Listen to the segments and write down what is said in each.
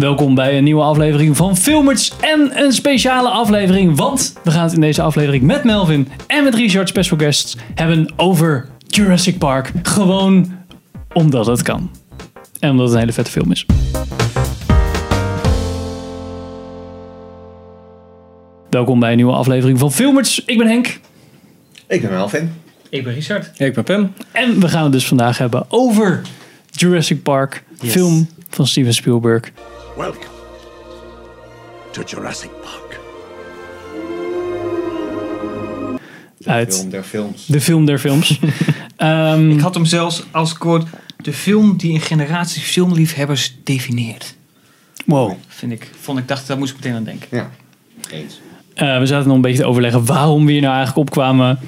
Welkom bij een nieuwe aflevering van Filmers en een speciale aflevering, want we gaan het in deze aflevering met Melvin en met Richard special guests hebben over Jurassic Park. Gewoon omdat het kan. En omdat het een hele vette film is. Welkom bij een nieuwe aflevering van Filmers. Ik ben Henk Ik ben Melvin. Ik ben Richard. Ik ben Pim. en we gaan het dus vandaag hebben over Jurassic Park, Yes. film van Steven Spielberg. Welcome to Jurassic Park. Uit Film der films. de film der films. Ehm, Ik had hem zelfs als quote de film die een generatie filmliefhebbers definieert. wow. Vind ik, vond ik, dacht, daar moest ik meteen aan denken. Ja, eens. Eh, we zaten nog een beetje te overleggen waarom we hier nou eigenlijk opkwamen.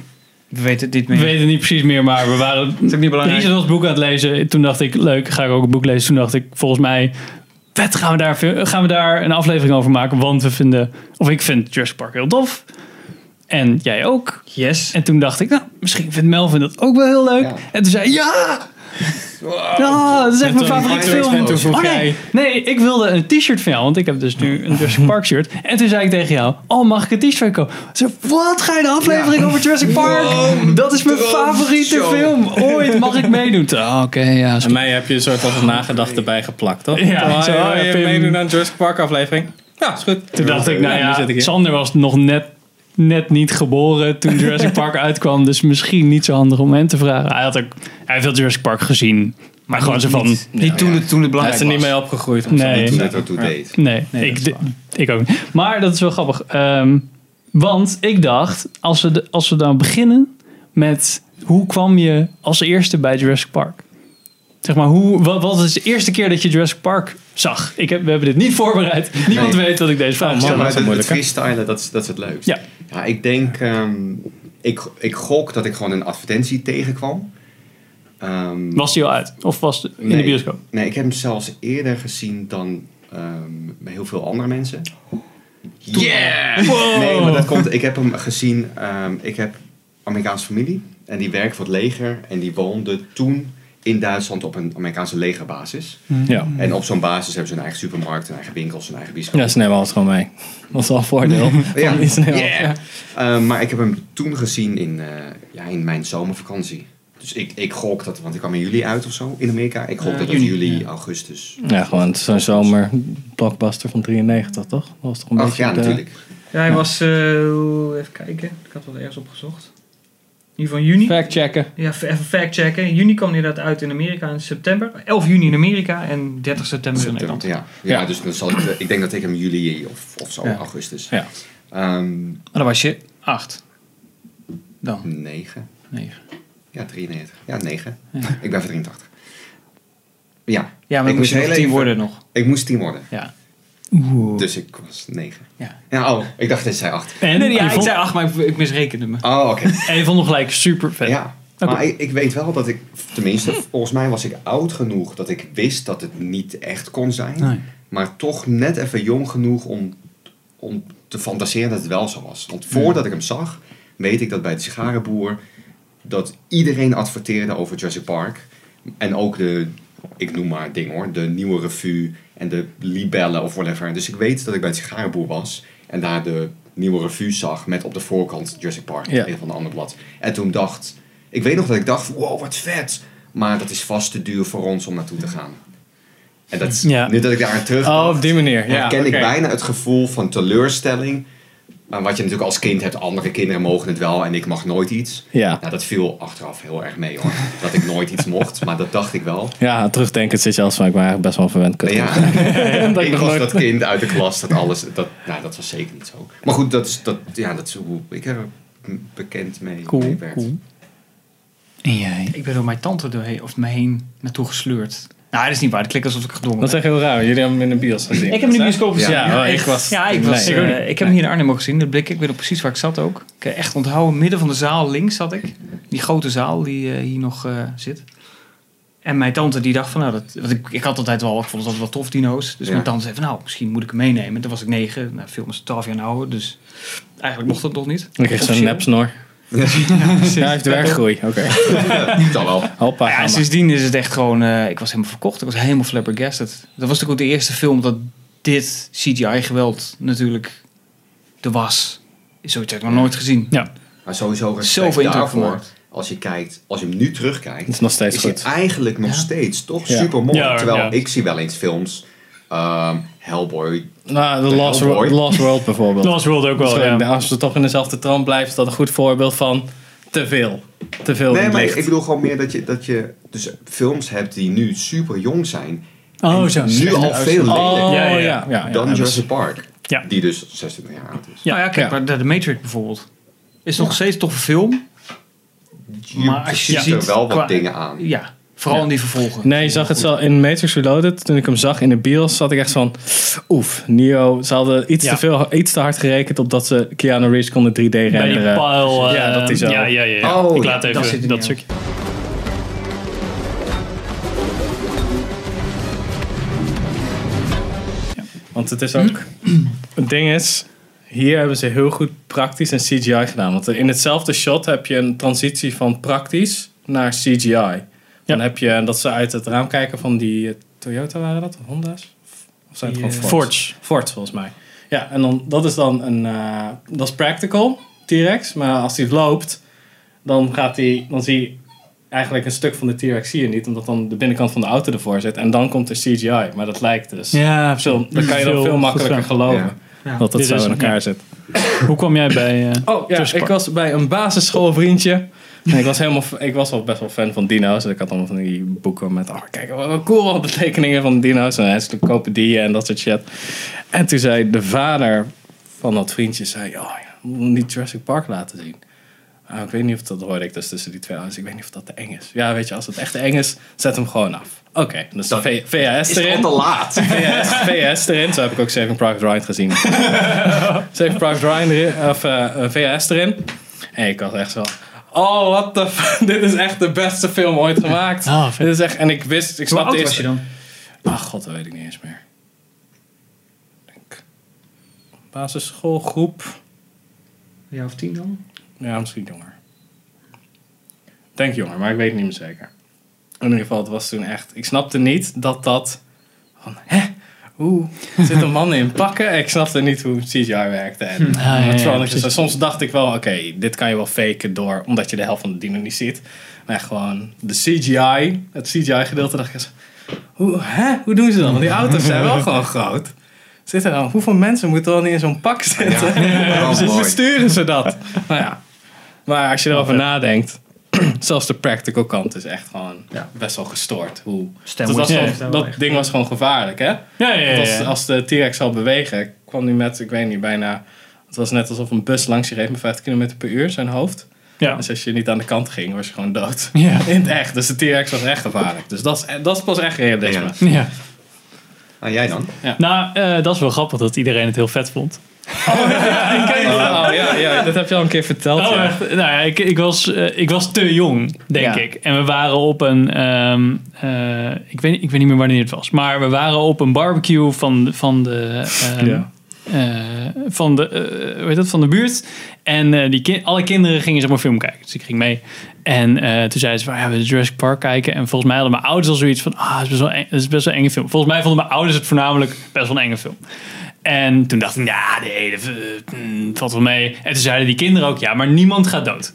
We weten het niet We meer. weten het niet precies meer, maar we waren... is ook niet belangrijk. Richard was het boek aan het lezen. Toen dacht ik, leuk, ga ik ook een boek lezen. Toen dacht ik, volgens mij, vet, gaan we daar, gaan we daar een aflevering over maken. Want we vinden, of ik vind Jurassic Park heel tof. En jij ook. Yes. En toen dacht ik, nou, misschien vindt Melvin dat ook wel heel leuk. Ja. En toen zei hij, ja! Ja, dat is echt mijn favoriete film. Oh, nee. nee, ik wilde een t-shirt van jou, want ik heb dus nu een Jurassic Park shirt. En toen zei ik tegen jou, oh, mag ik een t-shirt kopen? Zo, wat? Ga je een aflevering over Jurassic Park? dat is mijn favoriete film. Ooit mag ik meedoen. Ah, Oké, ja. En mij heb je een soort van nagedachte bij geplakt, toch? Ja, oh, zo, ja, ja, je meedoen aan een Jurassic Park aflevering. Ja, is goed. Toen dacht ik, nou ja, hier. Sander was nog net, net niet geboren toen Jurassic Park uitkwam. Dus misschien niet zo handig om hem te vragen. Hij, had ook, hij heeft wel Jurassic Park gezien. Maar gewoon zo van... Niet, niet toen, het, toen het Hij belangrijk is er niet was. mee opgegroeid. of Nee. zo. Toen het ertoe deed. Nee, ik, ook niet. Maar dat is wel grappig. Ehm, want ik dacht, als we, de, als we dan beginnen met hoe kwam je als eerste bij Jurassic Park? Zeg maar, hoe, wat, wat is de eerste keer dat je Jurassic Park zag? Ik heb, we hebben dit niet voorbereid. Niemand Nee. weet dat ik deze vraag man, stel. Maar dat is het, freestylen, dat is, dat is het leukste. Ja. Ja, ik denk... ehm, ik, ik gok dat ik gewoon een advertentie tegenkwam. Ehm, Was die al uit? Of was het in nee. de bioscoop? Nee, ik heb hem zelfs eerder gezien dan ehm, bij heel veel andere mensen. Yeah! Nee, maar dat komt... Ik heb hem gezien... ehm, ik heb Amerikaanse familie. En die werkt voor het leger. En die woonde toen in Duitsland op een Amerikaanse legerbasis. Ja. En op zo'n basis hebben ze een eigen supermarkt, een eigen winkels, een eigen bioscoop. Ja, ze nemen alles gewoon mee. Dat is wel een voordeel. Ja. Yeah. Eh, maar ik heb hem toen gezien in, eh, ja, in mijn zomervakantie. Dus ik, ik gok dat, want ik kwam in juli uit of zo in Amerika. Ik gok dat juni, juli, ja. augustus. Ja, gewoon zo'n zomer blockbuster van 93, toch? Dat was toch een Ach beetje ja, de- natuurlijk. Ja, hij was, eh, even kijken. Ik had wat ergens opgezocht. In ieder geval juni. Fact checken. Ja, even fact checken. In juni kwam inderdaad uit in Amerika in september. 11 juni in Amerika en 30 september in Nederland. Ja. Ja, Ja. dus dan zal ik, eh, ik denk dat ik hem juli of, of zo, Ja. augustus. Ja. Ehm, Maar dan was je 8. Dan. 9. 9. Ja, 93. Ja, 9. Ja. Ik ben van 83. Ja, Ja, maar Ik moest je moest nog heel 10 even- worden nog. ik moest 10 worden. Ja. Dus ik was 9. Ja. Ja, oh, ik dacht dat je zei 8. En, Nee, ja, ik vond, zei 8, maar ik, ik misrekende me. Oh, oké. en je vond hem gelijk super vet. Ja, maar ik, ik weet wel dat ik, tenminste, volgens mij was ik oud genoeg dat ik wist dat het niet echt kon zijn. Nee. Maar toch net even jong genoeg om, om te fantaseren dat het wel zo was. Want voordat ik hem zag, weet ik dat bij de sigarenboer dat iedereen adverteerde over Jurassic Park. En ook de, ik noem maar ding hoor, de nieuwe revue en de libellen of whatever. Dus ik weet dat ik bij de sigarenboer was en daar de nieuwe revue zag met op de voorkant Jurassic Park, Ja. een van de andere blad. En toen dacht, ik weet nog dat ik dacht, wow, wat vet. Maar dat is vast te duur voor ons om naartoe te gaan. En dat Ja. nu dat ik daar aan terug Oh, op die manier. Ja, herken ik bijna het gevoel van teleurstelling. Maar wat je natuurlijk als kind hebt, andere kinderen mogen het wel en ik mag nooit iets. Ja. Nou, dat viel achteraf heel erg mee hoor. dat ik nooit iets mocht, maar dat dacht ik wel. Ja, terugdenken zit je als van, ik ben eigenlijk best wel verwend. kut. Ja, Dat ik was nooit- dat kind uit de klas dat alles, dat, nou, dat was zeker niet zo. Maar goed, dat is, dat, ja, dat is hoe ik er bekend mee, Cool, mee werd. cool. En jij? Ik ben door mijn tante doorheen, of mij heen naartoe gesleurd. Nou, dat is niet waar. Het klinkt alsof ik gedwongen Dat is echt heel raar. Jullie hebben hem in de bios gezien. Ik heb hem in de bioscoop gezien. Ja, oh, ik was... Ja, ik, was, Nee. eh, ik heb hem hier in Arnhem ook gezien. Dat blik, ik weet nog precies waar ik zat ook. Ik heb echt onthouden, midden van de zaal links zat ik. Die grote zaal die eh, hier nog eh, zit. En mijn tante die dacht van, nou, dat, want ik, ik had altijd wel, ik vond het altijd wel tof, dino's. Dus Ja. mijn tante zei van, nou, misschien moet ik hem meenemen. Toen was ik negen, nou, film is 12 jaar ouder, dus eigenlijk mocht dat nog niet. Ik kreeg zo'n nepsnor. Ja, hij heeft werkgroei. Oké. Dat wel. Hoppa. Ja, sindsdien is het echt gewoon, eh, ik was helemaal verkocht. Ik was helemaal flabbergasted. Dat was natuurlijk ook de eerste film dat dit CGI-geweld natuurlijk er was. Zoiets heb ik nog nooit gezien. Ja. Maar sowieso respect daarvoor. gemaakt. Als je kijkt, als je hem nu terugkijkt, Het is nog steeds is goed. eigenlijk nog Ja. steeds toch Ja. super mooi. Ja, Terwijl ja. ik zie wel eens films, ehm, Hellboy. Nou, The Lost, Hellboy. World, The Lost World bijvoorbeeld. Lost World ook wel, ja. Als we toch in dezelfde trant blijven, is dat een goed voorbeeld van te veel. Te veel Nee, maar licht. ik bedoel gewoon meer dat je, dat je dus films hebt die nu super jong zijn. Oh, zo. Nu al veel Oh, lelijker Ja, ja, ja, ja. ja. ja, dan Jurassic Park. Ja. Die dus 26 jaar oud is. Ja. Nou ja, kijk, Ja. maar de, de Matrix bijvoorbeeld. Is nog steeds toch een film. Je Maar als je ziet ziet er wel wat qua- dingen aan. Ja, vooral in die vervolgen. Nee, je zag het zo in Matrix Reloaded. Toen ik hem zag in de bios, zat ik echt van... Oef, Neo. Ze hadden iets, Ja. te, veel, iets te hard gerekend op dat ze Keanu Reeves konden 3D Bij die renderen. pile. eh, Ja, dat is zo. Ja, ja, ja. ja. Oh, ik laat dat even zit er dat, niet stukje. Want het is ook... Het ding is... Hier hebben ze heel goed praktisch en CGI gedaan. Want in hetzelfde shot heb je een transitie van praktisch naar CGI. Dan heb je dat ze uit het raam kijken van die eh, Toyota waren dat? Honda's? Of zijn het Die, gewoon Fords? Forge. Ford volgens mij. Ja, en dan, dat is dan een, eh, dat is practical, T-Rex. Maar als hij loopt, dan gaat hij, dan zie je eigenlijk een stuk van de T-Rex zie je niet, omdat dan de binnenkant van de auto ervoor zit. En dan komt er CGI, maar dat lijkt dus. Ja, Veel, dan kan je dan Veel makkelijker geloven Ja. dat het Dit zo in elkaar zit. Hoe kwam jij bij... eh, Oh ja, ik was bij een basisschoolvriendje. En ik was, helemaal, ik was wel best wel fan van dino's. Dus ik had allemaal van die boeken met, oh kijk, wat cool, wat betekeningen van dino's. En encyclopedieën en dat soort shit. En toen zei de vader van dat vriendje, zei, oh ja, we moeten niet Jurassic Park laten zien. Ah, ik weet niet of dat hoorde ik dus tussen die twee ouders. Ik weet niet of dat te eng is. Ja, weet je, als het echt te eng is, zet hem gewoon af. Oké, dus de V- VHS Is erin. het al te laat? VS, VS erin. Zo heb ik ook Saving Private Ryan gezien. Saving Private Ryan erin, of eh, eh, VS erin. En ik was echt zo... Oh, what the f- Dit is echt de beste film ooit gemaakt. Ah. Dit is echt... En ik wist... Ik snapte oud eerst... was je dan? Ach, god, dat weet ik niet eens meer. Denk... Basisschoolgroep... Ja, of tien dan? Ja, misschien jonger. Ik Denk jonger, maar ik weet het niet meer zeker. In ieder geval, het was toen echt... Ik snapte niet dat dat... Van, hè? Hoe zit een man in pakken? Ik snapte niet hoe CGI werkte. En Ah, ja, ja, soms dacht ik wel, oké, dit kan je wel faken door... Omdat je de helft van de dino niet ziet. Maar gewoon de CGI, het CGI-gedeelte, dacht ik. Hoe, hè? hoe doen ze dat? Want die auto's zijn wel gewoon groot. Zitten dan, hoeveel mensen moeten niet in zo'n pak zitten? Oh, Dus hoe mooi. sturen ze dat? nou ja. Maar als je erover nadenkt, zelfs de practical kant is echt gewoon Ja. best wel gestoord. Hoe, dat was ja, gewoon- ding was gewoon gevaarlijk, hè? Ja, ja, ja. Als, ja. als de T-Rex zal bewegen, kwam hij met, ik weet niet, bijna... Het was net alsof een bus langs je reed met 50 km per uur, zijn hoofd. ja. Dus als je niet aan de kant ging, was je gewoon dood. Ja. In het echt. Dus de T-Rex was echt gevaarlijk. Dus dat is, dat is pas echt realisme. Ja. ja. Ah, jij dan? Nou, eh, dat is wel grappig dat iedereen het heel vet vond. Oh ja, ja, dat heb je al een keer verteld. Oh, ja. echt? Nou ja, ik, ik, was, eh, ik was te jong, denk Ja. ik. En we waren op een... ehm, eh, ik, weet, ik weet niet meer wanneer het was. Maar we waren op een barbecue van, van de... ehm, Ja. eh, van, de, hoe heet dat, van de buurt. En eh, die ki- alle kinderen gingen zeg maar film kijken. Dus ik ging mee. En eh, toen zeiden ze van, ja, we Jurassic Park kijken. En volgens mij hadden mijn ouders al zoiets van, ah, het is best wel, eng, het is best wel een enge film. Volgens mij vonden mijn ouders het voornamelijk best wel een enge film. En toen dacht ik, ja, nee, eh, mm, valt wel mee. En toen zeiden die kinderen ook, ja, maar niemand gaat dood.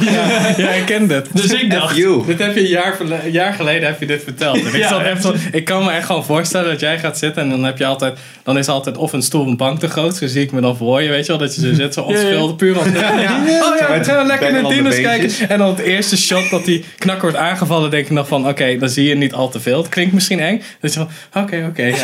Ja, ja, ik ken dit. Dus ik dacht, You. Dit heb je een jaar, verle- een jaar geleden heb je dit verteld. En ik, Ja, zat echt. echt zo, ik kan me echt gewoon voorstellen dat jij gaat zitten en dan heb je altijd, dan is altijd of een stoel of een bank te groot. Zo zie ik me dan voor je, weet je wel, dat je zo zit, zo onschuldig, puur als, ja, Oh ja, we met gaan lekker naar dino's kijken. En dan het eerste shot dat die knak wordt aangevallen, denk ik dan van, oké, dan zie je niet al te veel. Het klinkt misschien eng. Dus je van, oké, oké, ja,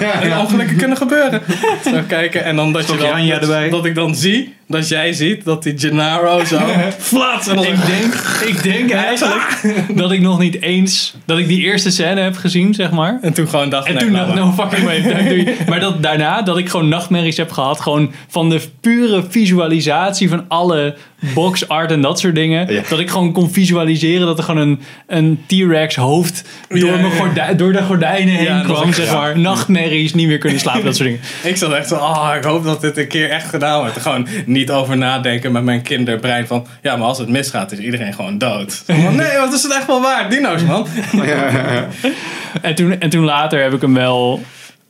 nou, en ongelukken kunnen gebeuren. Zo kijken en dan dat je dan, Anja erbij. dat ik dan zie, dat jij ziet dat die Gennaro zo flats en dan ik denk, ik denk eigenlijk dat ik nog niet eens, dat ik die eerste scène heb gezien, zeg maar. En toen gewoon dacht En nee, toen dacht no fucking way. Maar dat daarna, dat ik gewoon nachtmerries heb gehad. Gewoon van de pure visualisatie van alle box art en dat soort dingen. Ja. Dat ik gewoon kon visualiseren dat er gewoon een, een T-Rex hoofd door, Ja, mijn ja. gordij- door de gordijnen heen kwam. Zeg maar. Nachtmerries, niet meer kunnen slapen, dat soort dingen. Ik zat echt zo, oh, ik hoop dat dit een keer echt gedaan wordt. Gewoon niet over nadenken met mijn kinderbrein van, ja, maar als het misgaat is iedereen gewoon dood. Van, nee, wat is het echt wel waard? Dino's, man. En toen, en toen later heb ik hem wel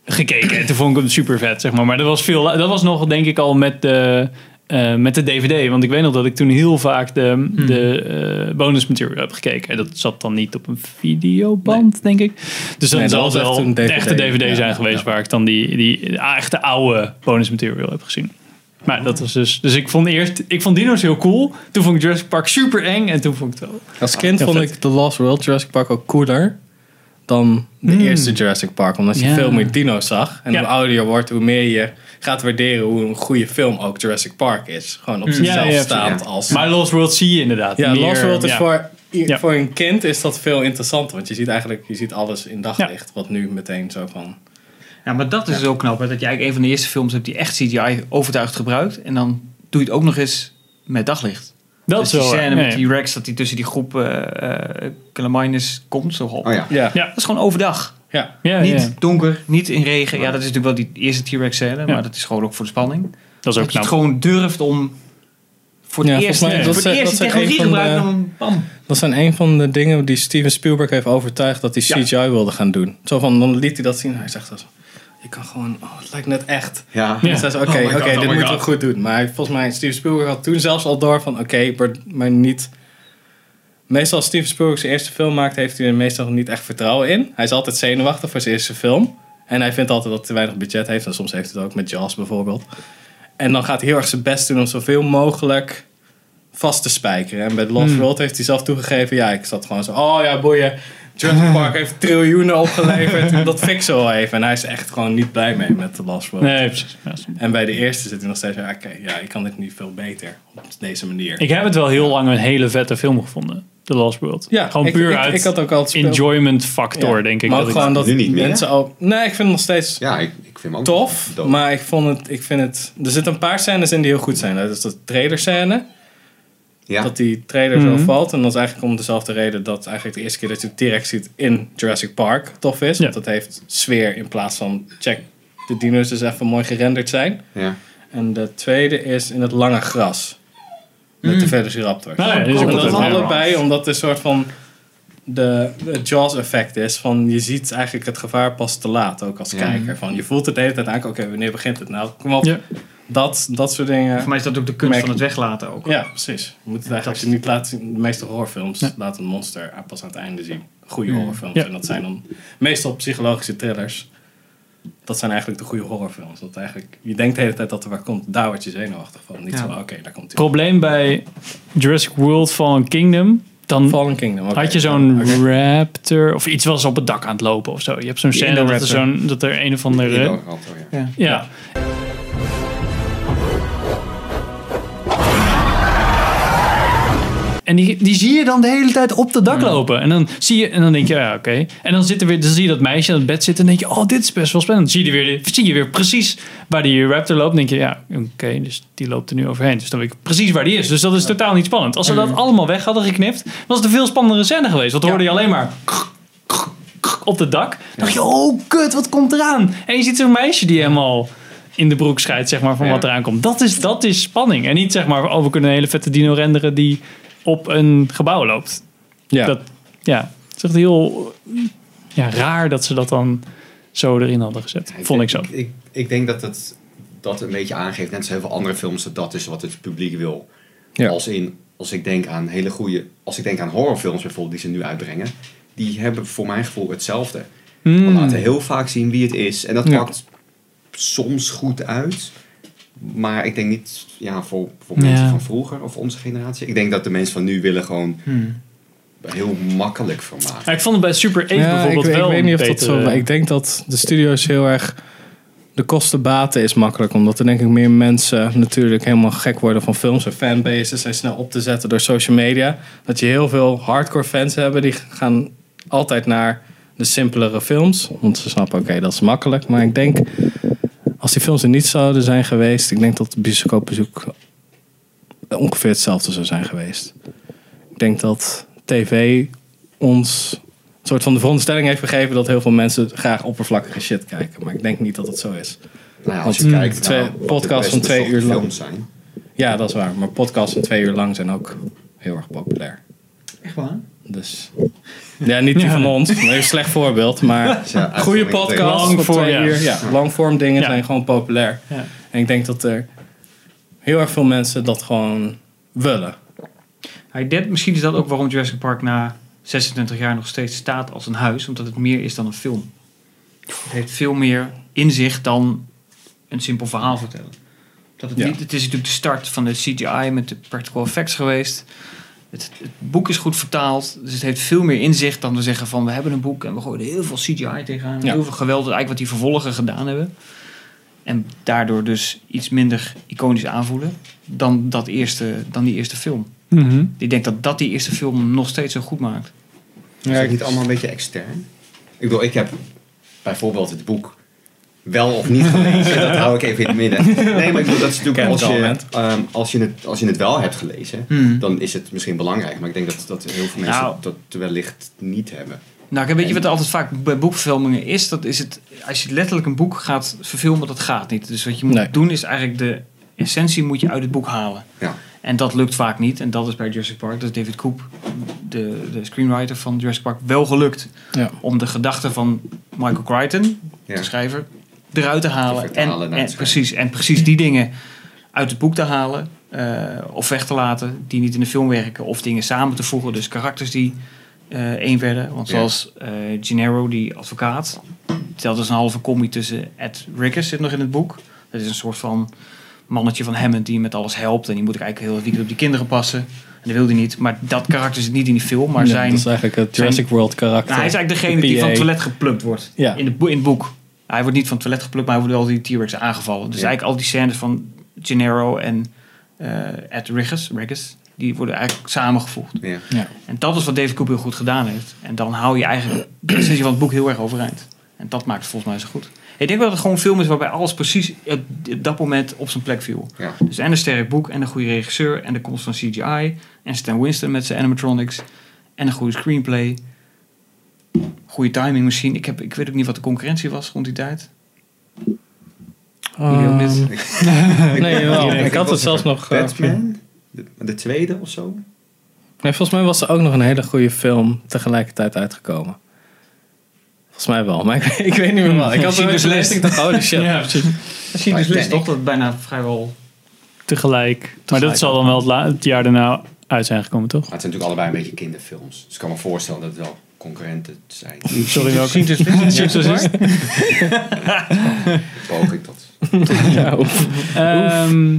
gekeken. En toen vond ik hem super vet, zeg maar. Maar dat was, veel, dat was nog, denk ik, al met de, eh, met de DVD. Want ik weet nog dat ik toen heel vaak de, de eh, bonus material heb gekeken. En dat zat dan niet op een videoband, denk ik. Dus dan Nee, dat zal echt wel de echte DVD Ja, zijn geweest... ja. waar ik dan die, die ah, echte oude bonus material heb gezien. Maar dat was dus... Dus ik vond eerst... Ik vond dino's heel cool. Toen vond ik Jurassic Park super eng. En toen vond ik het wel... Als kind vond vet. ik The Lost World Jurassic Park ook cooler dan de Mm. eerste Jurassic Park. Omdat je Ja. veel meer dino's zag. En Ja. hoe ouder je wordt, hoe meer je gaat waarderen hoe een goede film ook Jurassic Park is. Gewoon op Ja, zichzelf ja, staand ja. als... Maar Lost World zie je inderdaad. ja, meer, Lost World is ja. voor, Ja. voor een kind is dat veel interessanter. Want je ziet eigenlijk je ziet alles in daglicht. Wat nu meteen zo van... Ja, maar dat is ook knap. Hè? Dat je eigenlijk een van de eerste films hebt die echt CGI overtuigd gebruikt. En dan doe je het ook nog eens met daglicht. Dat dus is die wel scène waar. met Nee. die Rex dat hij tussen die groep eh uh, komt. Zo half. Oh ja. Ja, Dat is gewoon overdag. ja. Ja, niet ja. donker, niet in regen. Ja, dat is natuurlijk wel die eerste T-Rex scène. Ja. Maar dat is gewoon ook voor de spanning. Dat is ook Dat je het knap. gewoon durft om voor het Ja, eerst, volgens mij- voor dat het zijn- eerst dat die zijn technologie de- gebruiken. Dan bam. Dat zijn een van de dingen die Steven Spielberg heeft overtuigd dat hij Ja. CGI wilde gaan doen. Zo van, dan liet hij dat zien. Hij zegt dat zo, je kan gewoon, oh, het lijkt net echt. Ja. Ja. En zei ze, oké, Oh oké, oh dit my moeten we goed doen. Maar volgens mij, Steven Spielberg had toen zelfs al door van, oké, maar, maar niet... Meestal als Steven Spielberg zijn eerste film maakt, heeft hij er meestal niet echt vertrouwen in. Hij is altijd zenuwachtig voor zijn eerste film. En hij vindt altijd dat hij te weinig budget heeft. En soms heeft hij het ook met Jaws bijvoorbeeld. En dan gaat hij heel erg zijn best doen om zoveel mogelijk vast te spijkeren. En bij The Lost World heeft hij zelf toegegeven... ja, ik zat gewoon zo... oh ja, boeien. Jurassic Park heeft triljoenen opgeleverd. dat zo wel even. En hij is echt gewoon niet blij mee met The Lost World. Nee, precies. En bij de eerste zit hij nog steeds... ja, oké, ja, ik kan dit niet veel beter op deze manier. Ik heb het wel heel lang een hele vette film gevonden. The Lost World. ja, gewoon ik- puur ik, uit ik had ook altijd speel- enjoyment factor, Ja, denk ik. Maar dat ook ik- gewoon dat Nu niet meer. mensen al... Nee, ik vind het nog steeds Ja, ik, ik vind hem ook tof. Maar ik, vond het, ik vind het... Er zitten een paar scènes in die heel goed zijn. Dat is de trailer scène. Ja. Dat die trailer Mhm. zo valt. En dat is eigenlijk om dezelfde reden dat eigenlijk de eerste keer dat je T-Rex ziet in Jurassic Park tof is. Ja. Want dat heeft sfeer in plaats van check de dino's dus even mooi gerenderd zijn. ja. En de tweede is in het lange gras. Met de Velociraptors. Nou ja, is En dat is allebei omdat het een soort van de, de Jaws effect is. Van je ziet eigenlijk het gevaar pas te laat, ook als Ja. kijker. Van je voelt het de hele tijd aan, oké, wanneer begint het nou? Kom op. Dat, dat soort dingen. Voor mij is dat ook de kunst Merk- van het weglaten ook. Ja, precies. Je moet het eigenlijk niet laten zien. De meeste horrorfilms laten een monster pas aan het einde zien. Goede horrorfilms. Ja. En dat zijn dan meestal psychologische thrillers. Dat zijn eigenlijk de goede horrorfilms. Dat eigenlijk, je denkt de hele tijd dat er waar komt. Daar word je zenuwachtig van. Niet Ja. zo, oké, daar komt hij. probleem bij Jurassic World Fallen Kingdom. Dan Fallen Kingdom. had je zo'n raptor of iets was op het dak aan het lopen of zo. Je hebt zo'n scène dat er, zo'n, dat er een of andere... Ja. Ja. En die, die zie je dan de hele tijd op de dak lopen. En dan zie je, en dan denk je, ja, oké. En dan, zit er weer, dan zie je dat meisje aan het bed zitten. En denk je, oh, dit is best wel spannend. Dan zie je, weer, zie je weer precies waar die raptor loopt. Dan denk je, ja, oké, dus die loopt er nu overheen. Dus dan weet ik precies waar die is. Dus dat is totaal niet spannend. Als ze dat allemaal weg hadden geknipt, was het een veel spannendere scène geweest. Want dan hoorde je alleen maar op het dak. Dan dacht je, oh, kut, wat komt eraan? En je ziet zo'n meisje die helemaal in de broek scheidt, zeg maar, van wat eraan komt. Dat is, dat is spanning. En niet zeg maar, oh, we kunnen een hele vette dino renderen die op een gebouw loopt. Ja. Dat, ja, het is echt heel ja, raar dat ze dat dan zo erin hadden gezet. Ja, Vond ik zo. Ik, ik denk dat het dat een beetje aangeeft, net als heel veel andere films, dat dat is wat het publiek wil. Ja. Als, in, als ik denk aan hele goede, als ik denk aan horrorfilms bijvoorbeeld die ze nu uitbrengen, die hebben voor mijn gevoel hetzelfde. We Mm. laten heel vaak zien wie het is en dat Hmm. Ja. pakt soms goed uit. Maar ik denk niet ja, voor, voor mensen Ja. van vroeger of onze generatie. Ik denk dat de mensen van nu willen gewoon heel makkelijk vermaken. Ja, ik vond het bij Super 8 Ja, ik, bijvoorbeeld weet- wel ik weet niet of dat zo... Ik denk dat de studio's heel erg... De kostenbaten is makkelijk. Omdat er denk ik meer mensen natuurlijk helemaal gek worden van films. En fanbases zijn snel op te zetten door social media. Dat je heel veel hardcore fans hebben. Die gaan altijd naar de simpelere films. Want ze snappen, oké, dat is makkelijk. Maar ik denk, als die films er niet zouden zijn geweest... Ik denk dat het bioscoopbezoek ongeveer hetzelfde zou zijn geweest. Ik denk dat tv ons een soort van de veronderstelling heeft gegeven dat heel veel mensen graag oppervlakkige shit kijken. Maar ik denk niet dat het zo is. Nou ja, als je Want, kijkt twee de podcasts van twee uur lang. zijn. Ja, dat is waar. Maar podcasts van twee uur lang zijn ook heel erg populair. Echt waar? Dus Ja, niet die Ja. van ons. Dat is een slecht voorbeeld. Maar Ja, goede. Lang wat voor- ja. hier- ja, Langvorm dingen Ja. zijn gewoon populair. Ja. En ik denk dat er heel erg veel mensen dat gewoon willen. Ja, ik denk, misschien is dat ook waarom Jurassic Park na 26 jaar nog steeds staat als een huis. Omdat het meer is dan een film. Het heeft veel meer inzicht dan een simpel verhaal vertellen. Dat het, Ja. niet, het is natuurlijk de start van de CGI met de practical effects geweest. Het, het boek is goed vertaald. Dus het heeft veel meer inzicht dan we zeggen van we hebben een boek en we gooien er heel veel CGI tegenaan. Ja. Heel veel geweld. Is eigenlijk wat die vervolgen gedaan hebben. En daardoor dus iets minder iconisch aanvoelen dan, dat eerste, dan die eerste film. Mhm. Ik denk dat dat die eerste film nog steeds zo goed maakt. Is het niet allemaal een beetje extern? Ik bedoel, ik heb bijvoorbeeld het boek wel of niet gelezen. dat hou ik even in het midden. Nee, maar ik bedoel, dat is natuurlijk als je, ehm, als, je het, als je het wel hebt gelezen, Hmm. dan is het misschien belangrijk. Maar ik denk dat, dat heel veel mensen Nou. dat wellicht niet hebben. Nou, weet je wat er altijd vaak bij boekverfilmingen is? Dat is het, als je letterlijk een boek gaat verfilmen, dat gaat niet. Dus wat je moet Nee. doen is eigenlijk de essentie moet je uit het boek halen. Ja. En dat lukt vaak niet. En dat is bij Jurassic Park, dat is David Koop, de, de screenwriter van Jurassic Park, wel gelukt. Ja. Om de gedachten van Michael Crichton, Ja. de schrijver, eruit te halen. Te en, en, precies, en precies die dingen uit het boek te halen. eh, of weg te laten die niet in de film werken. Of dingen samen te voegen. Dus karakters die eh één werden. Want zoals eh Gennaro, die advocaat. Dat is een halve commie tussen Ed Rickers zit nog in het boek. Dat is een soort van mannetje van Hammond die met alles helpt. En die moet ik eigenlijk heel weekend op die kinderen passen. En dat wil hij niet. Maar dat karakter zit niet in die film. Maar Ja, zijn, dat is eigenlijk het Jurassic World karakter. nou, hij is eigenlijk degene die van het toilet geplukt wordt. Ja. In, het boek, in het boek. Hij wordt niet van het toilet geplukt, maar hij wordt wel die T-Rex aangevallen. Dus Ja. eigenlijk al die scènes van Gennaro en eh Ed Riggers, Riggers, die worden eigenlijk samengevoegd. Ja. En dat is wat David Cooper heel goed gedaan heeft. En dan hou je eigenlijk de essentie van het boek heel erg overeind. En dat maakt het volgens mij zo goed. Ik denk dat het gewoon een film is waarbij alles precies op dat moment op zijn plek viel. Ja. Dus en een sterk boek, en een goede regisseur, en de komst van CGI, en Stan Winston met zijn animatronics, en een goede screenplay. Goede timing misschien. Ik, heb, ik weet ook niet wat de concurrentie was rond die tijd. Niet? Ehm, nee, wel. Ik Ik had het zelfs nog... eh, Batman? De, de tweede of zo? Nee, volgens mij was er ook nog een hele goede film tegelijkertijd uitgekomen. Volgens mij wel, maar ik, ik weet niet meer wel. Ik had er Schindler's gelezen List. ik dacht, holy shit. Ja, precies. Misschien is toch dat het bijna vrijwel... Tegelijk. Maar dat zal dan wel het, jaar daarna uit zijn gekomen, toch? Maar het zijn natuurlijk allebei een beetje kinderfilms. Dus ik kan me voorstellen dat het wel concurrenten zijn. Sorry, welke? List. Poog ik dat. Ja, oef. Ehm,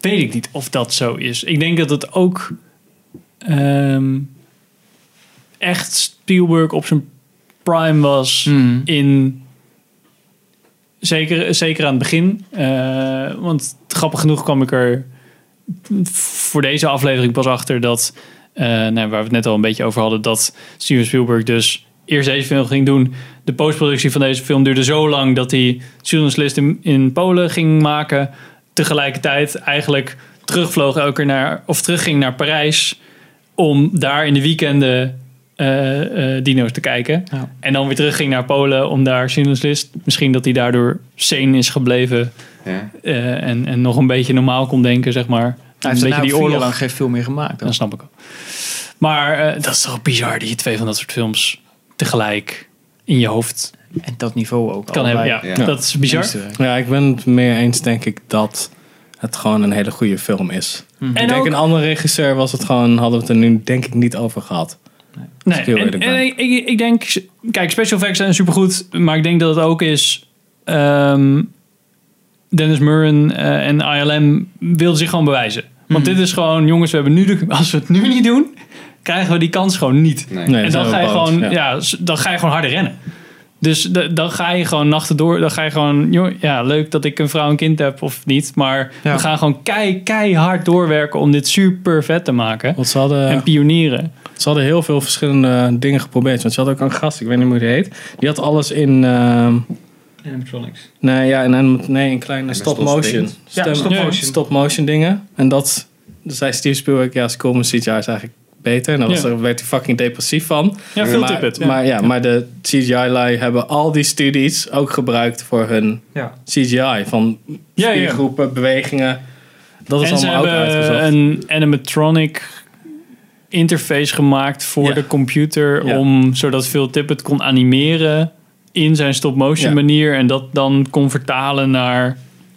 weet ik niet of dat zo is. Ik denk dat het ook ehm, echt Spielberg op zijn prime was Hmm. in zeker, zeker aan het begin. Eh, want grappig genoeg kwam ik er voor deze aflevering pas achter dat, nou, waar we het net al een beetje over hadden, dat Steven Spielberg dus eerst deze film ging doen. De postproductie van deze film duurde zo lang dat hij Schindler's List in, in Polen ging maken. Tegelijkertijd eigenlijk terugvloog elke keer naar, of terugging naar Parijs om daar in de weekenden eh, eh, dino's te kijken. Ja. En dan weer terugging naar Polen om daar Schindler's List. Misschien dat hij daardoor sane is gebleven Ja. eh, en, en nog een beetje normaal kon denken, zeg maar. Hij een heeft beetje die oorlog lang geen film meer gemaakt. Dat snap ik ook. Maar eh, dat is toch bizar dat je twee van dat soort films tegelijk in je hoofd En dat niveau ook. kan hebben. Ja, Ja. dat is bizar. Ja, ik ben het meer eens, denk ik, dat het gewoon een hele goede film is. Mhm. ik En denk ook- een andere regisseur was het gewoon, hadden we het er nu denk ik niet over gehad. Nee, ik en, en ik, ik, ik denk, kijk, special effects zijn supergoed, maar ik denk dat het ook is. ehm, Dennis Murren eh, en ILM wilden zich gewoon bewijzen. Want Mhm. dit is gewoon, jongens, we hebben nu de, als we het nu niet doen, krijgen we die kans gewoon niet. Nee. Nee, en dan ga, je boos, gewoon, ja. dan ga je gewoon harder rennen. Dus de- dan ga je gewoon nachten door. Dan ga je gewoon, joh, ja, leuk dat ik een vrouw en kind heb of niet. Maar Ja. we gaan gewoon kei, keihard doorwerken om dit super vet te maken. Want ze hadden, En pionieren. ze hadden heel veel verschillende dingen geprobeerd. Want ze hadden ook een gast, ik weet niet meer hoe die heet. Die had alles in, ehm, Animatronics. nee, ja, in, anim- nee, in kleine met stop. Ja, Stem- stop motion. stop motion dingen. En dat zei Steve Spielberg, ja, Skull CGI is eigenlijk beter. En daar was Ja. er- werd hij fucking depressief van. Ja, veel maar, tippet. Ja. Maar, ja, maar de CGI-lui hebben al die studies ook gebruikt voor hun Ja. CGI. Van Ja, ja. groepen, bewegingen. Dat is en ze allemaal ook hebben uitgezocht. een animatronic interface gemaakt voor Ja. de computer. Ja. Om, zodat Phil Tippett kon animeren in zijn stop-motion Ja. manier. En dat dan kon vertalen naar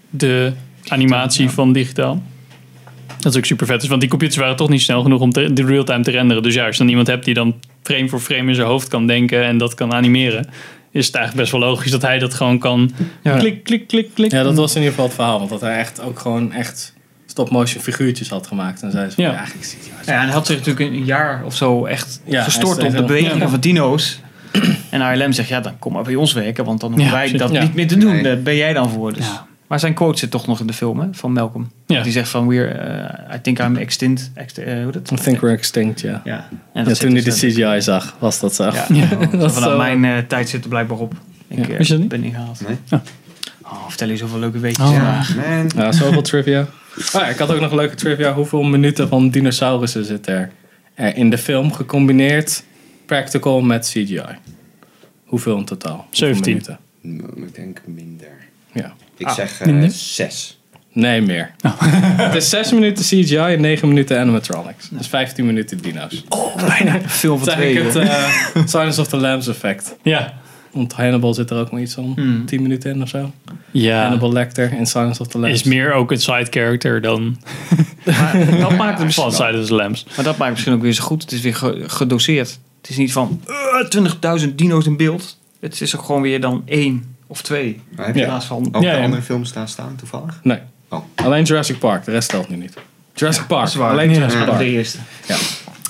de animatie van digitaal. Dat is ook super vet. is, want die computers waren toch niet snel genoeg om te, de real-time te renderen. Dus juist dan iemand hebt die dan frame voor frame in zijn hoofd kan denken en dat kan animeren. Is het eigenlijk best wel logisch dat hij dat gewoon kan. Ja. Klik, klik, klik, klik. Ja, dat was in ieder geval het verhaal. Want dat hij echt ook gewoon echt stop-motion figuurtjes had gemaakt. En zei ze van, Ja. ja, eigenlijk zie je Ja, en hij had zich natuurlijk een jaar of zo echt Ja, gestort hij op de ja. van dino's. En ALM zegt, ja, dan kom maar bij ons werken, want dan hoeven Ja, wij dat Ja. niet meer te doen. Nee. Daar ben jij dan voor. Dus. Ja. Maar zijn quote zit toch nog in de film hè, van Malcolm. Ja. Die zegt van, we're, eh, I think I'm extinct. Ext, eh, hoe dat? I think we're extinct, ja. Ja, en dat toen hij de dus, eh, CGI zag, was dat zo. Ja, Ja. Zo Dat is vanaf zo- mijn eh, tijd zit er blijkbaar op. Ik Ja. eh, Wist je dat niet? ben niet gehaald. Nee. Oh, vertel je zoveel leuke weetjes. Oh. Ja. Man. Ja, zoveel trivia. Oh ja, ik had ook nog een leuke trivia. Hoeveel minuten van dinosaurussen zit er, er in de film gecombineerd practical met CGI? Hoeveel in totaal? Hoeveel 17. minuten? Mm, Ik denk minder. Ja. Ik Ah, zeg minder? eh zes. Nee, meer. Het is 6 minuten CGI en 9 minuten animatronics. Dus 15 minuten dino's. Bijna Dat is twee. eigenlijk het eh. Silence of the Lambs effect. Ja. Want Hannibal zit er ook maar iets van. Hmm. 10 minuten in of zo. Ja. Hannibal Lecter in Silence of the Lambs. Is meer ook een side character dan Maar dat maakt het van misschien, Side of the Lambs. maar dat maakt misschien ook weer zo goed. Het is weer ge- gedoseerd. Het is niet van eh, 20.000 dino's in beeld. Het is ook gewoon weer dan één of twee. Maar heb In je plaats van... ook Ja, de ja. andere films daar staan toevallig? Nee. Oh. Alleen Jurassic Park. De rest telt nu niet. Jurassic Park. Dat is waar. Alleen Ja. Jurassic Ja, Park. de eerste.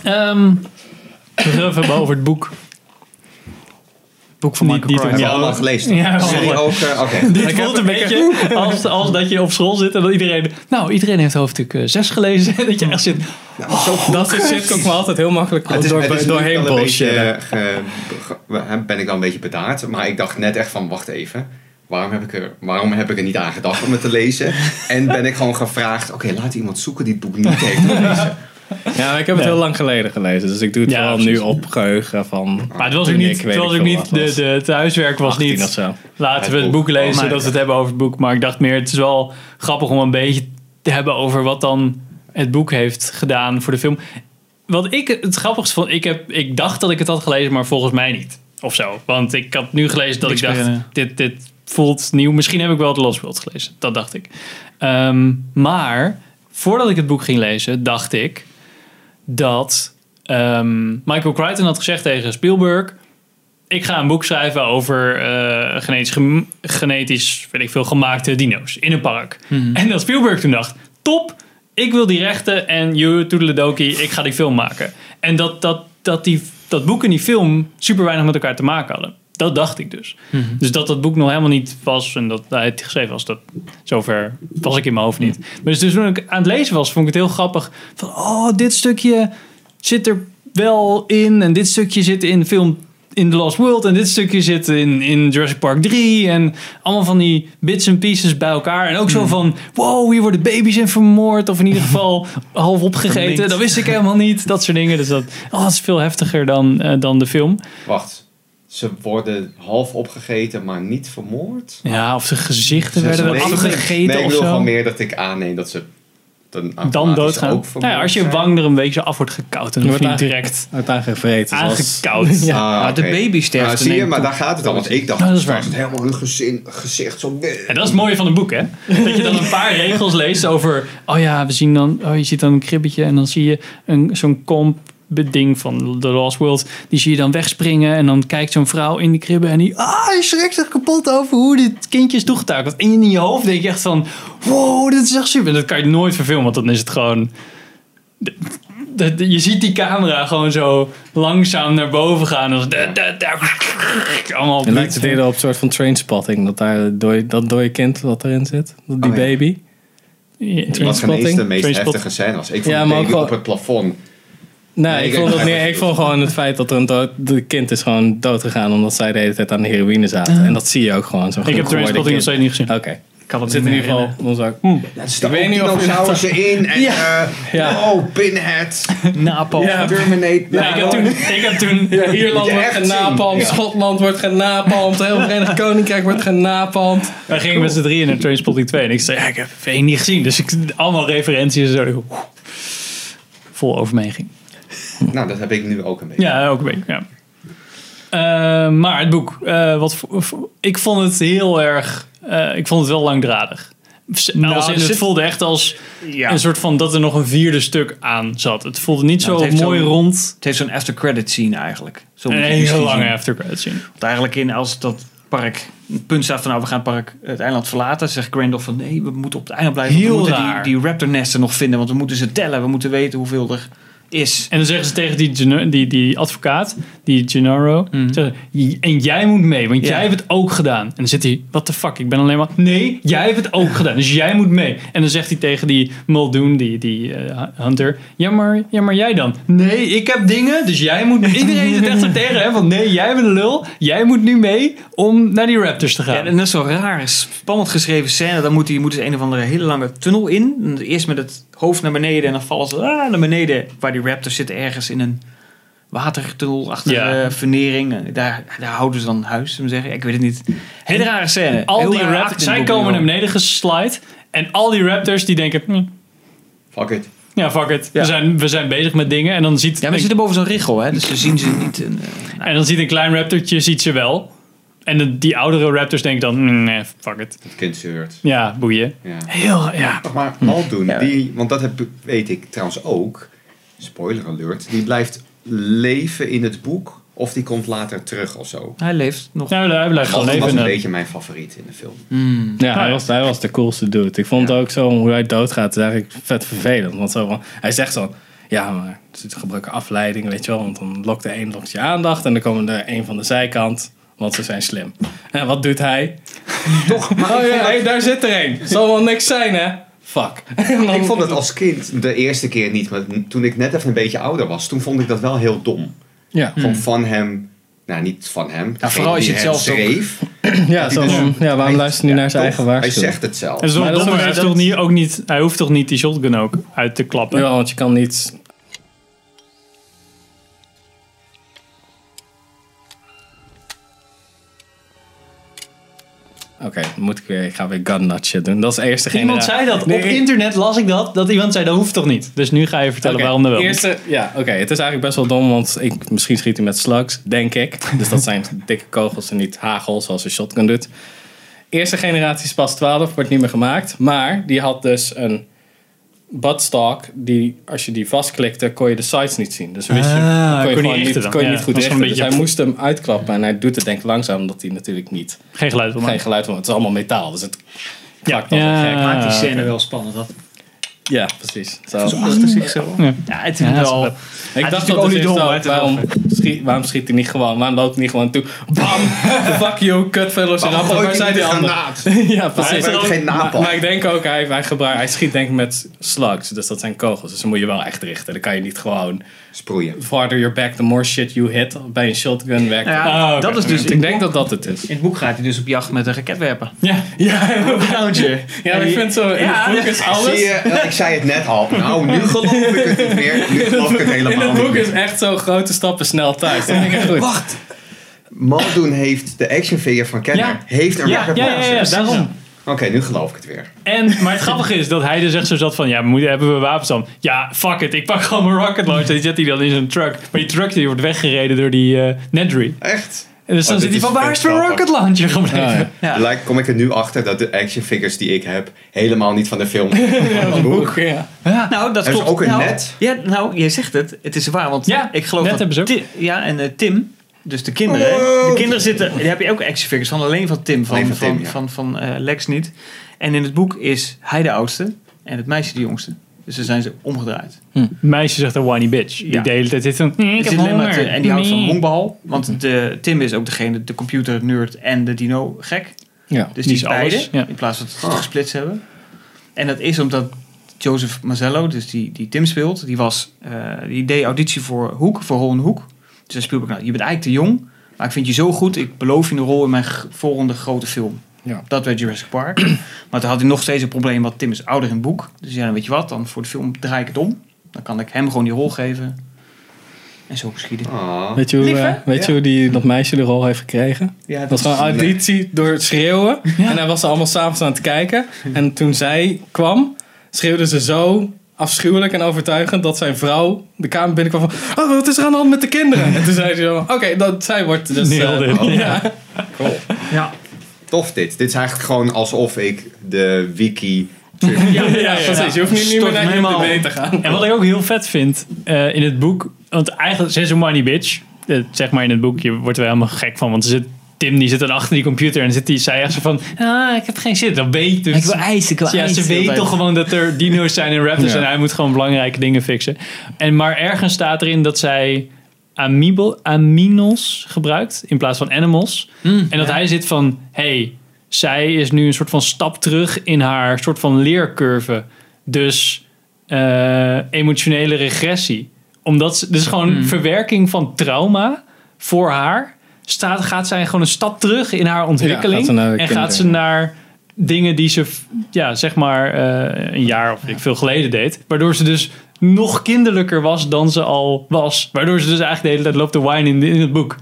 Ehm we gaan even hebben over het boek. Boek van Michael Crichton. Hebben we Ja. allemaal gelezen? Ja, die ook... eh, Oké. Dit voelt een beetje als, als dat je op school zit en dat iedereen... Nou, iedereen heeft hoofdstuk 6 gelezen. dat je echt zit... Nou. Dat soort shit komt me altijd heel makkelijk Het is, door, het is nu doorheen bullshitten. eh, ben ik wel een beetje bedaard. Maar ik dacht net echt van, wacht even. Waarom heb ik er, waarom heb ik er niet aan gedacht om het te lezen? En ben ik gewoon gevraagd, oké, laat iemand zoeken die het boek niet heeft gelezen. Ja, maar ik heb het heel lang geleden gelezen. Dus ik doe het Ja, vooral precies. nu op geheugen van... Maar het was ook niet, ik, het was ik ook niet de, de, het huiswerk was 18 niet... of zo. Laten we Het het boek. boek lezen, Oh, zodat we het hebben over het boek. Maar ik dacht meer, het is wel grappig om een beetje te hebben over wat dan het boek heeft gedaan voor de film. Wat ik het grappigste vond, ik, heb, ik dacht dat ik het had gelezen, maar volgens mij niet. Of zo. Want ik had nu gelezen dat Niks ik dacht, dit, dit voelt nieuw. Misschien heb ik wel The Lost World gelezen. Dat dacht ik. Ehm, maar voordat ik het boek ging lezen, dacht ik dat ehm, Michael Crichton had gezegd tegen Spielberg ik ga een boek schrijven over eh, genetisch, genetisch weet ik veel, gemaakte dino's in een park. En dat Spielberg toen dacht, top, ik wil die rechten en you toedeledokie, ik ga die film maken. En dat, dat, dat, die, dat boek en die film super weinig met elkaar te maken hadden. Dat dacht ik dus. Dus dat dat boek nog helemaal niet was en dat hij het geschreven was, dat zover was ik in mijn hoofd niet. Maar dus, dus toen ik aan het lezen was, vond ik het heel grappig. Van, oh, dit stukje zit er wel in en dit stukje zit in de film in The Lost World en dit stukje zit in, in Jurassic Park 3 en allemaal van die bits en pieces bij elkaar. En ook zo van wow hier worden baby's in vermoord of in ieder geval half opgegeten. Dat wist ik helemaal niet. Dat soort dingen. Dus dat, oh, dat is veel heftiger dan, eh, dan de film. Wacht, ze worden half opgegeten, maar niet vermoord? ja of zijn gezichten Ze- werden nee, afgegeten Nee, ik wil gewoon meer dat ik aanneem dat ze dan, dan doodgaan ook nou ja, als je wang er een beetje zo af wordt gekauwd dan Je je wordt niet direct aangevreten. zoals- aangekauwd Ja. Ah, Maar de baby sterft Nou, zie je, maar toe. daar gaat het al. Want ik dacht, Ja, dat is waar. het helemaal hun gezin, gezicht zo... En dat is het mooie van een boek, hè? Dat je dan een paar regels leest over... Oh ja, we zien dan... Oh, je ziet dan een kribbetje en dan zie je een, zo'n komp ding van The Lost World. Die zie je dan wegspringen en dan kijkt zo'n vrouw in die kribbe en die... Ah, je schrikt zich kapot over hoe dit kindje is toegetakeld. En in je hoofd denk je echt van... Wow, dit is echt super. En dat kan je nooit verfilmen, want dan is het gewoon... de- de- de- je ziet die camera gewoon zo langzaam naar boven gaan. Als da- da- da- allemaal Het lijkt het eerder op een soort van trainspotting. Dat daar door, dat dode kind wat erin zit. Dat die Oh, ja. baby. Ja, eens Trainspotting? de meest heftige scène was. Ik vond Ja, maar baby ook op het plafond. Nee, Nee, ik, ik- vond dat niet, ik vond gewoon het feit dat er een dood, de kind is gewoon dood gegaan omdat zij de hele tijd aan de heroïne zaten. En dat zie je ook gewoon. Zo'n Ik heb Trainspotting nog steeds niet gezien. Oké. Ik had Er het zit in ieder geval ons ook. Ja, er Ik weet niet of je in. En, Ja. eh, Ja. Oh, Pinhead. Napalm. Ja. Terminate. Ja, ik heb toen... Ik heb toen Ja, Ierland wordt genapalmd. Schotland wordt genapalmd, heel Verenigd Koninkrijk wordt genapalmd. Wij gingen met z'n drieën naar Trainspotting 2. En ik zei, ja, ik heb één niet gezien. Dus ik allemaal referenties en zo. Vol over me heen ging. Nou, dat heb ik nu ook een beetje. Ja, ook een beetje. Ja. Eh, maar het boek, eh, wat, ik vond het heel erg, eh, ik vond het wel langdradig. Als Nou, in, er het voelde echt als Ja. een soort van dat er nog een vierde stuk aan zat. Het voelde niet Nou, zo het mooi rond. Het heeft zo'n after credit scene eigenlijk. Zo Een het hele lange zien. after credit scene. Want eigenlijk in als dat park een punt staat van nou we gaan het park het eiland verlaten, zegt Randolph van nee we moeten op het eiland blijven. Heel we moeten raar. die, die raptor nesten nog vinden, want we moeten ze tellen, we moeten weten hoeveel er is. En dan zeggen ze tegen die, die, die advocaat, die Gennaro, zeggen, "J- en jij moet mee, want jij hebt het ook gedaan. En dan zit hij, what the fuck, ik ben alleen maar, nee, jij hebt het ook gedaan, dus jij moet mee. En dan zegt hij tegen die Muldoon, die, die eh, Hunter, ja maar, ja maar jij dan? Nee, ik heb dingen, dus jij moet. Iedereen zit echt zo tegen hem, van nee, jij bent een lul, jij moet nu mee om naar die Raptors te Ja, gaan. en dat is zo raar, spannend geschreven scène. Dan moet hij moeten ze een of andere hele lange tunnel in. Eerst met het hoofd naar beneden en dan vallen ze ah, naar beneden. Waar die raptors zitten ergens in een watertunnelachtige Ja. eh, vernering. Daar, daar houden ze dan huis, we zeggen. Ik weet het niet. Hele rare scène. al Heel die Raptors, zij komen naar beneden geslide en al die Raptors die denken, hm, Fuck it. ja fuck it, Ja. We, zijn, we zijn bezig met dingen. En dan ziet Ja, maar ze zitten boven zo'n richel, hè? dus ze zien ze niet. En, eh, nou, En dan ziet een klein raptortje, ziet ze wel. En de- die oudere raptors denken dan, "Mm, nee, fuck it. Het kind zeurt. Ja, boeien. Ja. Heel, ja. Maar Muldoon, Ja. die, want dat heb, weet ik trouwens ook, spoiler alert, die blijft leven in het boek of die komt later terug of zo. hij leeft nog. Nou, hij blijft gewoon Dat was leven. een beetje mijn favoriet in de film. Hmm. Ja, hij ja. was, hij was de coolste dude. Ik vond Ja. ook zo hoe hij doodgaat, is eigenlijk vet vervelend. Want zo van, hij zegt zo, ja, maar ze gebruiken afleiding, weet je wel. Want dan lokt de een lokt je aandacht en dan komen er een van de zijkant, want ze zijn slim. En wat doet hij? Toch, maar Oh ja, hey, daar zit er een. Zal wel niks zijn, hè? Fuck. ik vond het als kind de eerste keer niet, maar toen ik net even een beetje ouder was, toen vond ik dat wel heel dom. Ja, Gewoon van hem, nou niet van hem, degene vooral als je het zelf schreef. ja, zo dus- ja waarom Hij- luistert hij niet naar zijn Toch? eigen Hij waarschuwing? zegt het zelf. Het is toch Maar dat hij, toch niet, ook niet, hij hoeft toch niet die shotgun ook uit te klappen? Ja, want je kan niet... Oké, dan moet ik weer, ik ga weer gun shit doen. Dat is de eerste Iemand generatie. zei dat. Nee, Op internet las ik dat. Dat iemand zei, dat hoeft toch niet? Dus nu ga je vertellen waarom dat wel. Eerste, ja, oké. Het is eigenlijk best wel dom, want ik, misschien schiet hij met slugs, denk ik. Dus dat zijn dikke kogels en niet hagel, zoals een shotgun doet. Eerste generatie Spas 12 wordt niet meer gemaakt. Maar die had dus een buttstock, die als je die vastklikte, kon je de sides niet zien. Dus wist je, Ah, kon je, kon je gewoon niet kon je Ja, niet goed richten. Dus hij moest hem uitklappen en hij doet het denk ik langzaam, omdat hij natuurlijk niet, Geen geluid wil geen geluid van, het is allemaal metaal. Dus het Ja. Ja. gek. Maakt die scène wel spannend. Dat. Ja, precies. Zo. Achter zich zo. Ja. Ja, het is Ja, wel. Ik dacht dat ook het dom, is waarom, wel schiet, waarom schiet hij niet gewoon? Waarom loopt hij niet gewoon toe? Bam! Fuck you, kut velociraptor. Waarom Waar hij zijn die anderen? ja, Hij precies. heeft geen Maar, maar ik denk ook, hij, hij, gebruikt, hij schiet denk ik met slugs. Dus dat zijn kogels. Dus dan moet je wel echt richten. Dan kan je niet gewoon... Sproeien. Farther your back, the more shit you hit. Bij een shotgun werkt het. Ja, Ah, dat is dus. Ik denk dat dat het is. In het boek gaat hij dus op jacht met een raketwerper. Ja. Ja, een ja ik vind zo... In Ja, het boek is alles... Zie je, eh, ik zei het net al. Nou, nu geloof ik het niet meer. Nu geloof ik het In helemaal het niet boek is echt zo grote stappen snel thuis. Dat vind ik echt goed. Wacht. Muldoon heeft de action figure van Kenner. Ja. Heeft een Ja, rocket ja, ja, ja, daarom. Oké, nu geloof ik het weer. En, maar het grappige is dat hij dus echt zo zat van... Ja, moeten, hebben we wapens dan? Ja, fuck it. Ik pak gewoon mijn rocket launcher. Die zet hij dan in zijn truck. Maar die truck die wordt weggereden door die eh Nedry. Echt? En dus dan Oh, zit hij van, is waar is mijn rocket launcher gebleven? Ah, ja. Ja. Lijkt, kom ik er nu achter dat de action figures die ik heb helemaal niet van de film Ja, het boek, ja. Nou, dat klopt. ook een nou, net? Ja, nou, je zegt het. Het is waar, want Ja, ik geloof net dat hebben ze ook. Ti- ja, en eh, Tim, dus de kinderen. Oh. De kinderen zitten, daar heb je ook action figures van, alleen van Tim, van, van, van van, Tim, van, eh, Lex niet. En in het boek is hij de oudste en het meisje de jongste. Dus dan zijn ze omgedraaid. Het meisje zegt een whiny bitch. Die Ja. de hele tijd zit van... "Mm, Ik Het heb is alleen maar honger. te- en die houdt van honkbal. Want de, Tim is ook degene, de computer nerd en de dino gek. ja. Dus Die die, is alles, beide, ja. in plaats van dat ze het gesplitst hebben. En dat is omdat Joseph Mazzello, dus die, die Tim speelt, die, was, eh, die deed auditie voor Hoek, voor rol in Hoek. Dus hij Spielberg, nou, je bent eigenlijk te jong, maar ik vind je zo goed, ik beloof je een rol in mijn volgende grote film. Ja. Dat werd Jurassic Park. maar toen had hij nog steeds een probleem, want Tim is ouder in het boek. Dus ja, dan weet je wat, dan voor de film draai ik het om. Dan kan ik hem gewoon die rol geven. En zo geschieden. Ah. Weet je, hoe, Lief, eh, weet je hoe die, dat meisje de rol heeft gekregen? Ja, Dat was gewoon een auditie door het schreeuwen. En hij was er allemaal s'avonds aan het kijken. En toen zij kwam, schreeuwde ze zo afschuwelijk en overtuigend dat zijn vrouw de kamer binnenkwam van... Oh, wat is er aan de hand met de kinderen? En toen zei ze zo, oké, dat zij wordt dus... Eh, oh, ja. Ja. Tof dit. Dit is eigenlijk gewoon alsof ik de wiki... Ja, ja, precies. Je hoeft niet, niet meer naar helemaal- IMDb te gaan. En wat ik ook heel vet vind eh, in het boek, want eigenlijk ze is een money bitch. Eh, zeg maar in het boek, je wordt er helemaal gek van, want er zit, Tim die zit dan achter die computer en dan zit die, zij echt zo van, ah, ik heb geen zin. Dan weet je dus. Ik wil ijs, ik wil ja, ijs. ze weet toch gewoon dat er dino's zijn in Raptors Ja. en hij moet gewoon belangrijke dingen fixen. En maar ergens staat erin dat zij amiibo, aminos gebruikt in plaats van animals. Mm, En dat hij zit van, hey, zij is nu een soort van stap terug in haar soort van leercurve. Dus eh, emotionele regressie. Omdat ze, dus gewoon Mm. verwerking van trauma voor haar. Staat, gaat zij gewoon een stap terug in haar ontwikkeling. gaat en kinderen. gaat ze naar dingen die ze, ja, zeg maar, eh, een jaar of ik veel geleden deed. Waardoor ze dus nog kinderlijker was dan ze al was. Waardoor ze dus eigenlijk de hele tijd loopt te whine in, in het boek.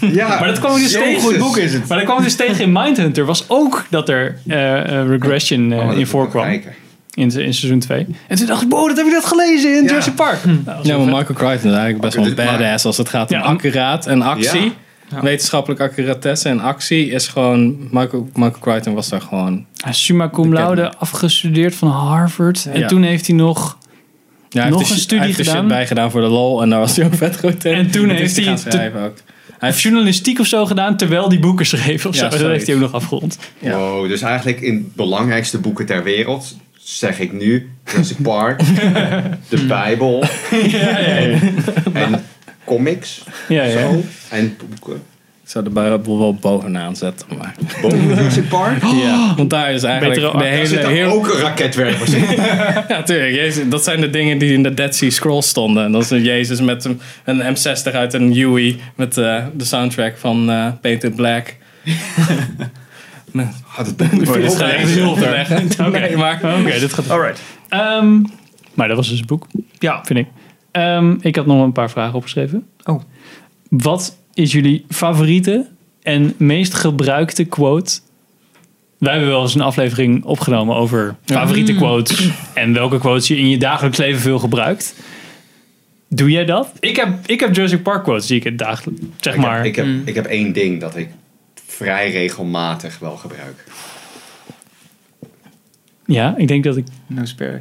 Ja, Maar dat kwam dus tegen. Goed boek is het. Maar dat kwam dus tegen in Mindhunter. Was ook dat er eh, eh, regression eh, Oh, dat moet in voorkwam. In, in seizoen 2. En toen dacht ik, wow, dat heb ik net gelezen in Ja. Jurassic Park. Nou, dat Ja, wel maar. Michael Crichton is eigenlijk best wel een dit- maar- badass als het gaat om Ja. accuraat en actie. Ja. Ja. Wetenschappelijk accuratesse en actie is gewoon... Michael, Michael Crichton was daar gewoon... Hij is summa cum laude afgestudeerd van Harvard. En Ja. toen heeft hij nog... Ja, hij Nog heeft de een shit- studie hij heeft de gedaan. shit bijgedaan voor de lol en daar was hij ook vet goed in. En toen heeft hij gaan te- schrijven ook. Hij heeft journalistiek of zo gedaan terwijl hij boeken schreef of Ja, zo. Dat heeft hij ook nog afgerond. Ja. Wow, dus eigenlijk in de belangrijkste boeken ter wereld zeg ik nu Jurassic Park, de Bijbel en comics Ja, ja. zo, en boeken. Ik zou de Bijbel wel bovenaan zetten. Maar. Boven Jurassic Park? Ja, want daar is eigenlijk Betere de zit hele... er Heel, ook raketwerpers in. ja, tuurlijk. Jezus, dat zijn de dingen die in de Dead Sea Scrolls stonden. En dat is een Jezus met een, een M60 uit een Huey met eh, de soundtrack van eh Painted Black. Ah, dat je de ook schrijver lezen. heel leggen. Nee, maar... Oké, dit gaat... Alright. Ehm, maar dat was dus het boek, Ja. vind ik. Ehm, ik had nog een paar vragen opgeschreven. Oh. Wat is jullie favoriete en meest gebruikte quote? Wij hebben wel eens een aflevering opgenomen over favoriete quotes. En welke quotes je in je dagelijks leven veel gebruikt. Doe jij dat? Ik heb, ik heb Jurassic Park quotes die ik het dagelijks, zeg Ik maar. heb, ik, heb, Mm. ik heb één ding dat ik vrij regelmatig wel gebruik. ja, ik denk dat ik... No spare.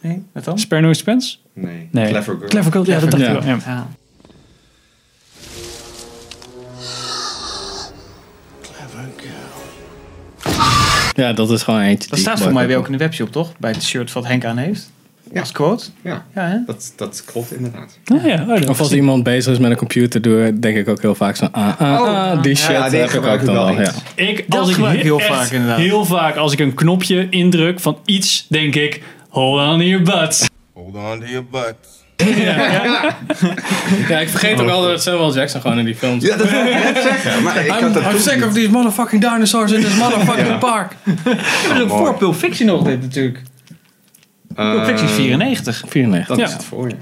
Nee, wat dan? Spare no expense? Nee, Nee. Clever Girl. Clever Girl, ja, dat dacht Ja. ik wel. Ja. Ja. Clever girl. Ja, dat is gewoon eentje. Dat staat voor mij ook- weer ook in de webshop, toch? Bij het shirt wat Henk aan heeft. Ja. Als quote. Ja, Ja, hè? dat, dat klopt inderdaad. Oh, ja, oh, dat Of als iemand bezig is met een computer, doe, denk ik ook heel vaak zo. Ah, ah, Oh, ah, die shit ja, die heb ik gebruik ook ik dan wel. Ja. Ik, Dat als ik heel vaak, inderdaad. Heel vaak als ik een knopje indruk van iets, denk ik, hold on your butts. Hold on to your butts. ja, ik vergeet ook altijd dat Samuel Jackson gewoon in die films. Ja, dat wil ik net zeggen. Maar ik had I'm, I'm sick niet. of these motherfucking dinosaurs in this motherfucking Ja. park. Dat is ook voor Pulp Fiction nog dit natuurlijk. Pulp Fiction is Eh, 94. 94. Dat Ja. is het voor je.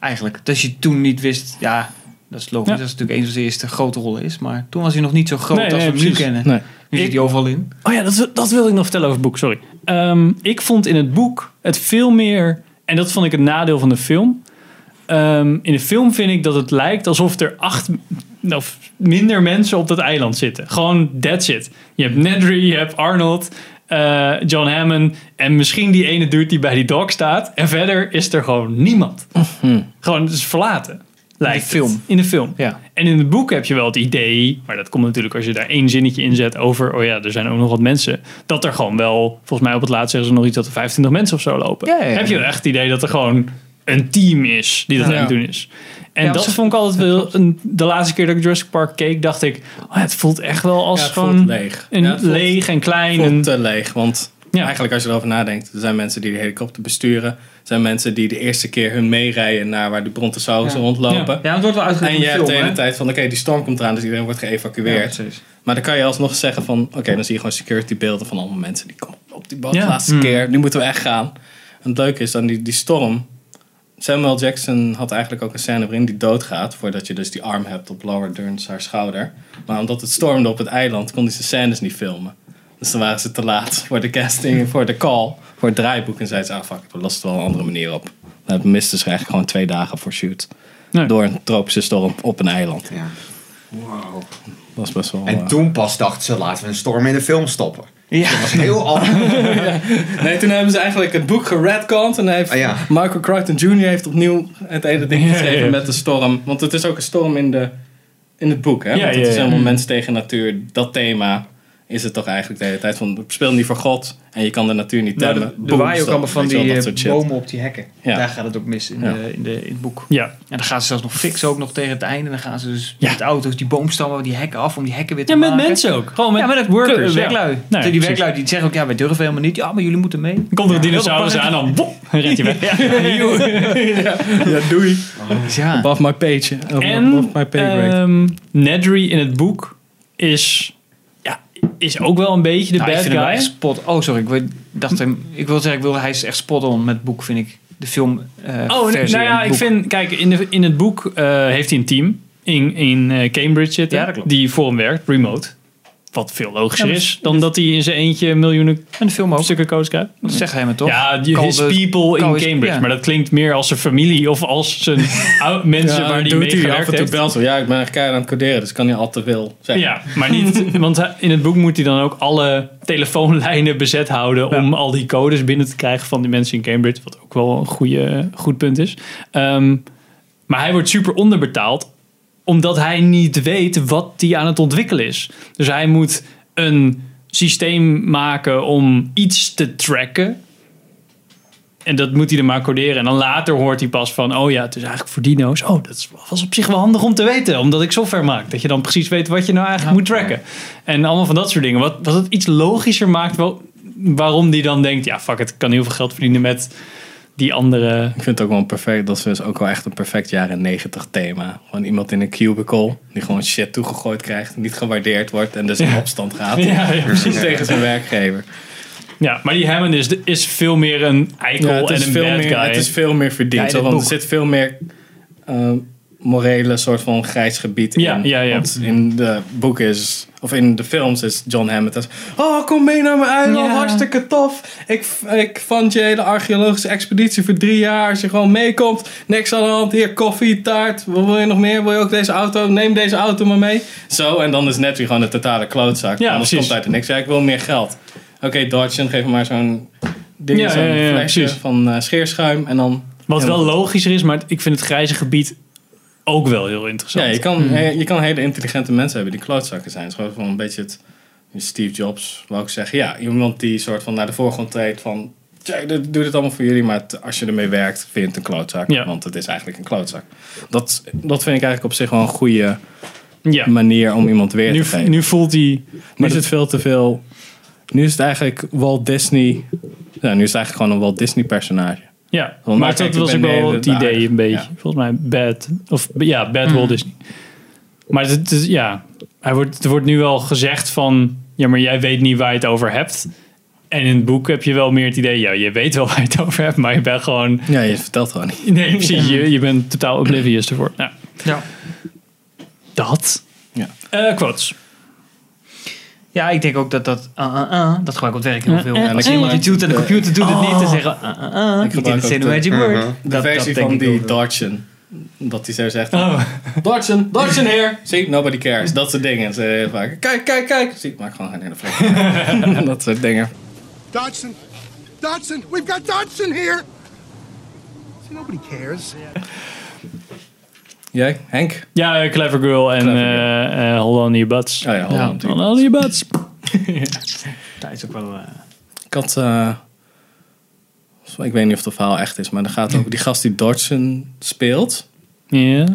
Eigenlijk. Dat je toen niet wist, ja, dat is logisch. Ja. Dat is natuurlijk een van zijn eerste grote rollen is. Maar toen was hij nog niet zo groot Nee, als we hem nu kennen. Nee. Nu zit hij overal in. Oh ja, dat, dat wilde ik nog vertellen over het boek, sorry. Ehm, ik vond in het boek het veel meer, en dat vond ik het nadeel van de film. Ehm, in de film vind ik dat het lijkt alsof er acht of minder mensen op dat eiland zitten. Gewoon that's it. Je hebt Nedry, je hebt Arnold, eh, John Hammond en misschien die ene dude die bij die dog staat. En verder is er gewoon niemand. Gewoon, het is verlaten. Lijkt het. film. In de film. Ja. En in het boek heb je wel het idee, maar dat komt natuurlijk als je daar één zinnetje in zet over, oh ja, er zijn ook nog wat mensen, dat er gewoon wel, volgens mij op het laatst zeggen ze nog iets dat er 25 mensen of zo lopen. Ja, ja, ja. Heb je wel echt het idee dat er gewoon een team is die dat aan het doen is. En dat vond ik altijd wel, een, de laatste keer dat ik Jurassic Park keek, dacht ik, oh, het voelt echt wel als gewoon leeg. een voelt- leeg en klein. voelt En, te leeg. Want Ja. eigenlijk als je erover nadenkt, er zijn mensen die de helikopter besturen. Zijn mensen die de eerste keer hun meerijden naar waar de brontosaurussen Ja. rondlopen. Ja, het wordt wel uitgelegd En je hebt de hele tijd van, oké, die storm komt eraan, dus iedereen wordt geëvacueerd. maar dan kan je alsnog zeggen van, oké, dan zie je gewoon security beelden van allemaal mensen die komen op die boot de laatste keer. Nu moeten we echt gaan. En het leuke is dan die, die storm. Samuel Jackson had eigenlijk ook een scène waarin die doodgaat. Voordat je dus die arm hebt op Laura Dern's haar schouder. Maar omdat het stormde op het eiland, kon hij zijn scènes niet filmen. Dus dan waren ze te laat voor de casting, voor de call, voor het draaiboek. En zeiden ze, ah fuck, we lossen het wel een andere manier op. Dan misten ze eigenlijk gewoon twee dagen voor shoot. Nee. Door een tropische storm op een eiland. Ja. Wow. Dat was best wel... En eh, toen pas dachten ze, laten we een storm in de film stoppen. Ja. Dat was heel anders. Nee, toen hebben ze eigenlijk het boek geredconned. En heeft Ah, ja. Michael Crichton Jr. heeft opnieuw het ene ding Ja, geschreven ja. met de storm. Want het is ook een storm in, de, in het boek. Hè? Ja, Want het ja, is ja. helemaal mens tegen natuur. Dat thema is het toch eigenlijk de hele tijd. Van, speel niet voor God en je kan de natuur niet Nou, temmen. Boom, waaien ook stop. allemaal van je die eh, bomen op die hekken. Ja. Daar gaat het ook mis in, Ja. de, in, de, in het boek. Ja. En dan gaan ze zelfs nog fixen, ook nog tegen het einde. Dan gaan ze dus Ja. met auto's die boomstammen, die hekken af om die hekken weer te Ja, met maken. mensen ook. Gewoon met ja, maar dat workers. ja. werklui. Nee, die precies. werklui die zeggen ook, ja, wij durven helemaal niet. Ja, maar jullie moeten mee. Dan komt er een dinosaurus aan en dan wop, rent hij weg. Ja, doei. Ja. Above my page. Above En my pay grade. ehm, Nedry in het boek is, is ook wel een beetje de Nou, ik bad hem guy. echt spot. Oh, sorry. Ik, dacht hem, ik wil zeggen, ik wil, hij is echt spot on met boek, vind ik. De film. eh Oh, nou ja, ik vind, kijk, in, de, in het boek eh, heeft hij een team in, in eh, Cambridge zitten. Ja, dat klopt. Die voor hem werkt, remote. Wat veel logischer Ja, is dan dat hij in zijn eentje miljoenen En de film ook. stukken code schrijft. Dat zegt hij me toch? Ja, his the- people in Cambridge. ja. Maar dat klinkt meer als zijn familie of als zijn mensen Ja, waar die mee hij af en gewerkt toe heeft. belt. Ja, ik ben keihard aan het coderen, dus kan niet al te veel zeggen. Ja, maar niet, want hij- in het boek moet hij dan ook alle telefoonlijnen bezet houden om al die codes binnen te krijgen van die mensen in Cambridge, wat ook wel een goede, goed punt is. Ehm, maar hij wordt super onderbetaald omdat hij niet weet wat hij aan het ontwikkelen is. Dus hij moet een systeem maken om iets te tracken. En dat moet hij dan maar coderen. En dan later hoort hij pas van... oh ja, het is eigenlijk voor dino's. Oh, dat was op zich wel handig om te weten. Omdat ik software maak. Dat je dan precies weet wat je nou eigenlijk moet tracken. En allemaal van dat soort dingen. Wat, wat het iets logischer maakt... Wel, waarom die dan denkt... ja, fuck het, kan heel veel geld verdienen met die andere... Ik vind het ook wel een perfect, dat is dus ook wel echt een perfect jaren negentig thema. Gewoon iemand in een cubicle die gewoon shit toegegooid krijgt, niet gewaardeerd wordt en dus in opstand gaat. Ja, ja, Precies tegen zijn werkgever. Ja, maar die Hammond is, is veel meer een eikel Ja, en is een veel bad meer, guy. het is veel meer verdiend. want er zit veel meer eh, morele soort van grijs gebied Ja, in. ja, ja. Want in de boeken is, of in de films is John Hammond als, oh kom mee naar mijn eiland, Ja. hartstikke tof. Ik, ik fund je hele archeologische expeditie voor drie jaar. Als je gewoon meekomt, niks aan de hand. Hier, koffie, taart. Wat wil je nog meer? Wil je ook deze auto? Neem deze auto maar mee. Zo, en dan is net weer gewoon een totale klootzak. Ja, Anders precies. komt uit de niks. Ja, ik wil meer geld. Oké, Dodgen, geef me maar zo'n ding, Ja, zo'n ja, ja, flesje precies. van eh, scheerschuim. En dan Wat wel logischer is, maar ik vind het grijze gebied ook wel heel interessant. Ja, je kan, Hmm. je, je kan hele intelligente mensen hebben die klootzakken zijn. Het is gewoon van een beetje het Steve Jobs, wou ik zeggen. Ja, iemand die soort van naar de voorgrond treedt van... "Tja, dit- doe dit allemaal voor jullie, maar het- als je ermee werkt, vind je het een klootzak. Ja. Want het is eigenlijk een klootzak. Dat, dat vind ik eigenlijk op zich wel een goede Ja. manier om iemand weer Nu, te geven. nu voelt hij... Nu is het veel te veel... Nu is het eigenlijk Walt Disney... Ja, nu is het eigenlijk gewoon een Walt Disney personage. Ja, Want maar dat was ik ook wel het de idee een beetje. Ja. Volgens mij bad. Of ja, bad Walt Disney. Maar het, het is, ja, hij wordt, er wordt nu wel gezegd van... Ja, maar jij weet niet waar je het over hebt. En in het boek heb je wel meer het idee... Ja, je weet wel waar je het over hebt. Maar je bent gewoon... Ja, je vertelt gewoon niet. Nee, precies. Je, je bent totaal oblivious ervoor. Ja. Ja. Dat. Ja. Eh, quotes. Ja, ik denk ook dat dat, uh, uh, uh, dat gebruik ik op het werk heel veel. Uh, uh, Als uh. iemand iets doet en de computer doet het niet, dan Oh. zeggen uh, uh, uh, Ik niet in de ook Magic Word. uh-huh. De Dat- dat versie denk van ik die. Dodgen. Dat hij zo zegt. Oh. Dodgen, Dodgen here. See, nobody cares. Dat soort dingen. Ze vaak, kijk, kijk, kijk. Zie, ik maak gewoon geen hele vlek. dat soort dingen. Dodson! Dodson! We've got Dodson here! See, nobody cares. Jij, Henk? Ja, eh, Clever Girl en Clever eh, eh, Hold On Your Butts. Oh ja, Hold On To Hold On Your Butts. Dat is ook wel... eh, Ik had... ik weet niet of het verhaal echt is, maar er gaat over die gast die Dodgen speelt. Ja.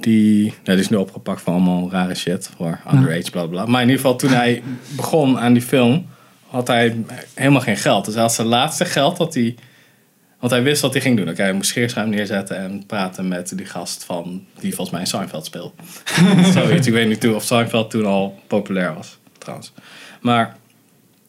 Die, nou, die is nu opgepakt voor allemaal rare shit. Voor underage, bla bla. bla. Maar in ieder geval, toen hij begon aan die film, had hij helemaal geen geld. Dus hij had zijn laatste geld dat hij. Want hij wist wat hij ging doen. Oké, hij moest scheerschuim neerzetten en praten met die gast van. die volgens mij in Seinfeld speelt. Zoiets. Ik weet niet of Seinfeld toen al populair was, trouwens. Maar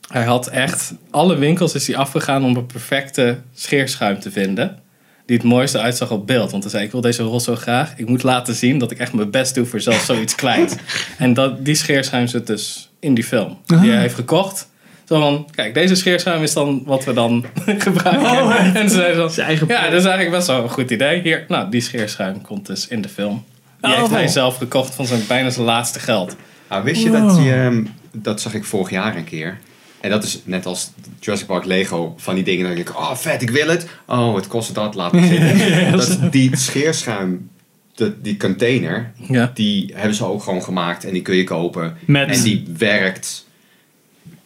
hij had echt. alle winkels is hij afgegaan om een perfecte scheerschuim te vinden die het mooiste uitzag op beeld. Want hij zei, ik wil deze rol zo graag. Ik moet laten zien dat ik echt mijn best doe voor zelfs zoiets kleins. En dat, die scheerschuim zit dus in die film. Die hij heeft gekocht. Zo van, kijk, deze scheerschuim is dan wat we dan gebruiken. en ze zeiden dan, Zijn eigen ja, dat is eigenlijk best wel een goed idee. Hier, nou, die scheerschuim komt dus in de film. Die Oh, heeft hij zelf gekocht van zijn bijna zijn laatste geld. Ah, wist je dat je, ehm, dat zag ik vorig jaar een keer. En dat is net als Jurassic Park Lego van die dingen. Dan denk ik, oh vet, ik wil het. Oh, het kost dat, laat me zitten. dat, die scheerschuim, de, die container, Ja. die hebben ze ook gewoon gemaakt. En die kun je kopen. Met- En die werkt,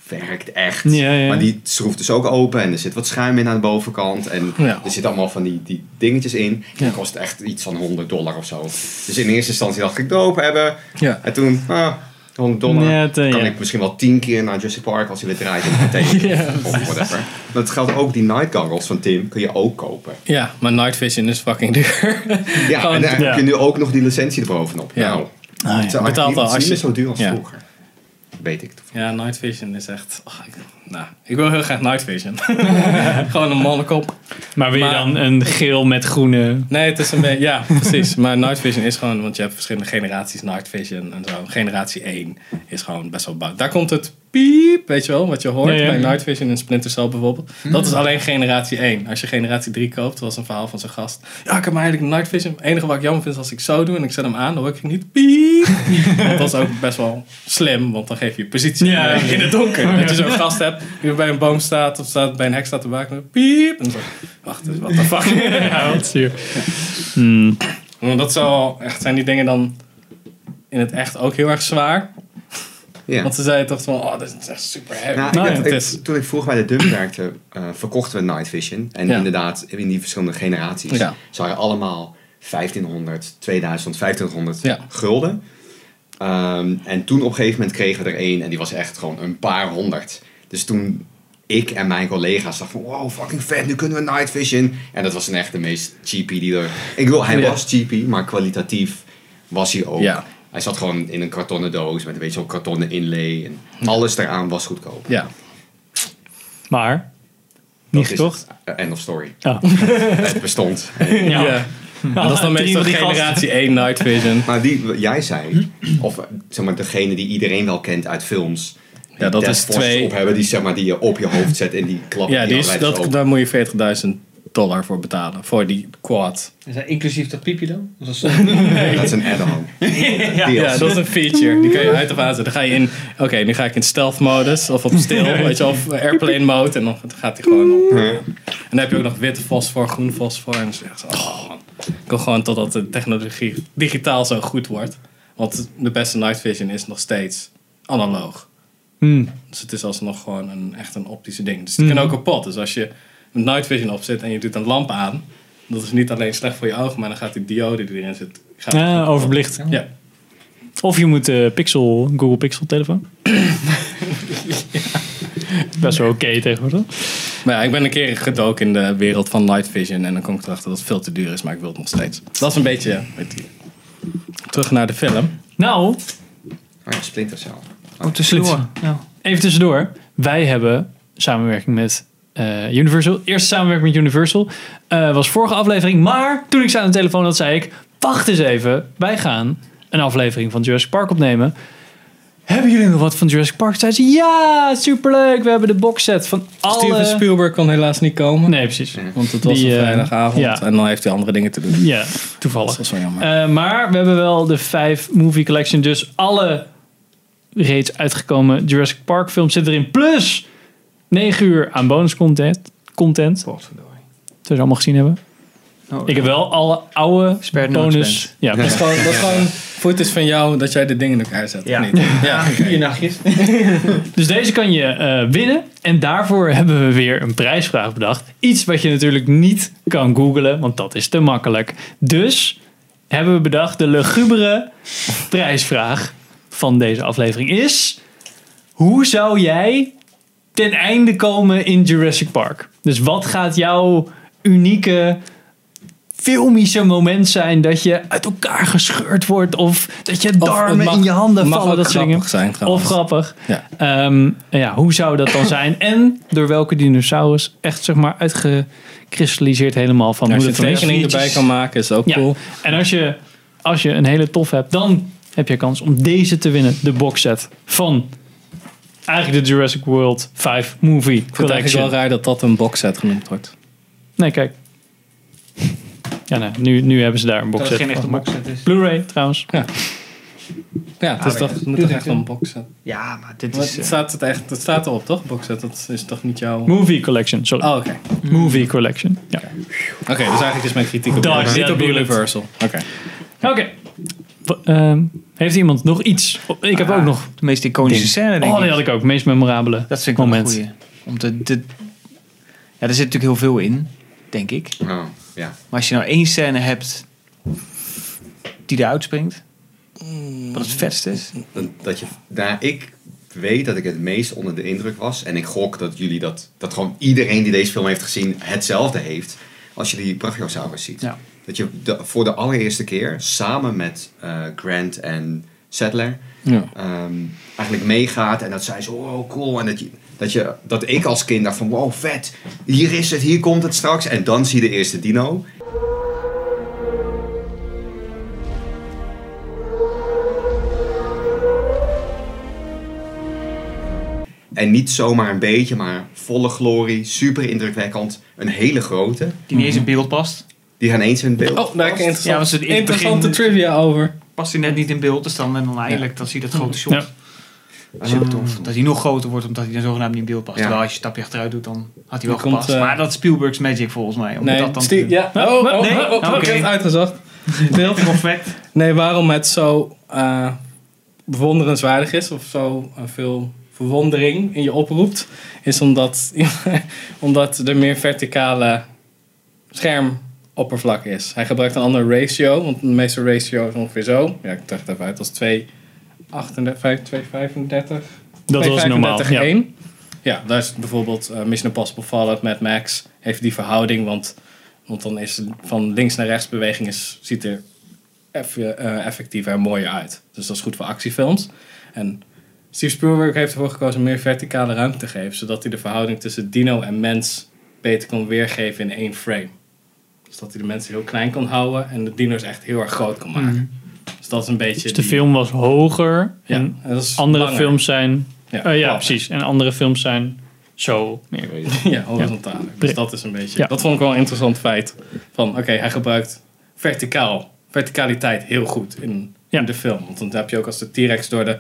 werkt echt. Ja, ja. Maar die schroeft dus ook open. En er zit wat schuim in aan de bovenkant. En Ja. er zit allemaal van die, die dingetjes in. Die kost echt iets van 100 dollar of zo. Dus in eerste instantie dacht ik, open hebben. Ja. En toen, ah, 100 dollar. Eh, kan ik misschien wel 10 keer naar Jurassic Park als hij weer draait container. Of whatever. Dat geldt ook, die night goggles van Tim kun je ook kopen. Ja, maar Night Vision is fucking duur. Ja, en dan heb je nu ook nog die licentie erbovenop. Ja. Nou, Ah, ja. het is Betaalt eigenlijk al niet, het als is niet je- meer zo duur als vroeger. Weet ik. Ja, Night Vision is echt... oh, ik, nou, ik wil heel graag Night Vision. Gewoon een mannekop. Maar wil je Maar- dan een geel met groene... Nee, het is een beetje... Ja, precies. Maar Night Vision is gewoon... Want je hebt verschillende generaties Night Vision en zo. Generatie 1 is gewoon best wel bouw. Daar komt het piep, weet je wel, wat je hoort Ja, ja. bij Night Vision en Splinter Cell bijvoorbeeld. Dat is alleen generatie 1. Als je generatie 3 koopt, was een verhaal van zijn gast. Ja, ik heb maar eigenlijk Night Vision. Het enige wat ik jammer vind is als ik zo doe en ik zet hem aan, dan hoor ik niet piep. want dat is ook best wel slim, want dan geef je positie ja. in het donker. Dat je zo'n gast hebt die bij een boom staat of staat bij een hek staat te waken. Piep. En dan zo, wacht, dus wat de fuck. Ja, wat zuur. Hmm. Want dat zou echt zijn die dingen dan in het echt ook heel erg zwaar. Ja. Want ze zeiden toch van, oh, dit is echt super heavy. Nou, ik Nou heb- ja, ik- het is- toen ik vroeger bij de Dum werkte, eh, verkochten we Night Vision. En Ja. inderdaad, in die verschillende generaties, Ja. ze waren allemaal 1500, 2000, 1500 Ja. gulden. Ehm, en toen op een gegeven moment kregen we er één en die was echt gewoon een paar honderd. Dus toen ik en mijn collega's dachten van, wow, fucking vet, nu kunnen we Night Vision. En dat was dan echt de meest cheapy die er... Ik wil, hij Ja. was cheapy, maar kwalitatief was hij ook. Ja. Hij zat gewoon in een kartonnen doos met een beetje zo'n kartonnen inlay. En alles eraan was goedkoop. Ja. Maar, gekocht? het. Eh, End of story. Ja. Het bestond. Ja. Ja. Dat is dan meestal generatie 1 Night Vision. Maar die, jij zei, of zeg maar degene die iedereen wel kent uit films. Die Ja, dat is twee- op hebben, die, zeg maar, die je op je hoofd zet en die klap Ja, die is, allerlei dat, zo- daar moet je 40.000 dollar voor betalen. Voor die quad. Is dat inclusief dat piepje dan? Dat is Dat is een add-on. Ja. Ja, dat is een feature. Die kan je uit of aanzetten. Dan ga je in, oké, nu ga ik in stealth modus of op stil, weet je, of airplane mode. En dan gaat hij gewoon op. En dan heb je ook nog witte fosfor, groen fosfor. En dan zeg je, oh man. Ik wil gewoon totdat de technologie digitaal zo goed wordt. Want de beste night vision is nog steeds analoog. Hmm. Dus het is alsnog gewoon een, echt een optische ding. Dus die kan ook kapot. Dus als je met night vision op zit en je doet een lamp aan, dat is niet alleen slecht voor je ogen, maar dan gaat die diode die erin zit. Gaat Ja, overbelicht. Ja. Of je moet de Pixel, Google Pixel telefoon. Best wel oké tegenwoordig. Maar ja, ik ben een keer gedoken in de wereld van night vision en dan kom ik erachter dat het veel te duur is, maar ik wil het nog steeds. Dat is een beetje, weet je. Terug naar de film. Nou, Oh ja, Splinter Cell. Oh, tussendoor. Ja. even tussendoor. Wij hebben samenwerking met eh, Universal. Eerste samenwerking met Universal. eh, was vorige aflevering. Maar toen ik zei aan de telefoon dat zei ik... Wacht eens even. Wij gaan een aflevering van Jurassic Park opnemen. Hebben jullie nog wat van Jurassic Park? Zeiden ze, ja, superleuk. We hebben de boxset van alle... Steven Spielberg kon helaas niet komen, Nee, precies. want het was Die, een eh, vrijdagavond ja. en dan heeft hij andere dingen te doen. Ja, Dat toevallig. was wel jammer. Eh, maar we hebben wel de vijf movie collection. Dus alle reeds uitgekomen Jurassic Park films zitten erin. Plus 9 uur aan bonus content. content. Potverdorie. Dat we ze allemaal gezien hebben. Oh, Ik heb wel alle oude bonus. Ja, dat is gewoon, dat is gewoon footage van jou dat jij de dingen in elkaar zet. Ja. niet? ja. Vier nachtjes. Dus deze kan je eh, winnen. En daarvoor hebben we weer een prijsvraag bedacht. Iets wat je natuurlijk niet kan googlen, want dat is te makkelijk. Dus hebben we bedacht, de lugubere prijsvraag van deze aflevering is... Hoe zou jij ten einde komen in Jurassic Park? Dus wat gaat jouw unieke filmische moment zijn dat je uit elkaar gescheurd wordt of dat je darmen mag- in je handen vallen, dat soort dingen. grappig zijn. Of grappig. Ja. Ehm, ja, hoe zou dat dan zijn? En door welke dinosaurus echt zeg maar uitgekristalliseerd helemaal van Als hoe je dan tekening erbij kan maken is ook Ja. cool. En als je, als je een hele tof hebt, dan heb je kans om deze te winnen. De boxset van eigenlijk de Jurassic World 5 movie Ik vind het eigenlijk collection. wel raar dat dat een boxset genoemd wordt. Nee, kijk. Ja, nee, nu, nu hebben ze daar een Dat boxset het geen echte boxset is. Blu-ray trouwens. Ja, het is Ah, toch, ja. het moet toch echt een boxset. Ja, maar dit Maar is... het, eh, staat het, echt, het staat erop, toch? Boxset, dat is toch niet jouw... Movie collection, sorry. Oh, oké. Movie collection. Ja. Oké, dus eigenlijk is mijn kritiek op, niet that op. Universal. Oké. Oké. Ehm, heeft iemand nog iets? Ik heb Ah, ook nog. De meest iconische Ding. scène, denk Oh, die ik. had ik ook. Meest memorabele Dat vind ik wel een moment. goeie. Om te, de, ja, er zit natuurlijk heel veel in, denk ik. Oh, ja. Maar als je nou één scène hebt die eruit springt, wat het vetst is. Dat, dat je, nou, ik weet dat ik het meest onder de indruk was. En ik gok dat jullie dat, dat gewoon iedereen die deze film heeft gezien hetzelfde heeft. Als je die Brachiosaurus ziet. Ja. Dat je de, voor de allereerste keer samen met eh, Grant en Sadler Ja. ehm, eigenlijk meegaat. En dat zij zo, oh cool. En dat, je, dat, je, dat ik als kind dacht van, wow vet. Hier is het, hier komt het straks. En dan zie je de eerste dino. En niet zomaar een beetje, maar volle glorie, super indrukwekkend. Een hele grote. Die niet eens in beeld past. Die gaan eens in beeld. Oh, daar heb ik. Ja, interessant, het interessante begin- trivia over. Past hij net niet in beeld, dus dan, en dan eindelijk dan zie je dat grote shot. Ja. Super tof. Dat hij nog groter wordt omdat hij dan zogenaamd niet in beeld past. Ja. Terwijl als je een stapje achteruit doet, dan had hij wel komt, gepast. eh, maar dat is Spielberg's magic volgens mij. Nee, dat dan Steve- ja. Oh, oh, oh, Nee? oh, oh, Oké. ik heb het uitgezocht. Beeld. Perfect. Nee, waarom het zo eh, bewonderenswaardig is of zo eh, veel verwondering in je oproept, is omdat, omdat er meer verticale schermoppervlak is. Hij gebruikt een andere ratio, want de meeste ratio is ongeveer zo. Ja, ik dacht het even uit als 2,35. 2,35. Dat was normaal. 2,35 Ja. 1. Ja, daar is bijvoorbeeld eh, Mission Impossible Fallout, Mad Max heeft die verhouding, want, want dan is van links naar rechts beweging is, ziet er eff- eh, effectiever en mooier uit. Dus dat is goed voor actiefilms. En Steve Spielberg heeft ervoor gekozen om meer verticale ruimte te geven, zodat hij de verhouding tussen dino en mens beter kon weergeven in één frame. Dus dat hij de mensen heel klein kon houden en de dino's echt heel erg groot kon maken. Dus dat is een beetje. Dus de die- film was hoger. Ja, En en dat is andere langer. films zijn... Ja, eh, ja, precies. En andere films zijn zo meer. Ja, horizontaal. Dus dat is een beetje. Ja. Dat vond ik wel een interessant feit. Van oké, hij gebruikt verticaal, verticaliteit heel goed in, in de film. Want dan heb je ook als de T-Rex door de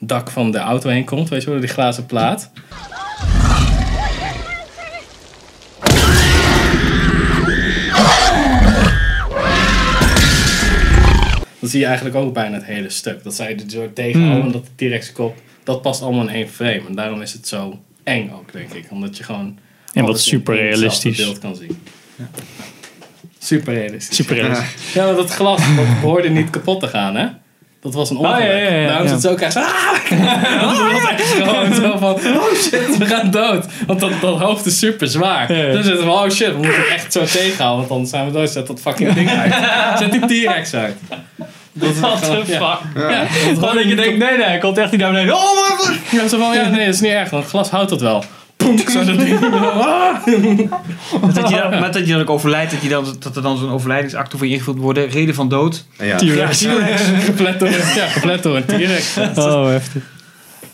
dak van de auto heen komt, weet je wel, die glazen plaat. Zie je eigenlijk ook bijna het hele stuk. Dat zij er zo tegenhouden, Hmm. dat de T-Rex kop, dat past allemaal in één frame. En daarom is het zo eng ook, denk ik. Omdat je gewoon En wat super realistisch. beeld kan zien. Super realistisch. Super realistisch. Ja, maar dat glas dat behoorde niet kapot te gaan, hè? Dat was een ongeluk. Oh, ja, ja, ja, Daarom ja. zit ze ook echt zo... Ah! Echt gewoon zo van... Oh shit, we gaan dood. Want dat, dat hoofd is super zwaar. Ja, ja. Dus het van... Oh shit, we moeten echt zo tegenhouden. Want dan zijn we dood. Zet dat fucking ding uit. Zet die T-Rex uit. Dat is What the fuck? Ja, Gewoon dat je denkt, nee, nee, hij komt echt niet naar beneden. Oh, maar wat? Ja, zo van, ja, nee, dat is niet erg. Want glas houdt dat wel. Poem, zo dat ding. Met dat, je dan, met dat je dan ook overlijdt, dat, je dan, dat er dan zo'n overlijdingsakte voor je ingevuld wordt. Reden van dood. Ja. T-Rex. Ja, geplet door een T-Rex. Oh, heftig.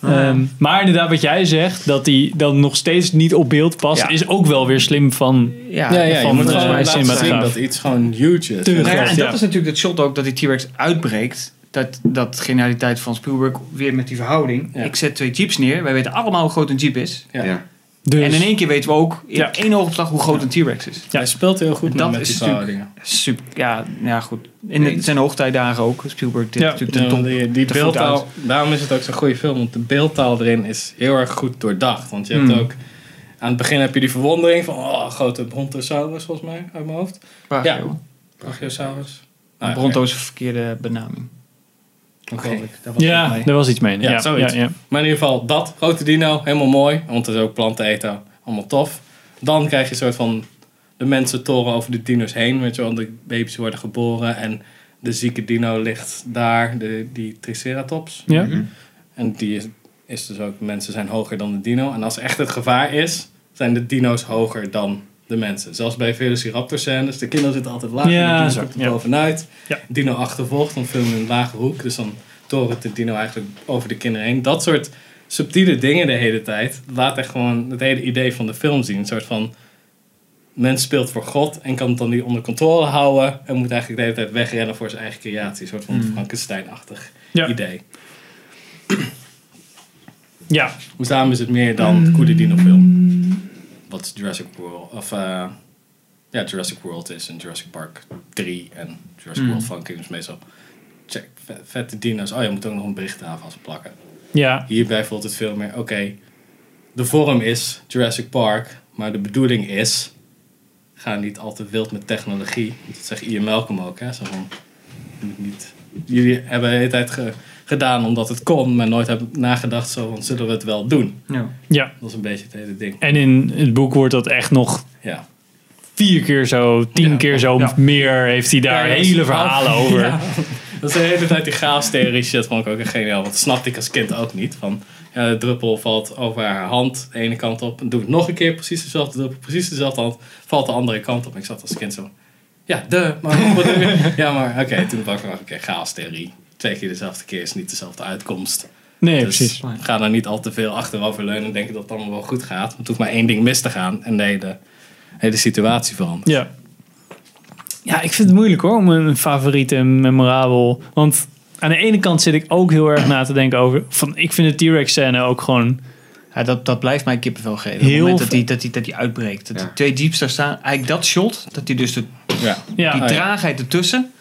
Ehm, maar inderdaad, wat jij zegt, dat die dan nog steeds niet op beeld past, Ja. is ook wel weer slim van. Ja, Ja, ja, je van, moet eh, gewoon laten zien dat iets gewoon huge is. Tuurlijk. Nou ja, en Ja. dat is natuurlijk het shot ook dat die T-Rex uitbreekt. Dat, dat genialiteit van Spielberg weer met die verhouding. Ja. Ik zet twee jeeps neer. Wij weten allemaal hoe groot een jeep is. Ja. Ja. Dus, En in één keer weten we ook in Ja. één oogopslag hoe groot een T-Rex is. Hij speelt heel goed dat met is die natuurlijk-. Super, ja, ja, goed. In de- zijn hoogtijdagen ook. Spielberg dit Ja. natuurlijk Ja, de top. die die de voet beeldtaal, daarom is het ook zo'n goede film, want de beeldtaal erin is heel erg goed doordacht. Want je hebt Hmm. ook, aan het begin heb je die verwondering van, oh, grote brontosaurus volgens mij, uit mijn hoofd. Waar, Ja. Brachiosaurus. Ah, ja, Bronto is een verkeerde benaming. Ik. Dat was ja, daar was iets mee. Ja, Ja, zoiets. ja, ja. Maar in ieder geval, dat, grote dino, helemaal mooi. Want het is ook planten eten, allemaal tof. Dan krijg je een soort van, de mensen toren over de dino's heen. Weet je wel, de baby's worden geboren en de zieke dino ligt daar, de, die Triceratops. Ja. Mhm. En die is, is dus ook, mensen zijn hoger dan de dino. En als echt het gevaar is, zijn de dino's hoger dan de mensen. Zelfs bij Velociraptor scènes, de kinderen zitten altijd laag Ja, en de dino komt er bovenuit. Ja. Dino achtervolgt, dan film in een lage hoek. Dus dan torent de dino eigenlijk over de kinderen heen. Dat soort subtiele dingen de hele tijd. Laat echt gewoon het hele idee van de film zien. Een soort van... Mens speelt voor God en kan het dan niet onder controle houden. En moet eigenlijk de hele tijd wegrennen voor zijn eigen creatie. Een soort van Frankenstein-achtig Ja. idee. Ja, Hoe samen is het meer dan de Goede Dino film? Wat Jurassic World... Of, eh, ja, Jurassic World is en Jurassic Park 3 en Jurassic World van Games meestal. Check, vet- vette dino's. Oh, je moet ook nog een bericht aan vast plakken. ja, Hierbij voelt het veel meer, oké, de vorm is Jurassic Park, maar de bedoeling is, ga niet al te wild met technologie. Dat zegt Ian Malcolm ook, hè. Zo van, niet, jullie hebben de hele tijd ge- gedaan omdat het kon, maar nooit hebben nagedacht zo van, zullen we het wel doen? Ja. ja. Dat is een beetje het hele ding. En in het boek wordt dat echt nog Ja. vier keer zo, tien Ja. keer zo Ja. meer heeft hij daar dat hele verhalen over. Ja. Dat is de hele tijd die chaos-theorie shit vond ik ook echt geniaal. Want dat snapte ik als kind ook niet. Van, ja, de druppel valt over haar hand de ene kant op. En doe het nog een keer, precies dezelfde druppel, precies dezelfde hand. Valt de andere kant op. En ik zat als kind zo... Ja, de, maar wat? Ja, maar oké, toen dacht ik, oké, chaos-theorie. Twee keer dezelfde keer is niet dezelfde uitkomst. Nee, dus precies. ga daar niet al te veel achterover leunen en denken dat het allemaal wel goed gaat. Want het hoeft maar één ding mis te gaan en de hele, hele situatie verandert. Ja. Ja, ik vind het moeilijk hoor, om een favoriet en memorabel. Want aan de ene kant zit ik ook heel erg na te denken over... Van, ik vind de T-Rex scène ook gewoon... Ja, dat, dat blijft mij kippenvel geven. Op het Heel moment dat die, dat die, dat die uitbreekt. Dat Ja. die twee jeeps daar staan. Eigenlijk dat shot. Dat die dus de, Ja. Die ja. traagheid ertussen.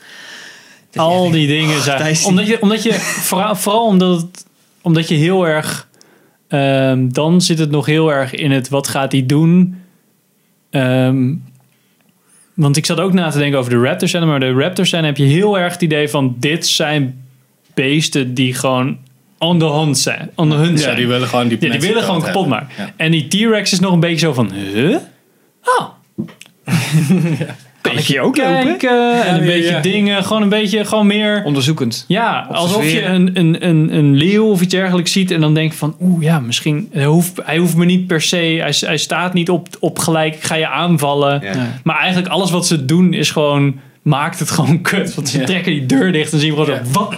Al die dingen zijn... Omdat je, omdat je vooral, vooral omdat, het, omdat je heel erg... ehm, dan zit het nog heel erg in het wat gaat hij doen. Ehm, want ik zat ook na te denken over de Raptor scène. Maar de Raptor scène heb je heel erg het idee van... Dit zijn beesten die gewoon on the hunt zijn. On the hunt Ja, zijn. die willen gewoon die Ja, die willen gewoon kapot hebben. maken. Ja. En die T-Rex is nog een beetje zo van... Huh? Oh. Kan ik hier ook lopen? Kijken en een beetje ja. dingen. Gewoon een beetje, gewoon meer... Onderzoekend. Ja, alsof je een, een, een, een leeuw of iets dergelijks ziet en dan denk je van, oeh ja, misschien, hij hoeft, hij hoeft me niet per se, hij, hij staat niet op, op gelijk, ik ga je aanvallen. Ja. Maar eigenlijk alles wat ze doen is gewoon, maakt het gewoon kut. Want ze Ja. trekken die deur dicht en zien we gewoon Ja. wat?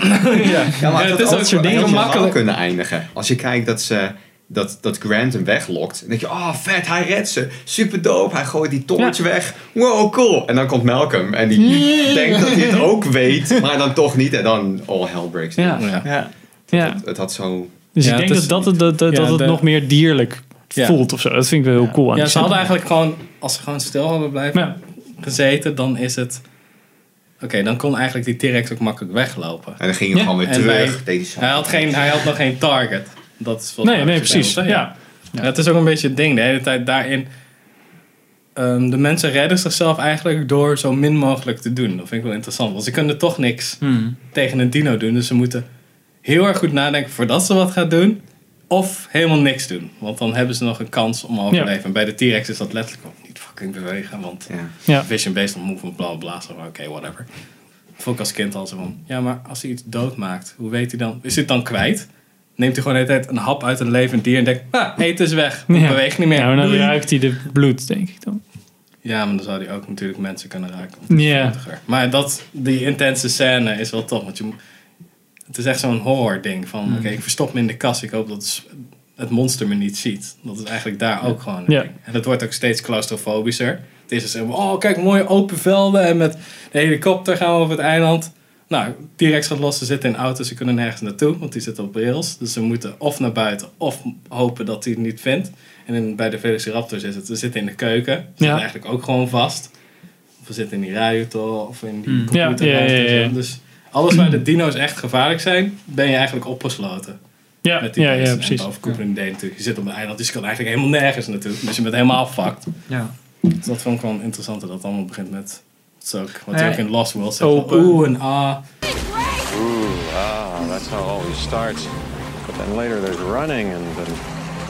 Ja. Maar het is ook soort dingen makkelijk kunnen eindigen. Als je kijkt dat ze dat, dat Grant hem weglokt. Dan denk je, oh vet, hij redt ze. Super dope. Hij gooit die torch Ja. weg. Wow, cool. En dan komt Malcolm en die denkt dat hij het ook weet, maar dan toch niet. En dan all hell breaks Ja. loose. Ja. Ja. Ja. Het, het had zo... Dus Ja, ik denk dat, dat, het- dat, dat, ja, dat het de- nog meer dierlijk Ja. voelt of zo. Dat vind ik wel heel cool aan Ja, ze hadden eigenlijk gewoon, als ze gewoon stil hadden blijven Ja. gezeten, dan is het... Oké, dan kon eigenlijk die T-Rex ook makkelijk weglopen. En dan ging hij Ja. gewoon weer En terug. wij- deed hij zo. Hij had, geen, hij had nog geen target. Dat is wat Nee, nee, precies. Ja. Ja, het is ook een beetje het ding. De hele tijd daarin... ehm, de mensen redden zichzelf eigenlijk door zo min mogelijk te doen. Dat vind ik wel interessant. Want ze kunnen toch niks Hmm. tegen een dino doen. Dus ze moeten heel erg goed nadenken voordat ze wat gaan doen. Of helemaal niks doen. Want dan hebben ze nog een kans om overleven. En bij de T-Rex is dat letterlijk ook niet fucking bewegen. Want Ja. Ja. vision based on movement, bla bla bla. Zo, Oké, whatever. Vond ik als kind al zo van... Ja, maar als hij iets doodmaakt, hoe weet hij dan? Is hij het dan kwijt? Neemt hij gewoon de hele tijd een hap uit een levend dier en denkt... Ah, eet is weg. Ik Ja. beweeg niet meer. Ja, maar dan ruikt hij de bloed, denk ik dan. Ja, maar dan zou hij ook natuurlijk mensen kunnen raken. Ja. Maar dat, die intense scène is wel tof. Want je, het is echt zo'n horror ding. Van, Mm. oké, ik verstop me in de kast. Ik hoop dat het- monster me niet ziet. Dat is eigenlijk daar ook gewoon Ja. ding. En het wordt ook steeds claustrofobischer. Het is dus, oh kijk, mooie open velden. En met de helikopter gaan we over het eiland. Nou, T-Rex gaat los. Ze zitten in auto's. Ze kunnen nergens naartoe. Want die zitten op rails. Dus ze moeten of naar buiten. Of hopen dat hij het niet vindt. En in, bij de Velociraptors is het, we zitten in de keuken. We zitten Ja. eigenlijk ook gewoon vast. Of we zitten in die rijauto of in die Hmm. computer. Ja, ja, ja, ja. Dus alles waar de dino's echt gevaarlijk zijn, ben je eigenlijk opgesloten. Ja, Met die ja, ja, precies. en natuurlijk. Je zit op een eiland, dus je kan eigenlijk helemaal nergens naartoe. Dus je bent helemaal fucked. Ja. Dus dat vond ik wel interessant dat het allemaal begint met... Dat is ook, wat je Nee. ook in Lost World zegt. Open. van Oeh en ah. Ooh, ah, that's how it always starts. But then later there's running and then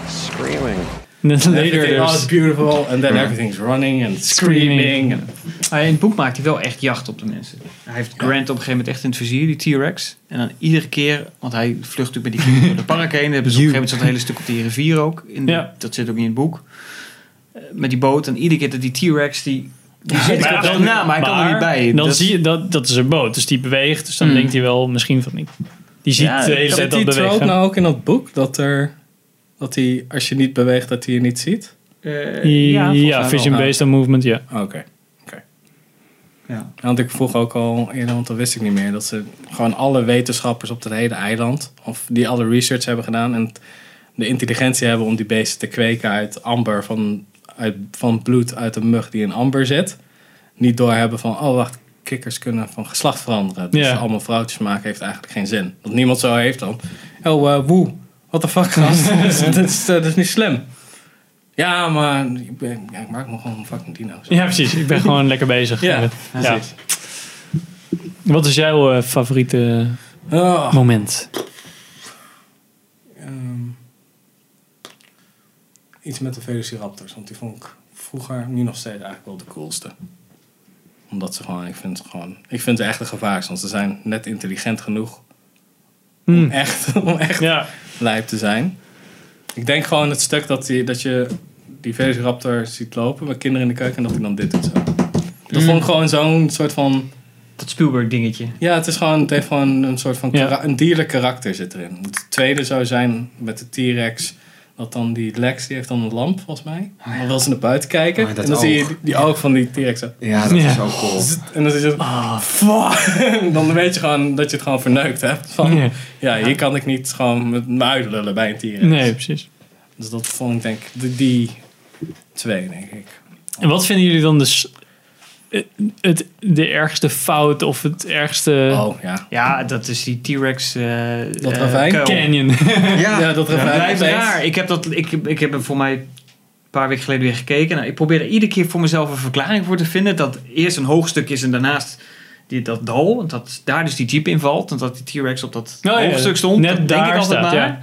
screaming. And then later Everything oh, is there's... beautiful. And then everything's running and Screaming. screaming. and- Maar in het boek maakt hij wel echt jacht op de mensen. Hij heeft Grant op een gegeven moment echt in het vizier, die T-Rex. En dan iedere keer, want hij vlucht natuurlijk met die kinderen door de park heen. Dan hebben ze op een gegeven moment zo'n hele stuk op die rivier ook. In, Ja. Dat zit ook niet in het boek. Eh, Met die boot. En iedere keer dat die T-Rex, die, die zit Maar er na, hij kan er niet bij. Dan Dat- zie je dat, dat is een boot, dus die beweegt. Dus dan Hmm. denkt hij wel misschien van niet. Die ziet Ja, de hele tijd die dat bewegen. nou ook in dat boek? Dat er Dat hij, als je niet beweegt, dat hij je niet ziet? Eh, Ja, vision-based on movement, ja. Oké. Oké. Ja. Want ik vroeg ook al eerder, want dat wist ik niet meer, dat ze gewoon alle wetenschappers op het hele eiland, of die alle research hebben gedaan en de intelligentie hebben om die beesten te kweken uit amber, van, uit, van bloed uit een mug die in amber zit. Niet doorhebben van, oh wacht, kikkers kunnen van geslacht veranderen. Dus Ja. allemaal vrouwtjes maken heeft eigenlijk geen zin. Dat niemand zo heeft dan, oh eh, woe, what the fuck gast, dat, is, dat, is, dat is niet slim. Ja, maar ik, ben, ja, ik maak me gewoon een fucking dino's. Ja, precies. Ik ben gewoon lekker bezig. Ja. Wat is jouw eh, favoriete Oh. moment? Iets met de Velociraptors. Want die vond ik vroeger, nu nog steeds eigenlijk wel de coolste. Omdat ze gewoon, ik vind, het gewoon, ik vind ze echt een gevaar. Want ze zijn net intelligent genoeg om Hmm. echt, om echt Ja. lijp te zijn. Ik denk gewoon het stuk dat, die, dat je die Velociraptor ziet lopen met kinderen in de keuken en dat hij dan dit doet zo. Dat vond ik gewoon zo'n soort van... Dat Spielberg dingetje. Ja, het is gewoon, het heeft gewoon een soort van Ja. een dierlijk karakter zit erin. Het tweede zou zijn met de T-Rex. Dat dan die Lex, die heeft dan een lamp volgens mij. Dan wil ze naar buiten kijken. Oh, dat en dan zie je die, die oog van die T-Rex. Ja, dat Ja. is ook cool. En dan, is het, fuck. dan weet je gewoon dat je het gewoon verneukt hebt. Van, Ja. ja, hier kan ik niet gewoon met mijn uitlullen bij een T-Rex. Nee, precies. Dus dat vond ik denk ik die, die twee, denk ik. En wat vinden jullie dan dus het, de ergste fout of het ergste Oh, ja. Ja, dat is die T-Rex. eh, Dat eh, ravijn? canyon? Ja, Ja, dat Ja, ravijn blijft opeens. raar. Ik heb, dat, ik, ik heb er voor mij een paar weken geleden weer gekeken. Nou, ik probeer er iedere keer voor mezelf een verklaring voor te vinden. Dat eerst een hoogstuk is en daarnaast die, dat dal. Want dat daar dus die jeep in valt. En dat die T-Rex op dat Oh, ja, hoogstuk stond. net dat denk daar ik altijd staat, maar.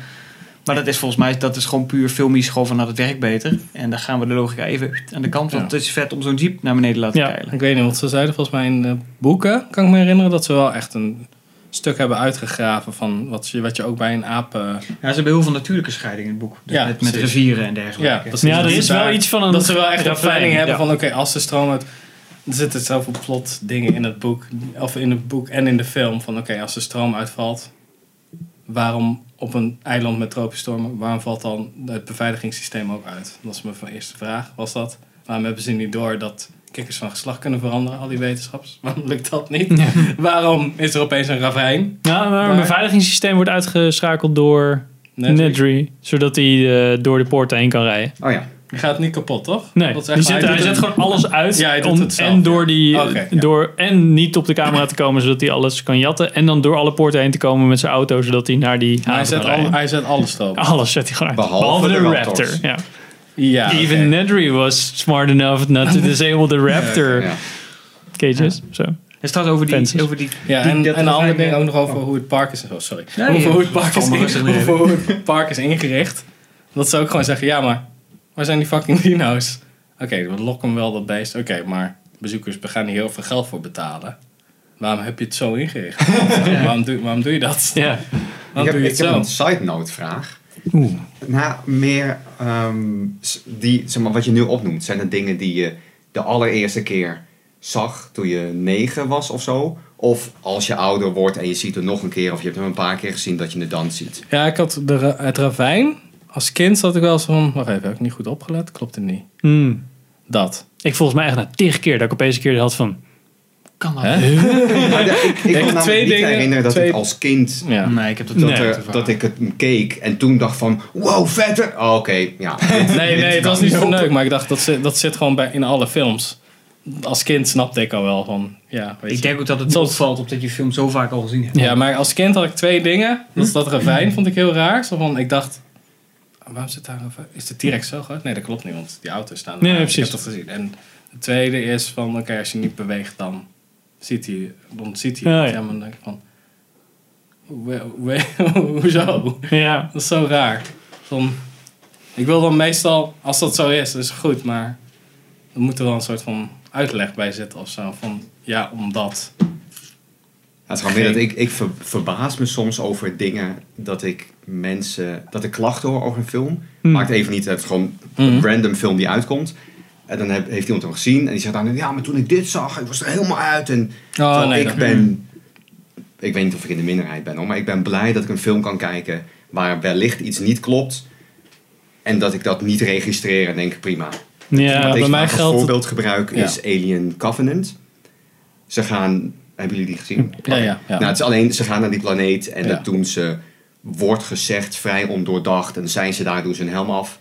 Maar dat is volgens mij dat is gewoon puur filmisch. Gewoon van nou, dat werkt beter. En dan gaan we de logica even aan de kant. Want Ja. het is vet om zo'n jeep naar beneden te laten Ja. keilen. Ik weet niet, want ze zeiden volgens mij in de boeken, kan ik me herinneren, dat ze wel echt een stuk hebben uitgegraven van wat je, wat je ook bij een aap... eh, Ja, ze hebben heel veel natuurlijke scheiding in het boek. Dus Ja, met, met rivieren en dergelijke. ja. Ja, er Dat is ze wel iets van een Dat ze wel echt een planning hebben ja. van, oké, als de stroom uit... Er zitten zoveel plot dingen in het boek, of in het boek en in de film, van oké, als de stroom uitvalt, waarom op een eiland met tropische stormen, waarom valt dan het beveiligingssysteem ook uit? Dat is mijn eerste vraag, was dat. Waarom hebben ze niet door dat kikkers van geslacht kunnen veranderen, al die wetenschappers? Waarom lukt dat niet? Waarom is er opeens een ravijn? Nou, maar een beveiligingssysteem wordt uitgeschakeld door Nedry, zodat hij eh, door de poorten heen kan rijden. Oh ja. Je gaat niet kapot, toch? Nee, Dat is hij, echt- zet, hij hij doet zet het- gewoon alles uit. Ja, hij doet om- het zelf, en door die, ja. door en niet op de camera te komen, zodat hij alles kan jatten. En dan door alle poorten heen te komen met zijn auto, zodat hij naar die Maar hij haven zet, kan al, hij zet alles erop. Alles zet hij gewoon uit. Behalve de, de Raptor. Ja. Ja, Even. Nedry was smart enough not to disable the Raptor Ja. cages. Zo. Het staat over die... Fences. Over die Ja, en, dat en een ander ravijn- ding ook nog over hoe het park is. Oh, sorry. Over ja. hoe het park is, over hoe het park is ingericht. Dat ze ook gewoon zeggen, ja, maar waar zijn die fucking dino's? Oké, we lokken hem wel dat beest. Oké, maar bezoekers, we gaan hier heel veel geld voor betalen. Waarom heb je het zo ingericht? waarom, doe, waarom doe je dat? Ja. Ik Waarom heb, doe je ik het heb zo? een side note vraag. Oeh. Nou, meer ehm, die, zeg maar, wat je nu opnoemt, zijn het dingen die je de allereerste keer zag toen je negen was of zo? Of als je ouder wordt en je ziet het nog een keer of je hebt hem een paar keer gezien dat je het dan ziet? Ja, ik had de, het ravijn. Als kind zat ik wel eens van, wacht even, heb ik niet goed opgelet? Klopt het niet? Hmm. Dat. Ik volgens mij echt na tig keer dat ik opeens een keer had van... Kan dat? Hè? Maar de- ik, ik kan me twee niet dingen- herinneren dat twee- ik als kind Ja. Nee, ik heb dat dat, Nee. er, dat ik het keek en toen dacht van, wow, vette. Oh, Oké, ja. dit- Nee, dit nee, het was niet zo leuk, maar ik dacht, dat zit, dat zit gewoon bij, in alle films. Als kind snapte ik al wel van, ja, weet Ik je. denk ook dat het Soms- opvalt op dat je film zo vaak al gezien hebt. Ja, maar als kind had ik twee dingen. Dat is dat ravijn, vond ik heel raar. Zo van, ik dacht, waarom zit daar ravijn? Is de T-Rex zo groot? Nee, dat klopt niet, want die auto's staan er. Nee, nee, Ik heb dat gezien. En het tweede is van, oké, als je niet beweegt, dan ziet hij, dan ziet hij Ja, het. ja. Ja, maar dan denk ik van, hoe- hoezo? Ja. Dat is zo raar. Van, ik wil dan meestal, als dat zo is, is het goed, maar er moet er wel een soort van uitleg bij zitten of zo. Van ja, omdat. Ja, het gewoon meer dat ik, ik ver- verbaas me soms over dingen dat ik mensen, dat ik klachten hoor over een film. Hmm. Maakt even niet, het is gewoon een random film die uitkomt. En dan heb, heeft iemand hem gezien en die zegt dan, ja, maar toen ik dit zag, ik was er helemaal uit. En Oh, nee, ik dat- ben, ik weet niet of ik in de minderheid ben hoor, maar ik ben blij dat ik een film kan kijken waar wellicht iets niet klopt. En dat ik dat niet registreer en denk prima. Ja, bij mij geldt- voorbeeld gebruik Ja. is Alien Covenant. Ze gaan, hebben jullie die gezien? Ja, ja, ja. Nou, het is alleen, ze gaan naar die planeet en dat doen ze, wordt gezegd, vrij ondoordacht. En zijn ze daar, doen ze een helm af.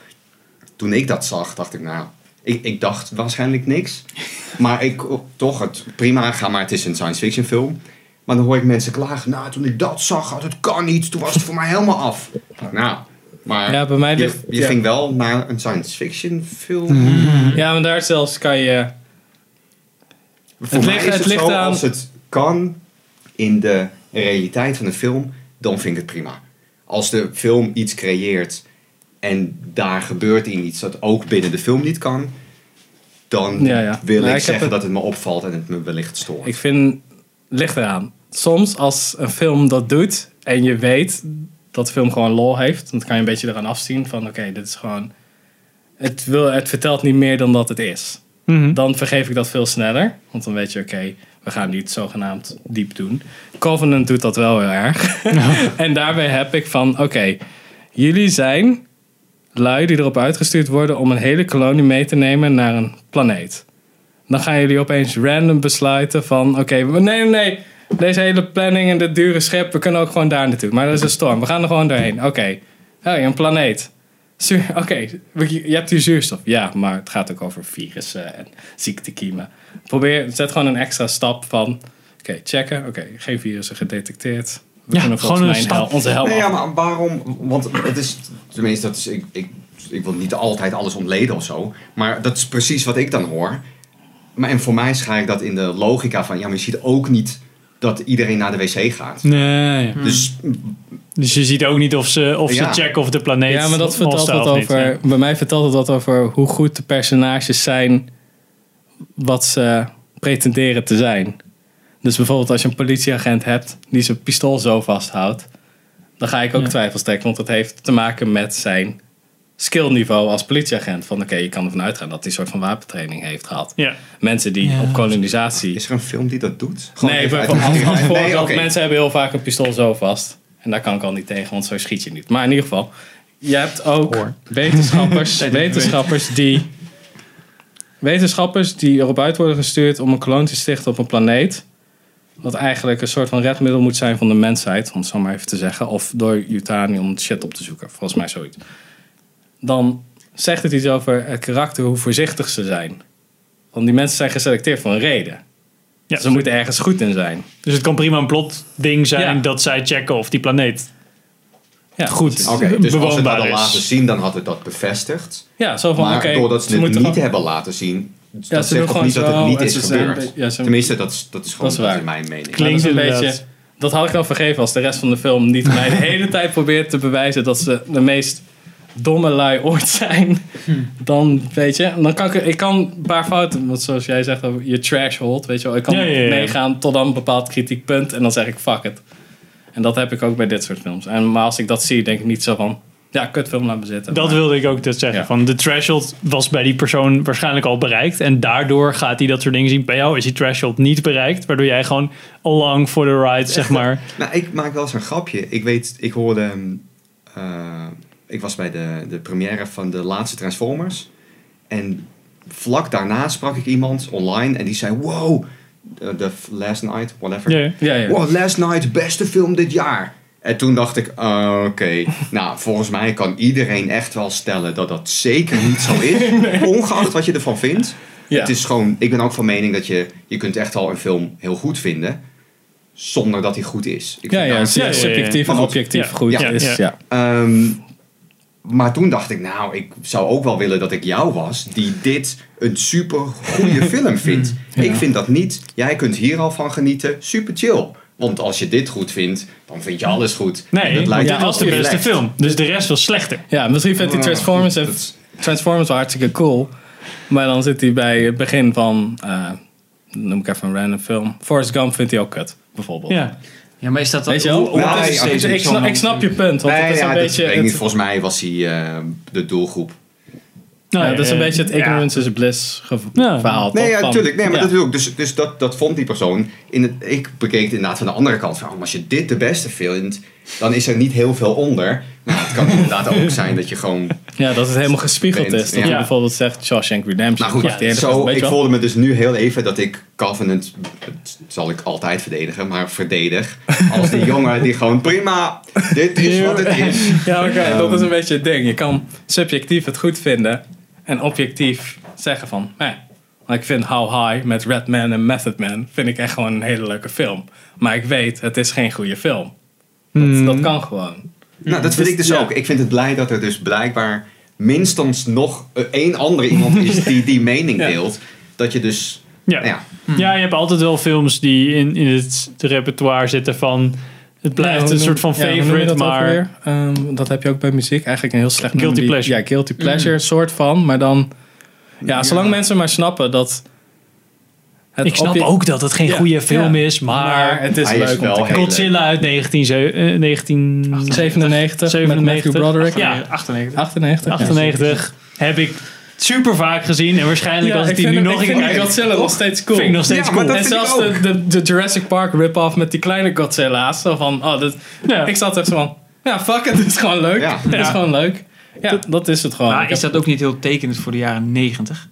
Toen ik dat zag, dacht ik, nou, ik, ik dacht waarschijnlijk niks. Maar ik, toch, het, prima, ga maar, het is een science fiction film. Maar dan hoor ik mensen klagen, nou, toen ik dat zag, had het kan niet. Toen was het voor mij helemaal af. Nou, maar Ja, bij mij je, ja. ging wel naar een science fiction film. Ja, maar daar zelfs kan je... Voor Het mij ligt- is het het, ligt zo, aan- als het kan in de realiteit van de film, dan vind ik het prima. Als de film iets creëert en daar gebeurt iets dat ook binnen de film niet kan, dan Ja, ja. wil Maar ik, ik heb zeggen het- dat het me opvalt en het me wellicht stoort. Ik vind, ligt eraan. Soms als een film dat doet en je weet dat de film gewoon lol heeft, dan kan je een beetje eraan afzien van oké, dit is gewoon, het, wil, het vertelt niet meer dan dat het is. Mhm. Dan vergeef ik dat veel sneller, want dan weet je oké, we gaan niet zogenaamd diep doen. Covenant doet dat wel heel erg. en daarbij heb ik van oké, jullie zijn lui die erop uitgestuurd worden om een hele kolonie mee te nemen naar een planeet. Dan gaan jullie opeens random besluiten van... Oké, nee, nee, nee. Deze hele planning en dit dure schip... We kunnen ook gewoon daar naartoe. Maar er is een storm. We gaan er gewoon doorheen. Oké. Hey, een planeet. Oké, we- je hebt hier zuurstof. Ja, maar het gaat ook over virussen en ziektekiemen. Probeer, zet gewoon een extra stap van... Oké, checken. Oké, geen virussen gedetecteerd. We Ja, kunnen volgens gewoon mij een hel- stap. onze helm Nee, ja, maar waarom? Want het is, tenminste, dat is, ik, ik, ik wil niet altijd alles ontleden of zo. Maar dat is precies wat ik dan hoor. Maar en voor mij schaar ik dat in de logica van, ja, maar je ziet ook niet dat iedereen naar de wc gaat. Nee. Dus Dus je ziet ook niet of ze, of Ja. ze checken of de planeet Ja, maar dat vertelt wat niet. over. Bij mij vertelt het wat over hoe goed de personages zijn. wat ze pretenderen te zijn. Dus bijvoorbeeld als je een politieagent hebt die zijn pistool zo vasthoudt. dan ga ik ook Ja. twijfels trekken, want dat heeft te maken met zijn skillniveau als politieagent. Van oké, je kan ervan uitgaan dat hij een soort van wapentraining heeft gehad. Ja. Mensen die Ja. op kolonisatie. is er een film die dat doet? Nee, even uit bijvoorbeeld mijn- als Nee, mensen hebben heel vaak een pistool zo vast. En daar kan ik al niet tegen, want zo schiet je niet. Maar in ieder geval, je hebt ook Hoor. wetenschappers, wetenschappers die wetenschappers die erop uit worden gestuurd om een kolonie te stichten op een planeet. Wat eigenlijk een soort van redmiddel moet zijn van de mensheid, om het zo maar even te zeggen. Of door Yutani om shit op te zoeken. Volgens mij zoiets. Dan zegt het iets over het karakter, hoe voorzichtig ze zijn. Want die mensen zijn geselecteerd voor een reden. Ja, Ze moeten ergens goed in zijn. Dus het kan prima een plot ding zijn Ja. dat zij checken of die planeet Ja, goed Oké, dus als ze hadden is. laten zien, dan had het dat bevestigd. Ja, zo van Maar oké. doordat ze het moeten niet hebben laten zien, Ja, dat ze zegt toch niet dat het niet is gebeurd. ja, ze- Tenminste, dat is, dat is gewoon Dat is waar. in mijn mening. Dat Klinkt een beetje. Dat had ik dan vergeven als de rest van de film niet mij de hele tijd probeert te bewijzen dat ze de meest domme lui ooit zijn. Dan weet je, dan kan ik, ik kan een paar fouten, want zoals jij zegt over je threshold, weet je wel, ik kan Ja, ja, ja. meegaan tot dan een bepaald kritiekpunt en dan zeg ik fuck it. En dat heb ik ook bij dit soort films. En maar als ik dat zie, denk ik niet zo van, ja, kutfilm laten we zitten. Dat Maar- wilde ik ook dus zeggen. Ja. Van de threshold was bij die persoon waarschijnlijk al bereikt. En daardoor gaat hij dat soort dingen zien. Bij jou is die threshold niet bereikt. Waardoor jij gewoon along for the ride, zeg maar. Nou, ik maak wel eens een grapje. Ik weet, ik hoorde... ehm, eh, ik was bij de, de première van de laatste Transformers. En vlak daarna sprak ik iemand online en die zei... Wow, the, the Last Night, whatever. Ja. Ja, ja. Wow, Last Night, beste film dit jaar. En toen dacht ik, ah, oké, nou volgens mij kan iedereen echt wel stellen dat dat zeker niet zo is. Ongeacht wat je ervan vindt. Ja. Het is gewoon, ik ben ook van mening dat je, je kunt echt wel een film heel goed vinden. Zonder dat hij goed is. Ik Ja, vind ja, subjectief Maar en objectief ja. goed Ja, is. ja. Ja. Maar toen dacht ik, nou, ik zou ook wel willen dat ik jou was die dit een super goede film vindt. Ik vind dat niet. Jij kunt hier al van genieten. Super chill. Want als je dit goed vindt, dan vind je alles goed. En Nee, dat lijkt ja, wel als de beste film. Dus de rest was slechter. Ja, misschien vindt hij Transformers, en Dat is- Transformers wel hartstikke cool. Maar dan zit hij bij het begin van, eh, noem ik even een random film. Forrest Gump vindt hij ook kut, bijvoorbeeld. Ja. Ja, maar is dat dan... Weet je wel? oud is ja, Ik, ik, snap, ik snap je punt, want Nee, het is ja, een dat beetje... niet. Het, Volgens mij was hij eh, de doelgroep. Nou, ja, dat is een eh, beetje het ja. ignorance is bliss Ja. verhaal. Nee, ja, natuurlijk. Nee, maar ja. dat wil ik. Dus, dus dat, dat vond die persoon. In het, ik bekeek het inderdaad van de andere kant. Van, oh, als je dit de beste vindt dan is er niet heel veel onder. Nou, het kan inderdaad ook zijn dat je gewoon... Ja, dat het helemaal gespiegeld Bent, is. Dat ja. je bijvoorbeeld zegt Shawshank Redemption. Nou goed, zo, ik voelde me dus nu heel even dat ik Covenant, het zal ik altijd verdedigen, maar verdedig. Als die jongen die gewoon, prima, dit is wat het is. Ja, oké, Ehm. dat is een beetje het ding. Je kan subjectief het goed vinden en objectief zeggen van, eh, want ik vind How High met Redman en Method Man vind ik echt gewoon een hele leuke film. Maar ik weet, het is geen goede film. Dat, dat kan gewoon. Nou, dat vind ik dus ja. ook. Ik vind het blij dat er dus blijkbaar minstens nog eh, één andere iemand is die die mening Ja. deelt. Dat je dus, Ja. nou ja, Ja, je hebt altijd wel films die in, in het repertoire zitten van... Het blijft Ja, een soort van favorite, dat maar... Ehm, dat heb je ook bij muziek. Eigenlijk een heel slecht Guilty die- pleasure. Ja, guilty pleasure soort van. Maar dan, ja, zolang mensen maar snappen dat... Het Ik snap ook dat het geen Ja, goede film ja. is, maar... maar het is leuk om wel te heel kijken. Godzilla uit 19, eh, 19... 97, met 97. Matthew Broderick. Ja. 98. 98. ja. 98 heb ik super vaak gezien. En waarschijnlijk als ik die nu hem- nog een vind keer kijk... Godzilla nog steeds cool. Vind ik nog steeds Ja, maar cool. dat en zelfs de, de, de Jurassic Park rip-off met die kleine Godzilla's. Zo van, oh, Ja. ik zat echt zo van, ja, fuck het is gewoon leuk. Ja. Het is gewoon leuk. Ja, dat, is het gewoon. Maar is dat ook niet heel tekenend voor de jaren 90?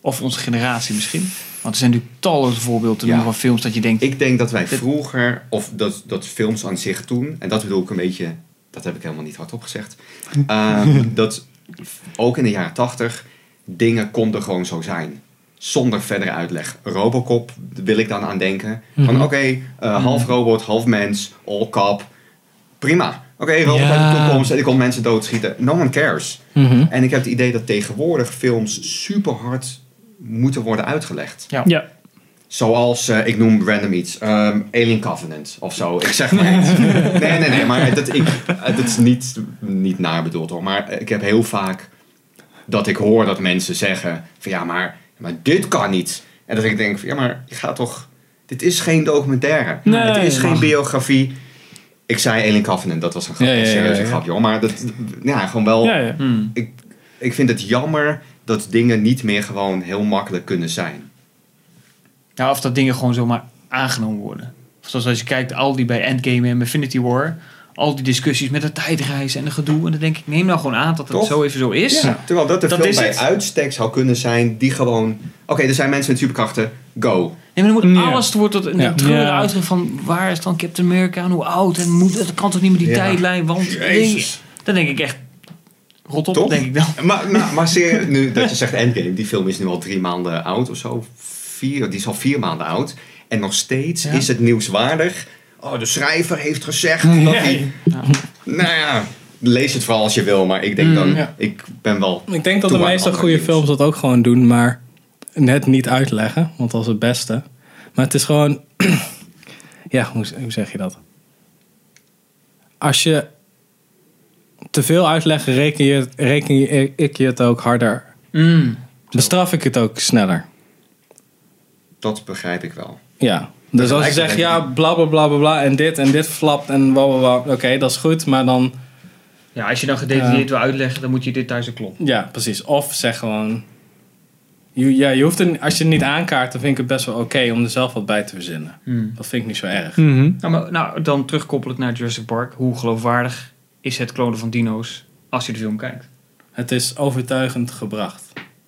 Of onze generatie misschien? Want er zijn natuurlijk talloze voorbeelden Ja. van films dat je denkt... ik denk dat wij vroeger, of dat, dat films aan zich toen, en dat bedoel ik een beetje, dat heb ik helemaal niet hardop gezegd, ehm, dat ook in de jaren tachtig dingen konden gewoon zo zijn. Zonder verdere uitleg. Robocop wil ik dan aan denken. Van oké, eh, half robot, half mens, all cop. Prima. Oké, robot Ja. uit de toekomst en ik kon mensen doodschieten. No one cares. Mhm. En ik heb het idee dat tegenwoordig films super hard moeten worden uitgelegd. Ja. Zoals, eh, ik noem random iets, ehm, Alien Covenant of zo. Ik zeg maar iets. Nee, nee, nee, maar dat, ik, eh, dat is niet, niet naar bedoeld hoor. Maar ik heb heel vaak dat ik hoor dat mensen zeggen van ja, maar, maar dit kan niet. En dat ik denk van ja, maar je gaat toch, dit is geen documentaire. Nee, het is geen biografie. Ik zei Alien Covenant, dat was een grap, Ja, ja, ja, serieuze ja. grapje hoor. Maar dat, ja, gewoon wel, Ja, ja. hmm. ik, ik vind het jammer dat dingen niet meer gewoon heel makkelijk kunnen zijn. Ja, of dat dingen gewoon zomaar aangenomen worden. Of zoals als je kijkt, al die bij Endgame en Infinity War... al die discussies met de tijdreizen en de gedoe... en dan denk ik, neem nou gewoon aan dat het Toch? zo even zo is. Ja, terwijl dat film is bij het. uitstek zou kunnen zijn die gewoon... Oké, er zijn mensen met superkrachten, go. Nee, maar dan moet Ja. alles wordt tot een Ja. treuren Ja. van... waar is dan Captain America en hoe oud? En moet, dat kan toch niet met die Ja. tijdlijn? Want Jezus. dan denk ik echt... Rot op, Toch? denk ik dan. Maar, maar, nu dat je zegt Endgame, die film is nu al drie maanden oud of zo. Vier, die is al vier maanden oud. En nog steeds Ja. is het nieuwswaardig. Oh, de schrijver heeft gezegd dat hij... Nou ja, lees het vooral als je wil. Maar ik denk dan, ja. ik ben wel... Ik denk dat de meeste goede nieuws. films dat ook gewoon doen, maar net niet uitleggen, want dat is het beste. Maar het is gewoon, ja, hoe, hoe zeg je dat? Als je te veel uitlegt, reken, je, reken je, ik je het ook harder. Mm. Bestraf ik het ook sneller. Dat begrijp ik wel. Ja. Dus als je zegt, ja, bla bla bla bla en dit en dit flapt en bla bla bla, oké, dat is goed, maar dan, Ja, als je dan gedetailleerd wil uitleggen... dan moet je dit thuis een klop. ja, precies. Of zeg gewoon, je, ja, je hoeft er, als je het niet aankaart, dan vind ik het best wel oké om er zelf wat bij te verzinnen. Hmm. Dat vind ik niet zo erg. Mhm. Nou, maar, nou, dan terugkoppelend naar Jurassic Park. Hoe geloofwaardig is het klonen van dino's als je de film kijkt? Het is overtuigend gebracht.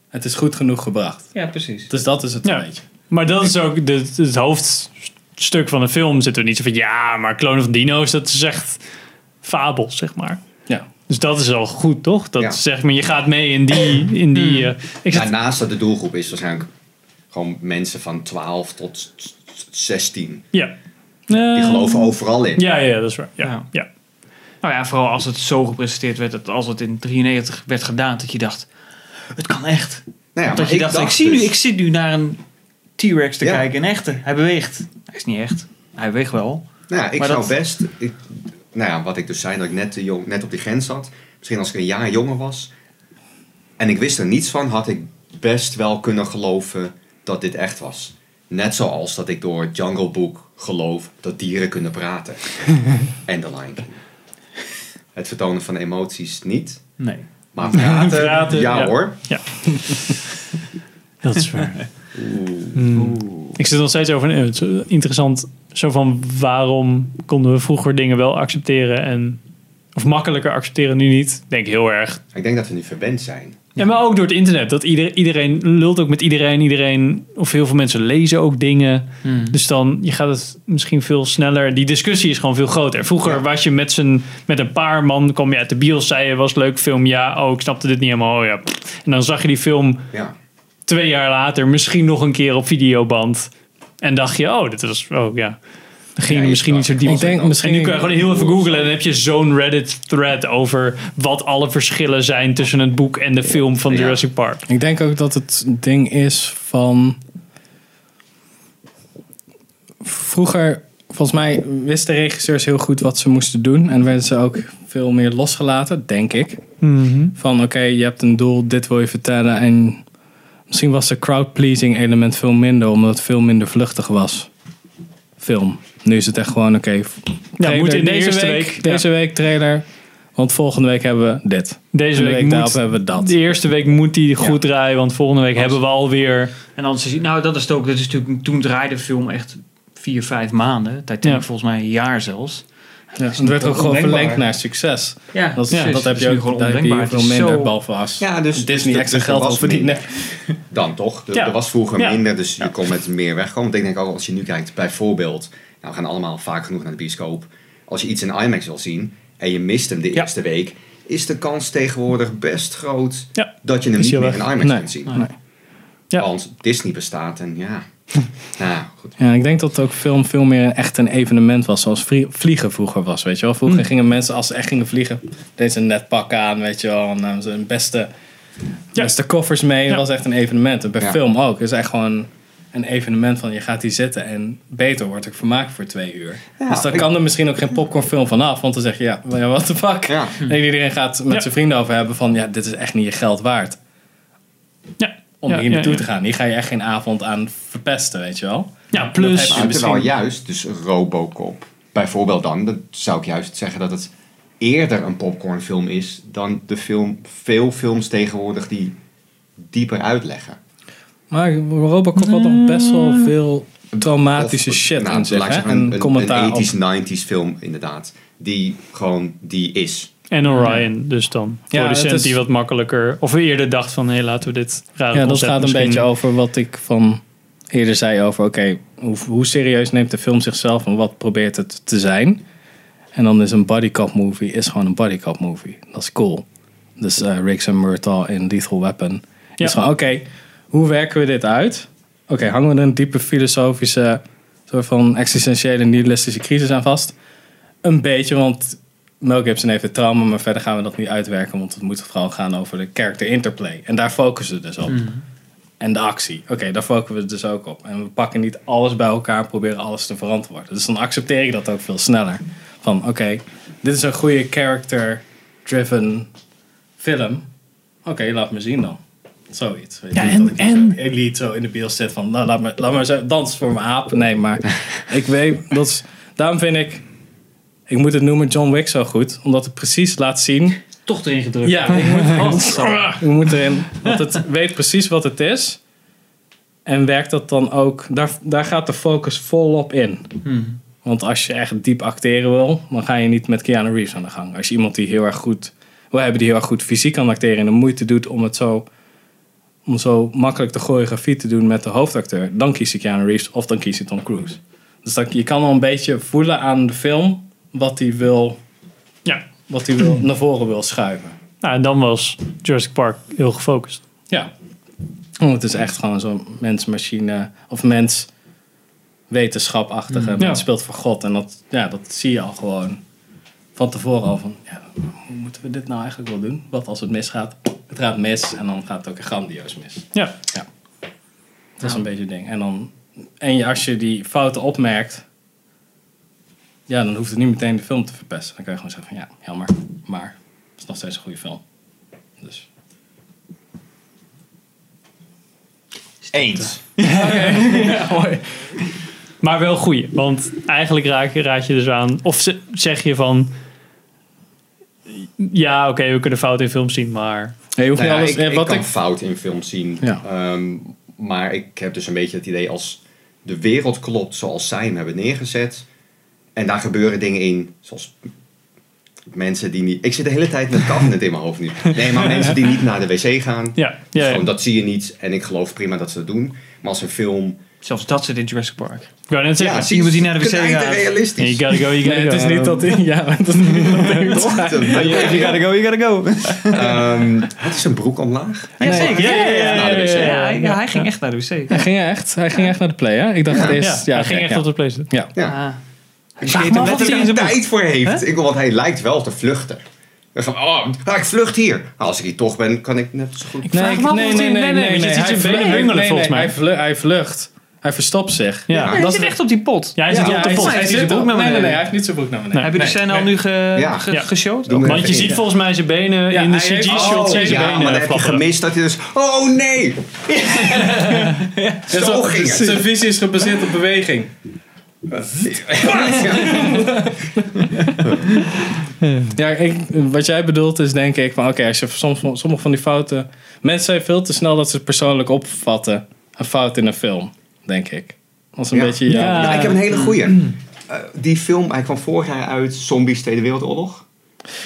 Het is goed genoeg gebracht. Ja, precies. Dus dat is het Ja. een beetje. Maar dat is ook de, het hoofdstuk van de film. Zit er niet zo van, ja, maar klonen van dino's, dat is echt fabel, zeg maar. Ja. Dus dat is al goed, toch? Dat Ja. zeg maar, je gaat mee in die... In die eh, ik zat, Daarnaast dat de doelgroep is waarschijnlijk gewoon mensen van 12 tot 16. ja. Die geloven overal in. Ja, ja, dat is waar. Ja, Ja. ja. Nou ja, vooral als het zo gepresenteerd werd, dat als het in 93 werd gedaan, dat je dacht, het kan echt. Nou ja, dat je dacht, ik, zie dus- nu, ik zit nu naar een T-Rex te Ja. kijken, een echte. Hij beweegt. Hij is niet echt. Hij beweegt wel. Nou ja, ik Maar zou dat- best... Ik, nou ja, wat ik dus zei, dat ik net, te jong, net op die grens zat. Misschien als ik een jaar jonger was... en ik wist er niets van... had ik best wel kunnen geloven dat dit echt was. Net zoals dat ik door Jungle Book geloof... dat dieren kunnen praten. en The Lion King. Het vertonen van emoties niet. Nee. Maar praten, Praten, ja, ja. hoor. Dat is waar. Mm. Ik zit nog steeds over een het is een interessant Zo van waarom konden we vroeger dingen wel accepteren en of makkelijker accepteren nu niet? Ik Denk heel erg. Ik denk dat we nu verwend zijn. Ja, maar ook door het internet. Dat iedereen, iedereen lult ook met iedereen. Iedereen, of heel veel mensen lezen ook dingen. Dus dan je gaat het misschien veel sneller. Die discussie is gewoon veel groter. Vroeger Ja. was je met, z'n, met een paar man, kwam je uit de bios, zei je was leuk film. Ja, oh, ik snapte dit niet helemaal. Oh, ja. pff. En dan zag je die film Ja. twee jaar later misschien nog een keer op videoband. En dacht je, oh, dit was, oh ja. Dan ging Ja, misschien niet zo diep. Ik denk en misschien- nu kun je gewoon heel even googlen en dan heb je zo'n Reddit thread over wat alle verschillen zijn tussen het boek en de film van Ja. Jurassic Park. Ik denk ook dat het ding is van. Vroeger, volgens mij, wisten regisseurs heel goed wat ze moesten doen. En werden ze ook veel meer losgelaten, denk ik. Van oké, je hebt een doel, dit wil je vertellen. En misschien was de crowd-pleasing element veel minder, omdat het veel minder vluchtig was. Film. Nu is het echt gewoon oké. trailer moet in de deze eerste week, week, Deze week trailer. Want volgende week hebben we dit. Deze En de week, week moet, daarop hebben we dat. De eerste week moet die goed draaien, want volgende week hebben we alweer... En anders is nou dat is het ook. Dat is natuurlijk toen draaide de film echt vier, vijf maanden. Ja. volgens mij een jaar zelfs. Ja, het werd ook gewoon verlengd naar succes. Ja, Dat, is, Ja, dat heb je nu ook gewoon ondenkbaar. veel minder, zo- behalve als Ja, dus- Disney dus- extra dus geld er was verdienen. Dan toch. Er, Ja. er was vroeger Ja. minder, dus je kon met meer wegkomen. Want ik denk ook als je nu kijkt, bijvoorbeeld, nou, we gaan allemaal vaak genoeg naar de bioscoop. Als je iets in IMAX wil zien en je mist hem de Ja. eerste week, is de kans tegenwoordig best groot Ja. dat je hem niet meer in? IMAX Nee. kunt zien. Nee. Ja. Want Disney bestaat en ja. nou, goed. Ja, ik denk dat ook film veel meer een echt een evenement was, zoals vlie- vliegen vroeger was, weet je wel. Vroeger gingen mensen, als ze echt gingen vliegen, deden ze een net pak aan, weet je wel. En namen ze hun beste, Ja. beste koffers mee. Dat Ja. was echt een evenement. En bij Ja. film ook. Het is echt gewoon een evenement van, je gaat hier zitten en beter wordt ik vermaakt voor twee uur. Ja, dus dan ik- kan er misschien ook geen popcornfilm vanaf, want dan zeg je, ja, what the fuck. Ja. En iedereen gaat met Ja. zijn vrienden over hebben van, ja, dit is echt niet je geld waard. Ja, Om Ja, hier naartoe ja. te gaan. Hier ga je echt geen avond aan verpesten, weet je wel. ja Dat plus... heb je misschien- terwijl juist, dus Robocop, bijvoorbeeld dan, dan zou ik juist zeggen dat het eerder een popcornfilm is dan de film, veel films tegenwoordig die dieper uitleggen. Maar Robocop had nog best wel veel traumatische Of, shit nou, in zich. hè? zeggen, En een, commentaar een op. 80s, 90s film inderdaad. Die gewoon, die is. En Orion dus dan. Ja, Producent is- die wat makkelijker... Of eerder dacht van, hé, laten we dit rare Ja, dat gaat een misschien- beetje over wat ik van eerder zei over... Oké, hoe, hoe serieus neemt de film zichzelf en wat probeert het te zijn? En dan is een bodycop movie is gewoon een bodycop movie. Dat is cool. Dus eh Riggs en Murtaugh in Lethal Weapon. Ja. Is gewoon, oké, hoe werken we dit uit? Oké, hangen we er een diepe filosofische... soort van existentiële nihilistische crisis aan vast? Een beetje, want Mel Gibson heeft het trauma, maar verder gaan we dat niet uitwerken, want het moet vooral gaan over de character interplay. En daar focussen we dus op. En de actie. Oké, daar focussen we dus ook op. En we pakken niet alles bij elkaar en proberen alles te verantwoorden. Dus dan accepteer ik dat ook veel sneller. Van oké, dit is een goede character-driven film. Oké, laat me zien dan. Zoiets. Weet Ja, en- dat ik en- zo elite zo in de bios zit van, nou, laat me, laat me dansen voor mijn aap. Nee, maar ik weet, dat is, daarom vind ik, ik moet het noemen John Wick zo goed. Omdat het precies laat zien Toch erin gedrukt. ja, ik moet, ik moet erin. Want het weet precies wat het is. En werkt dat dan ook. Daar, daar gaat de focus volop in. Want als je echt diep acteren wil, dan ga je niet met Keanu Reeves aan de gang. Als je iemand die heel erg goed wil hebben, die heel erg goed fysiek kan acteren en de moeite doet om het zo. Om zo makkelijk de choreografie te doen met de hoofdacteur, dan kies je Keanu Reeves of dan kies je Tom Cruise. Dus dat, je kan al een beetje voelen aan de film wat hij wil, Ja. wat hij wil, naar voren wil schuiven. Nou, en dan was Jurassic Park heel gefocust. Ja. Want het is echt gewoon zo'n mens-machine of mens-wetenschapachtige. Ja. Het speelt voor God. En dat, ja, dat zie je al gewoon van tevoren al van, ja, hoe moeten we dit nou eigenlijk wel doen? Wat als het misgaat? Het gaat mis en dan gaat het ook grandioos mis. Ja. Ja. Dat is een beetje het ding. En, dan, en je- als je die fouten opmerkt, ja, dan hoeft het niet meteen de film te verpesten. Dan kan je gewoon zeggen van, ja, jammer, maar het is nog steeds een goede film. Dus... Eens. Maar wel goeie. Want eigenlijk raak, je- raad je dus aan... Of ze- zeg je van... Ja, oké, we kunnen fouten in films zien, maar... Nee, je hoeft Nou ja, alles, ik, eh, ik wat kan ik fout in films zien. Ja. Ehm, maar ik heb dus een beetje het idee als de wereld klopt zoals zij hem hebben neergezet. En daar gebeuren dingen in, zoals mensen die niet... Ik zit de hele tijd met Covenant in mijn hoofd nu. Nee, maar mensen die niet naar de wc gaan. Ja, ja. Gewoon, dat zie je niet. En ik geloof prima dat ze dat doen. Maar als een film... Zelfs dat zit in Jurassic Park. Ik wou net zeggen. zie iemand die naar de wc het gaat. realistisch. You gotta go, you gotta Nee, go. het is niet dat. Ja, het is niet dat. You gotta go, you gotta go. Ehm, wat is een broek omlaag? Ja, zeker. Ja, ja, ja, Naar de wc. ja, hij, ja, ging echt naar de wc. Hij ging echt, hij ging echt naar de play, hè? Ik dacht Ja. het Ja. Ja, hij ging echt ja. op de PlayStation. Ja. Ja. Ah. Ik vraag vraag me me af wat of hij er zijn tijd voor heeft. Ik, want hij lijkt wel te vluchten. We, oh, ah, ik vlucht hier. Nou, als ik hier toch ben, kan ik net zo goed... Nee, vraag ik- me af nee, of nee, hij- nee, nee, nee, nee, nee. nee, volgens nee, mij. Hij vlucht, hij vlucht. Hij verstopt zich. Ja, Ja, Hij dat zit echt op die pot. Ja, hij zit Ja, op de hij pot. zit- hij heeft zit zijn broek op- naar Nee, nee, beneden. nee, hij heeft niet zijn broek naar beneden. Heb je de Nee, scène al nu ge, Ja. ge- Ja. geshowd? Doe Oké. maar. Want je ziet volgens mij zijn benen Ja, in de CG-shot. oh, zijn Ja, benen maar dan heb je gemist dat hij dus... Oh nee! Ja, Zo zo- ging het. Zijn visie is gebaseerd op beweging. Ja, ik, wat jij bedoelt is denk ik van oké, als je soms sommige van die fouten. Mensen zijn veel te snel dat ze het persoonlijk opvatten. Een fout in een film, denk ik. Als een Ja. beetje. Ja, ik heb een hele goeie. Eh, die film, hij kwam vorig jaar uit, Zombies Tweede Wereldoorlog.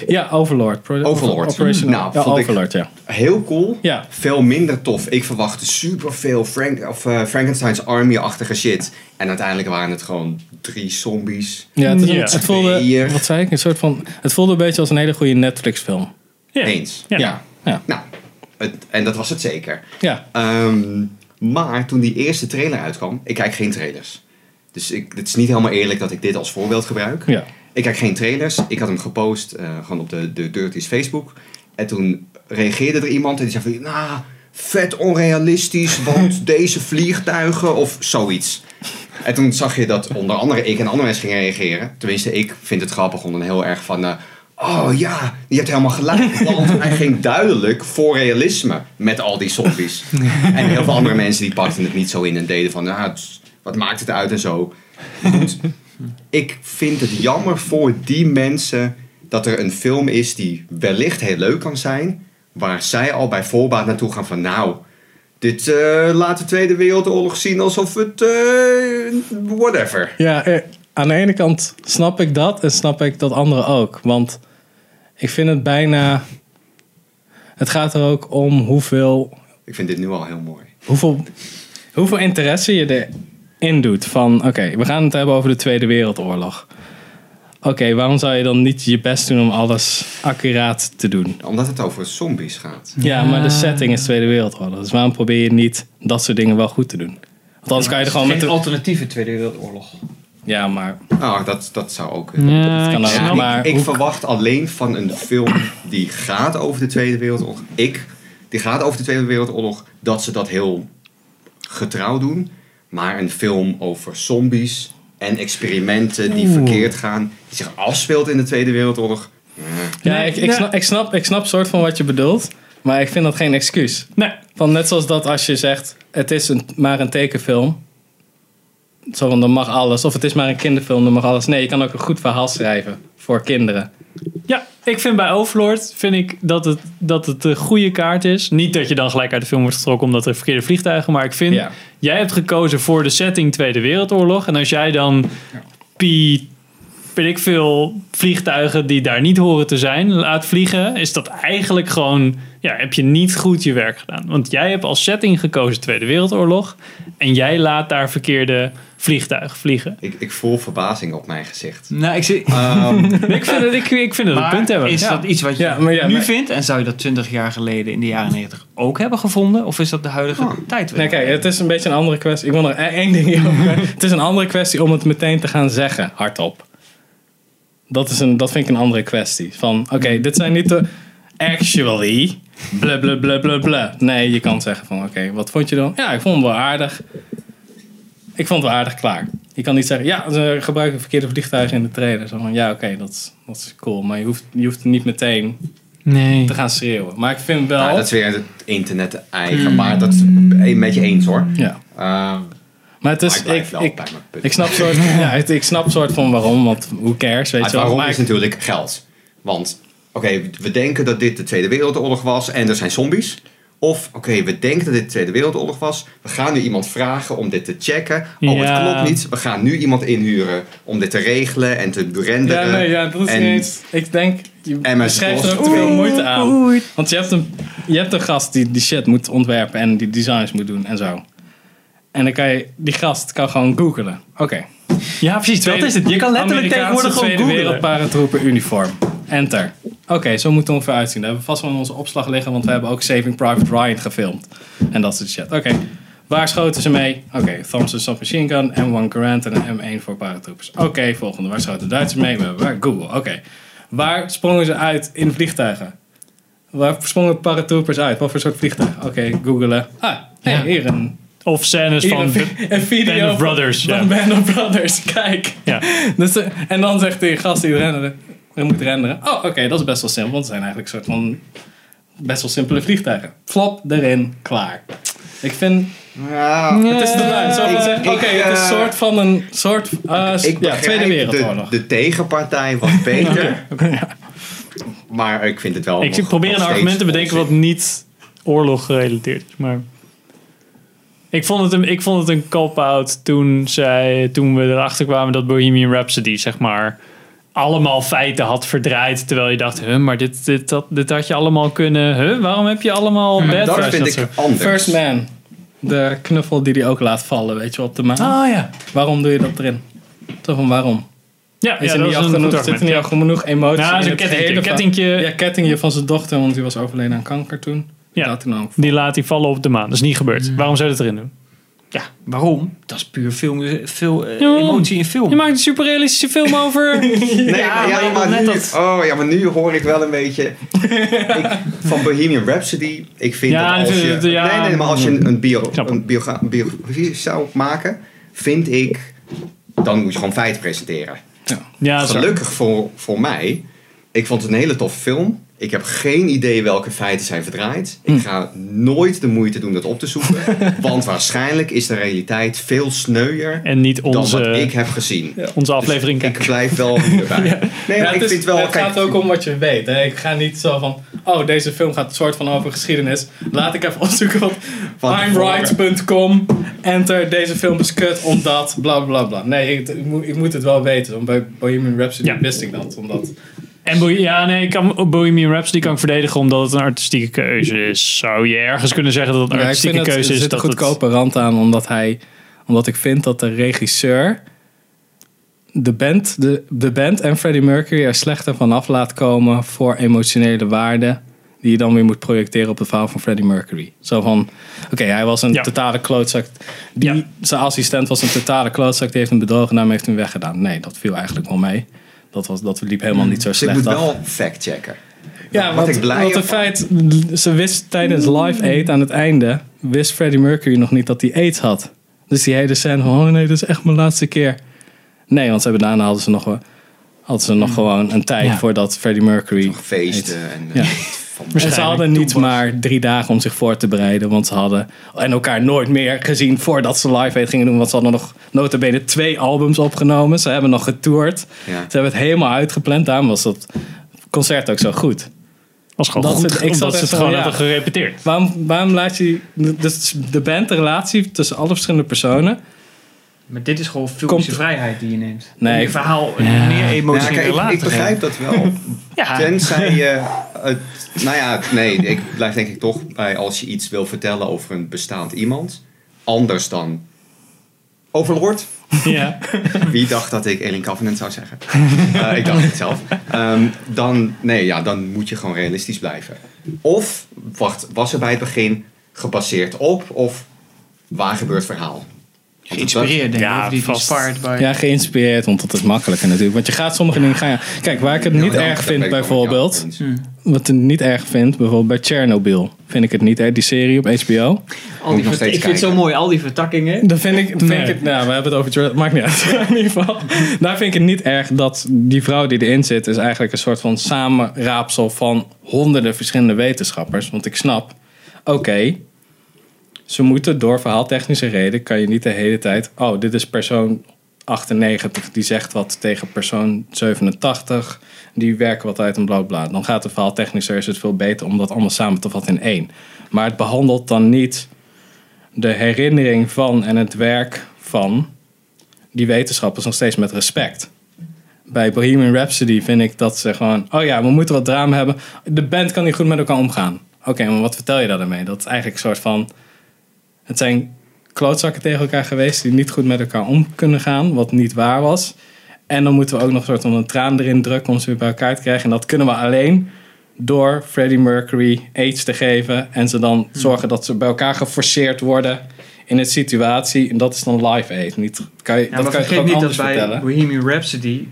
ja Overlord. Pro- Overlord. Operation, Nou, ja, vond ik- Overlord, ja. Heel cool. Ja. Veel minder tof. Ik verwachtte superveel Frank, of, eh, Frankenstein's Army-achtige shit. En uiteindelijk waren het gewoon drie zombies. Ja, het, Ja. het voelde, wat zei ik, een soort van, het voelde een beetje als een hele goede Netflix film. Ja. Eens. Ja. Ja, ja, Nou, het, en dat was het zeker. ja. Ehm, maar toen die eerste trailer uitkwam, ik kijk geen trailers. Dus ik, het is niet helemaal eerlijk dat ik dit als voorbeeld gebruik. ja. Ik kijk geen trailers. Ik had hem gepost eh, gewoon op de, de Dirty's Facebook. En toen reageerde er iemand en die zei van... Nou, vet onrealistisch, want deze vliegtuigen of zoiets. En toen zag je dat onder andere ik en andere mensen gingen reageren. Tenminste, ik vind het grappig om dan heel erg van... eh, oh ja, je hebt helemaal gelijk. Want hij ging duidelijk voor realisme met al die zombies. En heel veel andere mensen die pakten het niet zo in en deden van... Nou, wat maakt het uit en zo. Goed, ik vind het jammer voor die mensen dat er een film is die wellicht heel leuk kan zijn, waar zij al bij voorbaat naartoe gaan van nou, dit eh, laat de Tweede Wereldoorlog zien alsof het eh, whatever. Ja, eh, aan de ene kant snap ik dat en snap ik dat andere ook. Want ik vind het bijna. Het gaat er ook om hoeveel, Ik vind dit nu al heel mooi. hoeveel, hoeveel interesse je erin doet. Van oké, we gaan het hebben over de Tweede Wereldoorlog. Oké, waarom zou je dan niet je best doen om alles accuraat te doen? Omdat het over zombies gaat. Ja, maar de setting is Tweede Wereldoorlog. Dus waarom probeer je niet dat soort dingen wel goed te doen? Want anders kan je er gewoon met Geen de... alternatieve Tweede Wereldoorlog. Ja, maar Nou, dat, dat zou ook. Ja, dat kan ik ook. maar ik verwacht alleen van een film die gaat over de Tweede Wereldoorlog. Ik, die gaat over de Tweede Wereldoorlog, dat ze dat heel getrouw doen. Maar een film over zombies en experimenten die verkeerd gaan, die zich afspeelt in de Tweede Wereldoorlog. eh, Ja, ik, snap, ik, snap, ik snap soort van wat je bedoelt. Maar ik vind dat geen excuus. Nee, Van net zoals dat als je zegt, het is een, maar een tekenfilm. Zo van, dan mag alles. Of het is maar een kinderfilm, dan mag alles. Nee, je kan ook een goed verhaal schrijven voor kinderen. Ja, ik vind bij Overlord vind ik dat het, dat het een goede kaart is. Niet dat je dan gelijk uit de film wordt getrokken omdat er verkeerde vliegtuigen. Maar ik vind, Ja. jij hebt gekozen voor de setting Tweede Wereldoorlog. En als jij dan Pi, weet ik veel, vliegtuigen die daar niet horen te zijn laat vliegen. Is dat eigenlijk gewoon, ja, heb je niet goed je werk gedaan. Want jij hebt als setting gekozen Tweede Wereldoorlog. En jij laat daar verkeerde vliegtuigen vliegen. ik, ik voel verbazing op mijn gezicht. Nou, ik zie... Ehm, Ik vind het, ik, ik vind het een punt hebben. is Ja. dat iets wat je Ja, maar ja, nu maar- vindt? En zou je dat 20 jaar geleden in de jaren 90 ook hebben gevonden? Of is dat de huidige Oh. tijd? Nee, kijk, het is een beetje een andere kwestie. Ik wil nog e- één ding hierover. Het is een andere kwestie om het meteen te gaan zeggen, hardop. Dat, is een, dat vind ik een andere kwestie. Van, oké, dit zijn niet de... Actually, bla bla bla bla bla. Nee, je kan zeggen van, oké, wat vond je dan? Ja, ik vond het wel aardig. Ik vond het wel aardig klaar. Je kan niet zeggen, ja, ze gebruiken verkeerde vliegtuigen in de trailer. Zo van, ja, oké, dat, is- dat is cool. Maar je hoeft, je hoeft niet meteen Nee. te gaan schreeuwen. Maar ik vind wel... nou, dat is weer het internet eigen, maar dat is een beetje eens hoor. ja. Ehm, Maar het maar is... ik Ik, ik, bij mijn punt. Ik snap soort, ja, het- ik snap soort van waarom, want hoe cares, weet je wel. waarom Maar is ik- natuurlijk geld. Want, oké, we denken dat dit de Tweede Wereldoorlog was en er zijn zombies. Of, oké, we denken dat dit de Tweede Wereldoorlog was. We gaan nu iemand vragen om dit te checken. Oh, Ja. het klopt niet. We gaan nu iemand inhuren om dit te regelen en te renderen. Ja, nee, ja, dat is en, niet. Ik denk, je MS beschrijft er ook te veel moeite aan. Want je hebt, een, je hebt een gast die die shit moet ontwerpen en die designs moet doen en zo. En dan kan je, die gast kan gewoon googlen. Oké. Ja, precies. Dat is het. Je kan letterlijk tegenwoordig gewoon Tweede googlen. Wereldparatroepen uniform. Enter. Oké, zo moet het ongeveer uitzien. Daar hebben we vast wel in onze opslag liggen, want we hebben ook Saving Private Ryan gefilmd. En dat soort shit. Oké, waar schoten ze mee? Oké, Thompson Submachine Gun, M1 Garand en een M1 voor paratroopers. Oké, volgende. Waar schoten de Duitsers mee? We hebben waar? Google. Oké. Waar sprongen ze uit in vliegtuigen? Waar sprongen paratroopers uit? Wat voor soort vliegtuigen? Oké, googelen. Ah, hey, Ja. hier een, Of scènes van... een, vi- een video Band of van- Brothers, Van ja. Band of Brothers. Kijk. Ja. Dus, eh, en dan zegt die gast die renderen, er moet renderen. Oh, oké, dat is best wel simpel. Want het zijn eigenlijk een soort van best wel simpele vliegtuigen. Flop, erin, klaar. Ik vind, Ja, het is. Zo van Ik- zeggen, Oké, ik, het is eh, een soort van een soort, eh, ik ja, Tweede Wereldoorlog. De, de tegenpartij wat beter. Maar ik vind het wel. Ik nog- probeer een argument te bedenken wat niet oorlog gerelateerd is. Maar ik vond het een, ik vond het een cop-out toen, zij, toen we erachter kwamen dat Bohemian Rhapsody, zeg maar, allemaal feiten had verdraaid. Terwijl je dacht, huh, maar dit, dit, dat, dit had je allemaal kunnen... Huh, waarom heb je allemaal bad Dat vind ik zo- anders. First Man. De knuffel die hij ook laat vallen, weet je wel, op de maan. Ah ja. Waarom doe je dat erin? Toch van waarom? Ja, Is ja er dat niet is genoeg, zit er niet al genoeg emotie Ja, in kettingje. van- kettingje Ja, kettingje van zijn dochter, want die was overleden aan kanker toen. Ja. Laat Die laat hij vallen op de maan. Dat is niet gebeurd. Waarom zou je dat erin doen? Ja, waarom? Dat is puur film, veel eh, emotie in film. Je maakt een superrealistische film over... Nee, maar, ja, maar je maar, wil net nu, dat- oh, ja, maar nu hoor ik wel een beetje. ik, van Bohemian Rhapsody. Ik vind Ja, dat als je. nee, nee, maar als je een, een, bio, een biogra- een biografie zou maken, vind ik. Dan moet je gewoon feiten presenteren. Ja, dat is waar. Gelukkig voor, voor mij. Ik vond het een hele toffe film. Ik heb geen idee welke feiten zijn verdraaid. Hm. Ik ga nooit de moeite doen dat op te zoeken. want waarschijnlijk is de realiteit veel sneuier En niet dan onze, wat ik heb gezien. onze aflevering Dus ik blijf wel hierbij. Nee, Ja, maar ik is- vind wel... het kijk, gaat ook om wat je weet. Hè? Ik ga niet zo van, oh, deze film gaat een soort van over geschiedenis. Laat ik even opzoeken wat Van imright.com, enter, deze film is kut, omdat, bla bla bla. Nee, ik, ik, moet, ik moet het wel weten. Want bij Bohemian Rhapsody Ja. wist ik dat. Omdat, En Bo- ja, nee, ik kan, Bohemian Rhapsody kan ik verdedigen omdat het een artistieke keuze is. Zou je ergens kunnen zeggen dat het een Ja, artistieke keuze er is? zit een dat het- goedkope rand aan, omdat, hij, omdat ik vind dat de regisseur de band, de, de band en Freddie Mercury er slechter vanaf laat komen voor emotionele waarde. Die je dan weer moet projecteren op het verhaal van Freddie Mercury. Zo van, oké, hij was een Ja. totale klootzak. Die, Ja. Zijn assistent was een totale klootzak. Die heeft hem bedrogen, daarmee heeft hem weggedaan. Nee, dat viel eigenlijk wel mee. Dat, was, dat liep helemaal niet zo Dus ik slecht moet af. wel fact-checken. Ja, Wat want, ik blij want het feit, ze wist tijdens Live Aid aan het einde, wist Freddie Mercury nog niet dat hij AIDS had. Dus die hele scène van, oh nee, dit is echt mijn laatste keer. Nee, want ze hebben daarna hadden ze nog, wel- hadden ze nog gewoon een tijd Ja. voordat Freddie Mercury... Feesten en... Ja. Van- En ze hadden niet maar drie dagen om zich voor te bereiden, want ze hadden en elkaar nooit meer gezien voordat ze Live Aid gingen doen, want ze hadden nog notabene twee albums opgenomen. Ze hebben nog getoerd. Ja. Ze hebben het helemaal uitgepland, daarom was dat concert ook zo goed. was gewoon Dat goed, ik omdat ze het gewoon ja. hadden gerepeteerd. Waarom, waarom laat je dus de band, de relatie tussen alle verschillende personen? Maar dit is gewoon filmische Komt- vrijheid die je neemt. Nee. Je verhaal Ja. meer Ja, emotionele kijk, ik, begrijp dat wel. Ja, Tenzij je... nou ja, nee, ik blijf denk ik toch bij als je iets wil vertellen over een bestaand iemand. Anders dan Overlord. Ja. Wie dacht dat ik Alien Covenant zou zeggen? Eh, ik dacht het zelf. Ehm, dan, nee, ja, dan moet je gewoon realistisch blijven. Of, wacht, was er bij het begin gebaseerd op of waar gebeurt het verhaal? Geïnspireerd denk ik. Ja, die vast. inspired by... Ja, geïnspireerd, want dat is makkelijker natuurlijk. Want je gaat sommige dingen gaan. Kijk, waar ik het dat- niet ja, erg dat vind bijvoorbeeld. eens. Wat ik niet erg vind, bijvoorbeeld bij Chernobyl. Vind ik het niet erg, die serie op HBO. Al die ik vind het zo mooi, al die vertakkingen. Dan vind ik, vind Nee. ik het, nou, we hebben het over Chernobyl, maakt niet uit. In ieder geval, daar vind ik het niet erg dat die vrouw die erin zit, is eigenlijk een soort van samenraapsel van honderden verschillende wetenschappers. Want ik snap, oké, ze moeten door verhaaltechnische reden, kan je niet de hele tijd, oh, dit is persoon 98 die zegt wat tegen persoon 87. Die werken wat uit een blauw blad. Dan gaat het verhaal technischer is het veel beter om dat allemaal samen te vatten in één. Maar het behandelt dan niet de herinnering van en het werk van die wetenschappers nog steeds met respect. Bij Bohemian Rhapsody vind ik dat ze gewoon... Oh ja, we moeten wat drama hebben. De band kan niet goed met elkaar omgaan. Oké, maar wat vertel je daar dan mee? Dat is eigenlijk een soort van... Het zijn klootzakken tegen elkaar geweest... die niet goed met elkaar om kunnen gaan. Wat niet waar was. En dan moeten we ook nog een soort van een traan erin drukken... om ze weer bij elkaar te krijgen. En dat kunnen we alleen door Freddie Mercury aids te geven... en ze dan zorgen dat ze bij elkaar geforceerd worden... in een situatie. En dat is dan live aid. Niet, kan je, Ja, dat kan je ook niet dat anders bij vertellen. Bohemian Rhapsody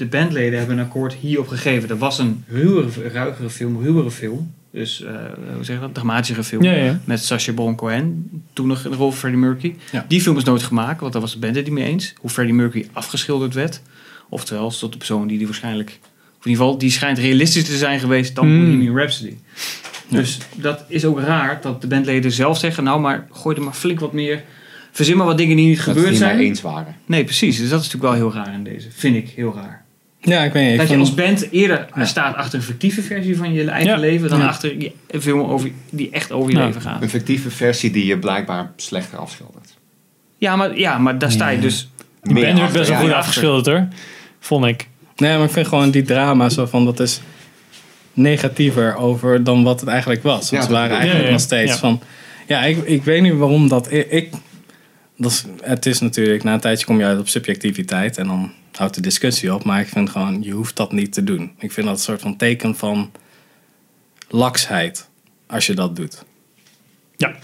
de bandleden hebben een akkoord hierop gegeven. Dat was een ruwere, ruigere film, ruwere film. Dus, eh, hoe zeg je dat? Dramatischere film. Ja, ja. Met Sacha Baron Cohen, toen nog in de rol van Freddie Mercury. Ja. Die film is nooit gemaakt, want daar was de band het niet mee eens. Hoe Freddie Mercury afgeschilderd werd. Oftewel, tot de persoon die die waarschijnlijk... Of in ieder geval, die schijnt realistischer te zijn geweest dan. Bohemian Rhapsody. Dus dat is ook raar dat de bandleden zelf zeggen... Nou, maar gooi er maar flink wat meer... Verzin maar wat dingen die niet Dat gebeurd het niet zijn. mee eens waren. Nee, precies. Dus dat is natuurlijk wel heel raar in deze. Vind ik heel raar. Ja, ik weet niet. Ik dat je vond- als band eerder staat achter een fictieve versie van je eigen Ja. leven... dan Ja. achter je- een film over, die echt over je Ja. leven gaat. Een fictieve versie die je blijkbaar slechter afschildert. Ja, maar, ja, maar daar sta je dus... Die Meer band werd best wel ja, goed ja. afgeschilderd hoor. Vond ik. Nee, maar ik vind gewoon die drama zo van dat is negatiever over dan wat het eigenlijk was. Want Ja, ze waren eigenlijk Ja, ja. nog steeds Ja. van. Ja, ik, ik weet niet waarom dat. Ik, ik- dat is, het is natuurlijk, na een tijdje kom je uit op subjectiviteit en dan houdt de discussie op. Maar ik vind gewoon, je hoeft dat niet te doen. Ik vind dat een soort van teken van laksheid als je dat doet. Ja.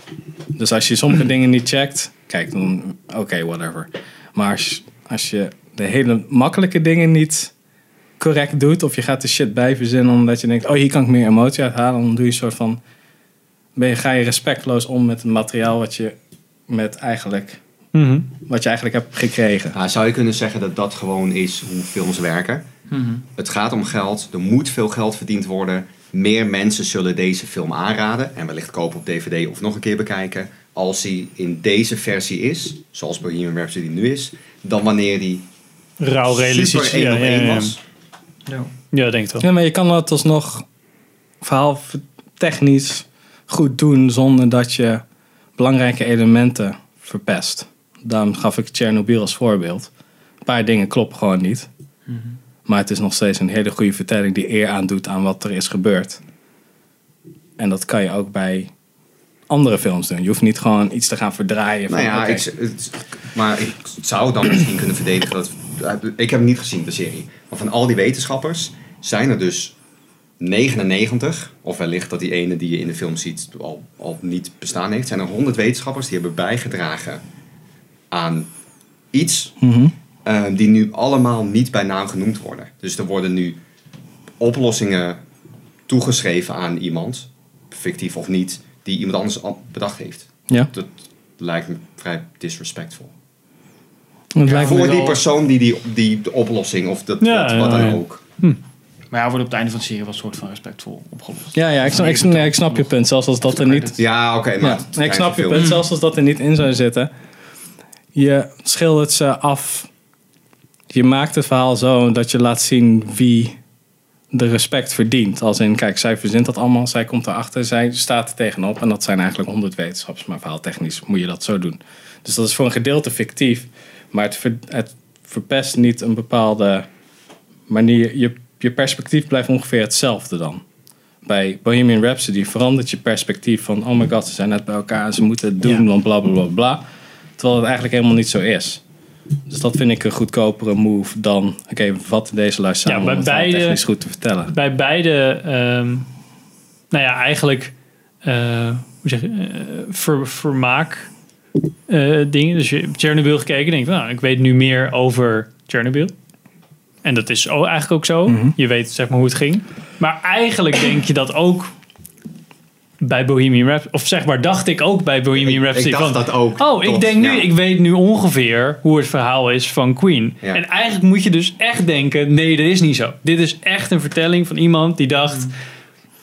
Dus als je sommige dingen niet checkt, kijk dan, oké, whatever. Maar als, als je de hele makkelijke dingen niet correct doet, of je gaat de shit bij verzinnen omdat je denkt, oh hier kan ik meer emotie uithalen, dan doe je een soort van, ben je, ga je respectloos om met het materiaal wat je met eigenlijk, Mhm. wat je eigenlijk hebt gekregen. Nou, zou je kunnen zeggen dat dat gewoon is hoe films werken? Mhm. Het gaat om geld, er moet veel geld verdiend worden. Meer mensen zullen deze film aanraden en wellicht kopen op DVD of nog een keer bekijken. Als hij in deze versie is, zoals Bohemian Rhapsody nu is, dan wanneer die Rauw realistisch. super één Ja, op ja, was. Ja, denk ik wel. Ja, maar je kan dat alsnog verhaal technisch goed doen zonder dat je belangrijke elementen verpest. Daarom gaf ik Chernobyl als voorbeeld. Een paar dingen kloppen gewoon niet. Maar het is nog steeds een hele goede vertelling die eer aandoet aan wat er is gebeurd. En dat kan je ook bij andere films doen. Je hoeft niet gewoon iets te gaan verdraaien. Van, Nou ja, oké, ik, het- maar ik zou dan misschien kunnen verdedigen dat... Ik heb hem niet gezien, de serie. Maar van al die wetenschappers zijn er dus 99, of wellicht dat die ene die je in de film ziet al, al niet bestaan heeft, zijn er 100 wetenschappers die hebben bijgedragen aan iets mhm. eh, die nu allemaal niet bij naam genoemd worden. Dus er worden nu oplossingen toegeschreven aan iemand, fictief of niet, die iemand anders al bedacht heeft. Ja, Dat lijkt me vrij disrespectful. me Voor die persoon die, die, die de oplossing of dat, Ja, dat- wat ja, dan ja. ook. Maar ja, wordt op het einde van de serie wel een soort van respectvol opgelost. Ja, ja ik, snap, ik, snap je punt. Zelfs als dat er niet... Ja, oké, maar Ja, ik snap je punt, zelfs als dat er niet in zou zitten. Je schildert ze af. Je maakt het verhaal zo dat je laat zien wie de respect verdient. Als in, kijk, zij verzint dat allemaal, zij komt erachter, zij staat er tegenop. En dat zijn eigenlijk honderd wetenschappers, maar verhaaltechnisch moet je dat zo doen. Dus dat is voor een gedeelte fictief, maar het, ver- het verpest niet een bepaalde manier. Je, je perspectief blijft ongeveer hetzelfde dan bij Bohemian Rhapsody verandert je perspectief van oh my god, ze zijn net bij elkaar en ze moeten het doen, Ja. want bla bla bla bla. Terwijl het eigenlijk helemaal niet zo is. Dus dat vind ik een goedkopere move dan, oké, vatten deze Ja, samen bij om het verhaal beide- technisch goed te vertellen. Bij beide, ehm, nou ja, eigenlijk, eh, hoe zeg je, ver, vermaak eh, dingen. Dus je hebt Chernobyl gekeken denk nou, ik weet nu meer over Chernobyl. En dat is eigenlijk ook zo. Mhm. Je weet zeg maar hoe het ging. Maar eigenlijk denk je dat ook bij Bohemian Rhapsody. Of zeg maar, dacht ik ook bij Bohemian Rhapsody. Ik dacht van, dat ook. Oh, ik denk nu, ja. ik weet nu ongeveer hoe het verhaal is van Queen. Ja. En eigenlijk moet je dus echt denken: nee, dat is niet zo. Dit is echt een vertelling van iemand die dacht: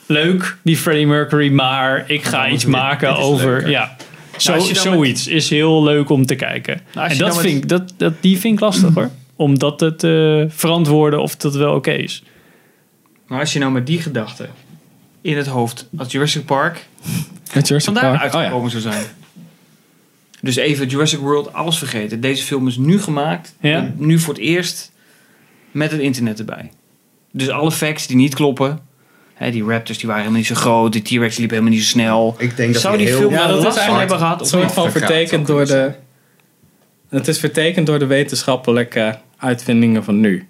leuk, die Freddie Mercury, maar ik ga iets maken over. leuker. Ja. Zo, je dan zoiets is heel leuk om te kijken. Nou, en dat met- vind ik, dat, dat, die vind ik lastig hoor. Om dat te te verantwoorden of dat wel oké is. Maar als je nou met die gedachte in het hoofd als Jurassic Park Met Jurassic vandaag Park. Oh uitgekomen zou zijn. Dus even Jurassic World, alles vergeten. Deze film is nu gemaakt. Ja. en Nu voor het eerst met het internet erbij. Dus alle facts die niet kloppen. Hè, die raptors die waren helemaal niet zo groot. Die T-Rex liep helemaal niet zo snel. Ik denk dat Zou die heel film Ja, dat is last van eigenlijk hebben gehad? Een soort van vertekend door de... Het is vertekend door de wetenschappelijke uitvindingen van nu.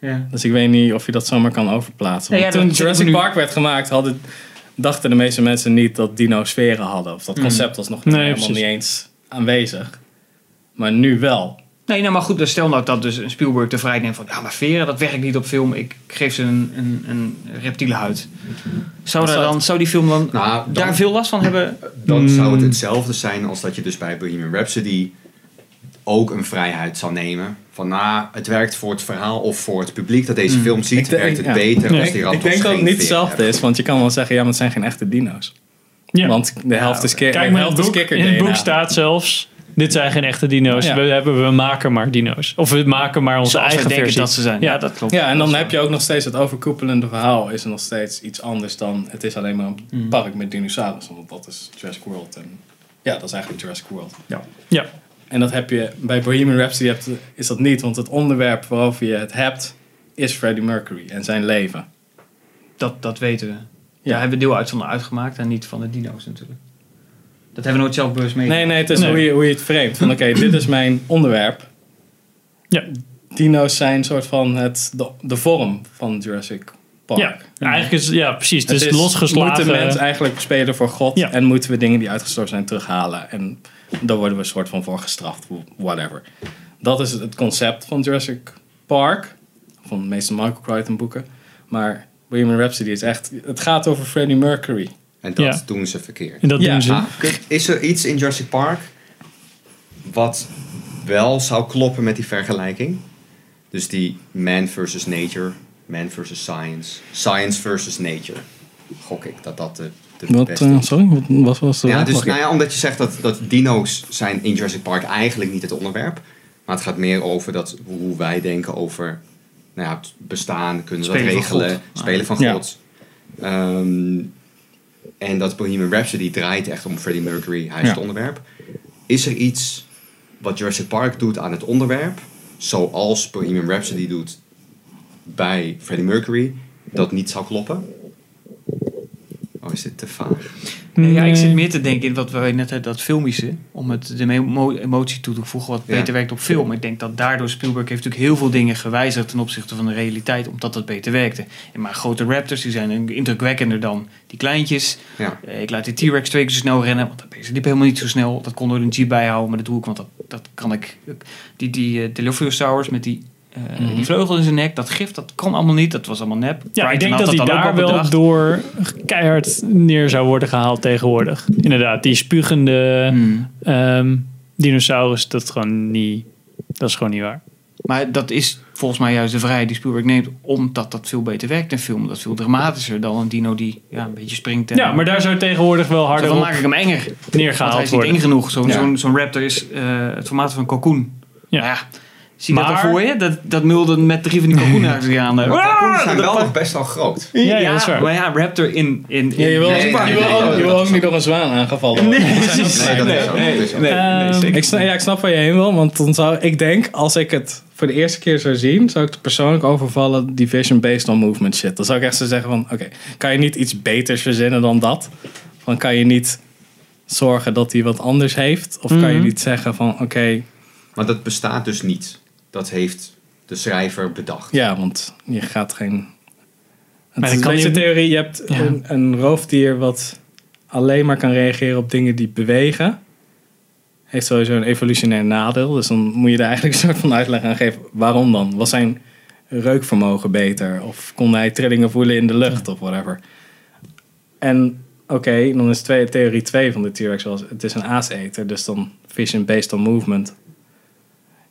Ja. Dus ik weet niet of je dat zomaar kan overplaatsen. Nee, Want ja, toen Jurassic nu- Park werd gemaakt, hadden, dachten de meeste mensen niet dat dino's sferen hadden. Of dat concept was nog Nee, helemaal precies. niet eens aanwezig. Maar nu wel. Nee, nou maar goed, dus stel nou dat dus een Spielberg de vrijheid neemt van... Ja, maar veren, dat werkt niet op film. Ik geef ze een, een, een reptiele huid. Zou, Dat dan, zou die film dan, Nou, dan- daar veel last van hebben? Dan zou het hetzelfde zijn als dat je dus bij Bohemian Rhapsody ook een vrijheid zou nemen. Van nou, het werkt voor het verhaal of voor het publiek dat deze film ziet, denk- werkt het ja. beter Ja. als die Ik, denk dat het niet hetzelfde is, want je kan wel zeggen, ja, maar het zijn geen echte dino's. Ja. Want de helft is, ki- Kijk, de maar in helft is boek, kikker in het boek staat zelfs... Dit zijn geen echte dino's. Ja. We, hebben, we maken maar dino's. Of we maken maar onze Zoals eigen denken versie. dat ze zijn. Ja, Ja. dat klopt. Ja, en dan heb je ook nog steeds het overkoepelende verhaal. Is er nog steeds iets anders dan. Het is alleen maar een Mm. park met dinosaurussen. Want dat is Jurassic World. En ja, dat is eigenlijk Jurassic World. Ja. En dat heb je bij Bohemian Rhapsody hebt, is dat niet. Want het onderwerp waarover je het hebt is Freddie Mercury en zijn leven. Dat, dat weten we. Ja, hebben we deel uit van de uitgemaakt en niet van de dino's natuurlijk. Dat hebben we nooit zelf bewust mee. Nee, nee, het is Nee. Hoe, je, hoe je het framet. Van oké, dit is mijn onderwerp. Ja. Dino's zijn soort van het, de, de vorm van Jurassic Park. Ja. Eigenlijk is ja, precies. Het Het is, losgeslagen. Moet de mens eigenlijk spelen voor God Ja. en moeten we dingen die uitgestorven zijn terughalen. En daar worden we een soort van voor gestraft, whatever. Dat is het concept van Jurassic Park, van de meeste Michael Crichton boeken. Maar Bohemian Rhapsody is echt, het gaat over Freddie Mercury. En dat Ja. doen ze verkeerd. En dat Ja. doen ze. Ah, is er iets in Jurassic Park wat wel zou kloppen met die vergelijking? Dus die man versus nature, man versus science, science versus nature. Gok ik dat dat de Wat, eh, sorry, wat wat was de Ja, dus nou ja, omdat je zegt dat, dat dino's zijn in Jurassic Park eigenlijk niet het onderwerp. Maar het gaat meer over dat, hoe wij denken over nou ja, het bestaan, kunnen we dat van regelen, spelen van Ja. God. Ehm, en dat Bohemian Rhapsody draait echt om Freddie Mercury, hij is Ja. het onderwerp. Is er iets wat Jurassic Park doet aan het onderwerp, zoals Bohemian Rhapsody doet bij Freddie Mercury, dat niet zou kloppen? Oh, is dit te vaag? Nee, ja, ik zit meer te denken in wat we net hadden, dat filmische. Om het de emo- emotie toe te voegen wat Ja. beter werkt op film. Ik denk dat daardoor Spielberg heeft natuurlijk heel veel dingen gewijzigd ten opzichte van de realiteit. Omdat dat beter werkte. En maar grote raptors die zijn indrukwekkender dan die kleintjes. Ja. Eh, Ik laat die T-Rex twee keer zo snel rennen. Want dat beest liep helemaal niet zo snel. Dat kon door een jeep bijhouden. Maar dat doe ik, want dat, dat kan ik. Die, die uh, Delphiosaurus met die, eh, die vleugel in zijn nek. Dat gif, dat kon allemaal niet. Dat was allemaal nep. Ja, ik denk dat hij daar wel door keihard neer zou worden gehaald tegenwoordig. Inderdaad, die spugende Hmm. ehm, dinosaurus, dat, is gewoon niet, dat is gewoon niet waar. Maar dat is volgens mij juist de vrijheid die Spielberg neemt, omdat dat veel beter werkt in film. Dat is veel dramatischer dan een dino die ja, een beetje springt. En, Ja, maar daar zou tegenwoordig wel harder dan maak ik hem enger. Want hij neergehaald is niet eng worden. genoeg. Zo'n Ja. zo'n raptor is eh, het formaat van een cocoon. Ja. Ja. Zie je dat Maar- al voor je? Dat, dat mulden met drie van die cocoon achter zich aan. eh. Kalkoenen zijn wel nog best wel groot. Ja, ja, dat is waar. maar ja, raptor in... in, in Ja, je wil, Nee, je nee, wil nee, ook, nee, je wil dat ook is niet door een zwaan aangevallen worden. Nee, dat is ook. dat is ook. Ehm, zeker. Ik snap, ja, ik snap waar je heen wil, want dan zou ik denk, als ik het voor de eerste keer zou zien, zou ik het persoonlijk overvallen, division based on movement shit. Dan zou ik echt zo zeggen van, oké, kan je niet iets beters verzinnen dan dat? Van kan je niet zorgen dat hij wat anders heeft? Of kan je Mhm. niet zeggen van, oké, Maar dat bestaat dus niet. Dat heeft de schrijver bedacht. ja, want je gaat geen... Het Maar is kan een je- theorie, je hebt Ja. een, een roofdier wat alleen maar kan reageren op dingen die bewegen. Heeft sowieso een evolutionair nadeel. Dus dan moet je er eigenlijk een soort van uitleg aan geven. Waarom dan? Was zijn reukvermogen beter? Of kon hij trillingen voelen in de lucht of whatever? En oké, dan is twee, theorie 2 van de T-Rex was... Het is een aaseter, dus dan vision based on movement.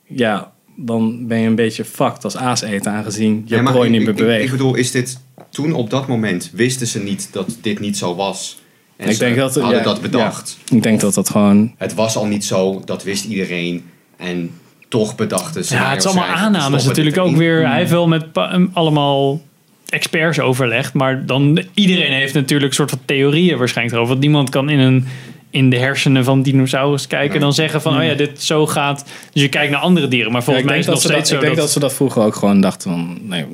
Ja, dan ben je een beetje fucked als aaseter aangezien je Ja, prooi niet meer ik- beweegt. Ik bedoel, is dit toen op dat moment wisten ze niet dat dit niet zo was? En Ik ze denk dat- hadden ja, dat bedacht. Ik denk dat dat gewoon... Het was al niet zo, dat wist iedereen. En toch bedachten ze. Ja, het is allemaal aannames natuurlijk ook weer. Hij heeft wel met allemaal experts overlegd, maar dan iedereen heeft natuurlijk een soort van theorieën waarschijnlijk erover. Want niemand kan in een in de hersenen van dinosaurus kijken en dan zeggen van, oh ja, dit zo gaat. Dus je kijkt naar andere dieren, maar volgens mij is het dat nog ze dat, steeds ik zo denk dat... dat... ze dat vroeger ook gewoon dachten van... Nee,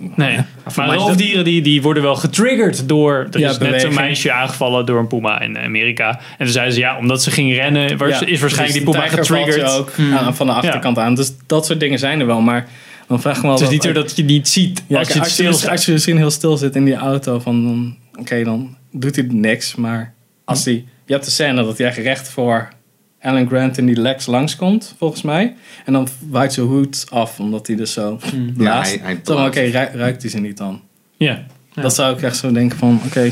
maar dat- roofdieren die, die worden wel getriggerd door... Er Ja, is net een meisje aangevallen door een puma in Amerika. En toen zeiden ze, ja, omdat ze ging rennen, was, Ja, is waarschijnlijk die precies. puma getriggerd. Hmm. ook aan, van de achterkant aan. Dus dat soort dingen zijn er wel. Maar dan vraag ik me wel... Het is niet zo dat je niet ziet als je als, je, dus- als je misschien heel stil zit in die auto, van oké, dan doet hij niks. Maar als hij, je hebt de scène dat hij echt recht voor Alan Grant in die Lex langskomt, volgens mij. En dan waait zijn hoed af, omdat hij dus zo blaast. hij- hij Dan, blaast. oké, ru- ruikt hij ze niet dan? Ja. Dat zou ik echt zo denken van, oké.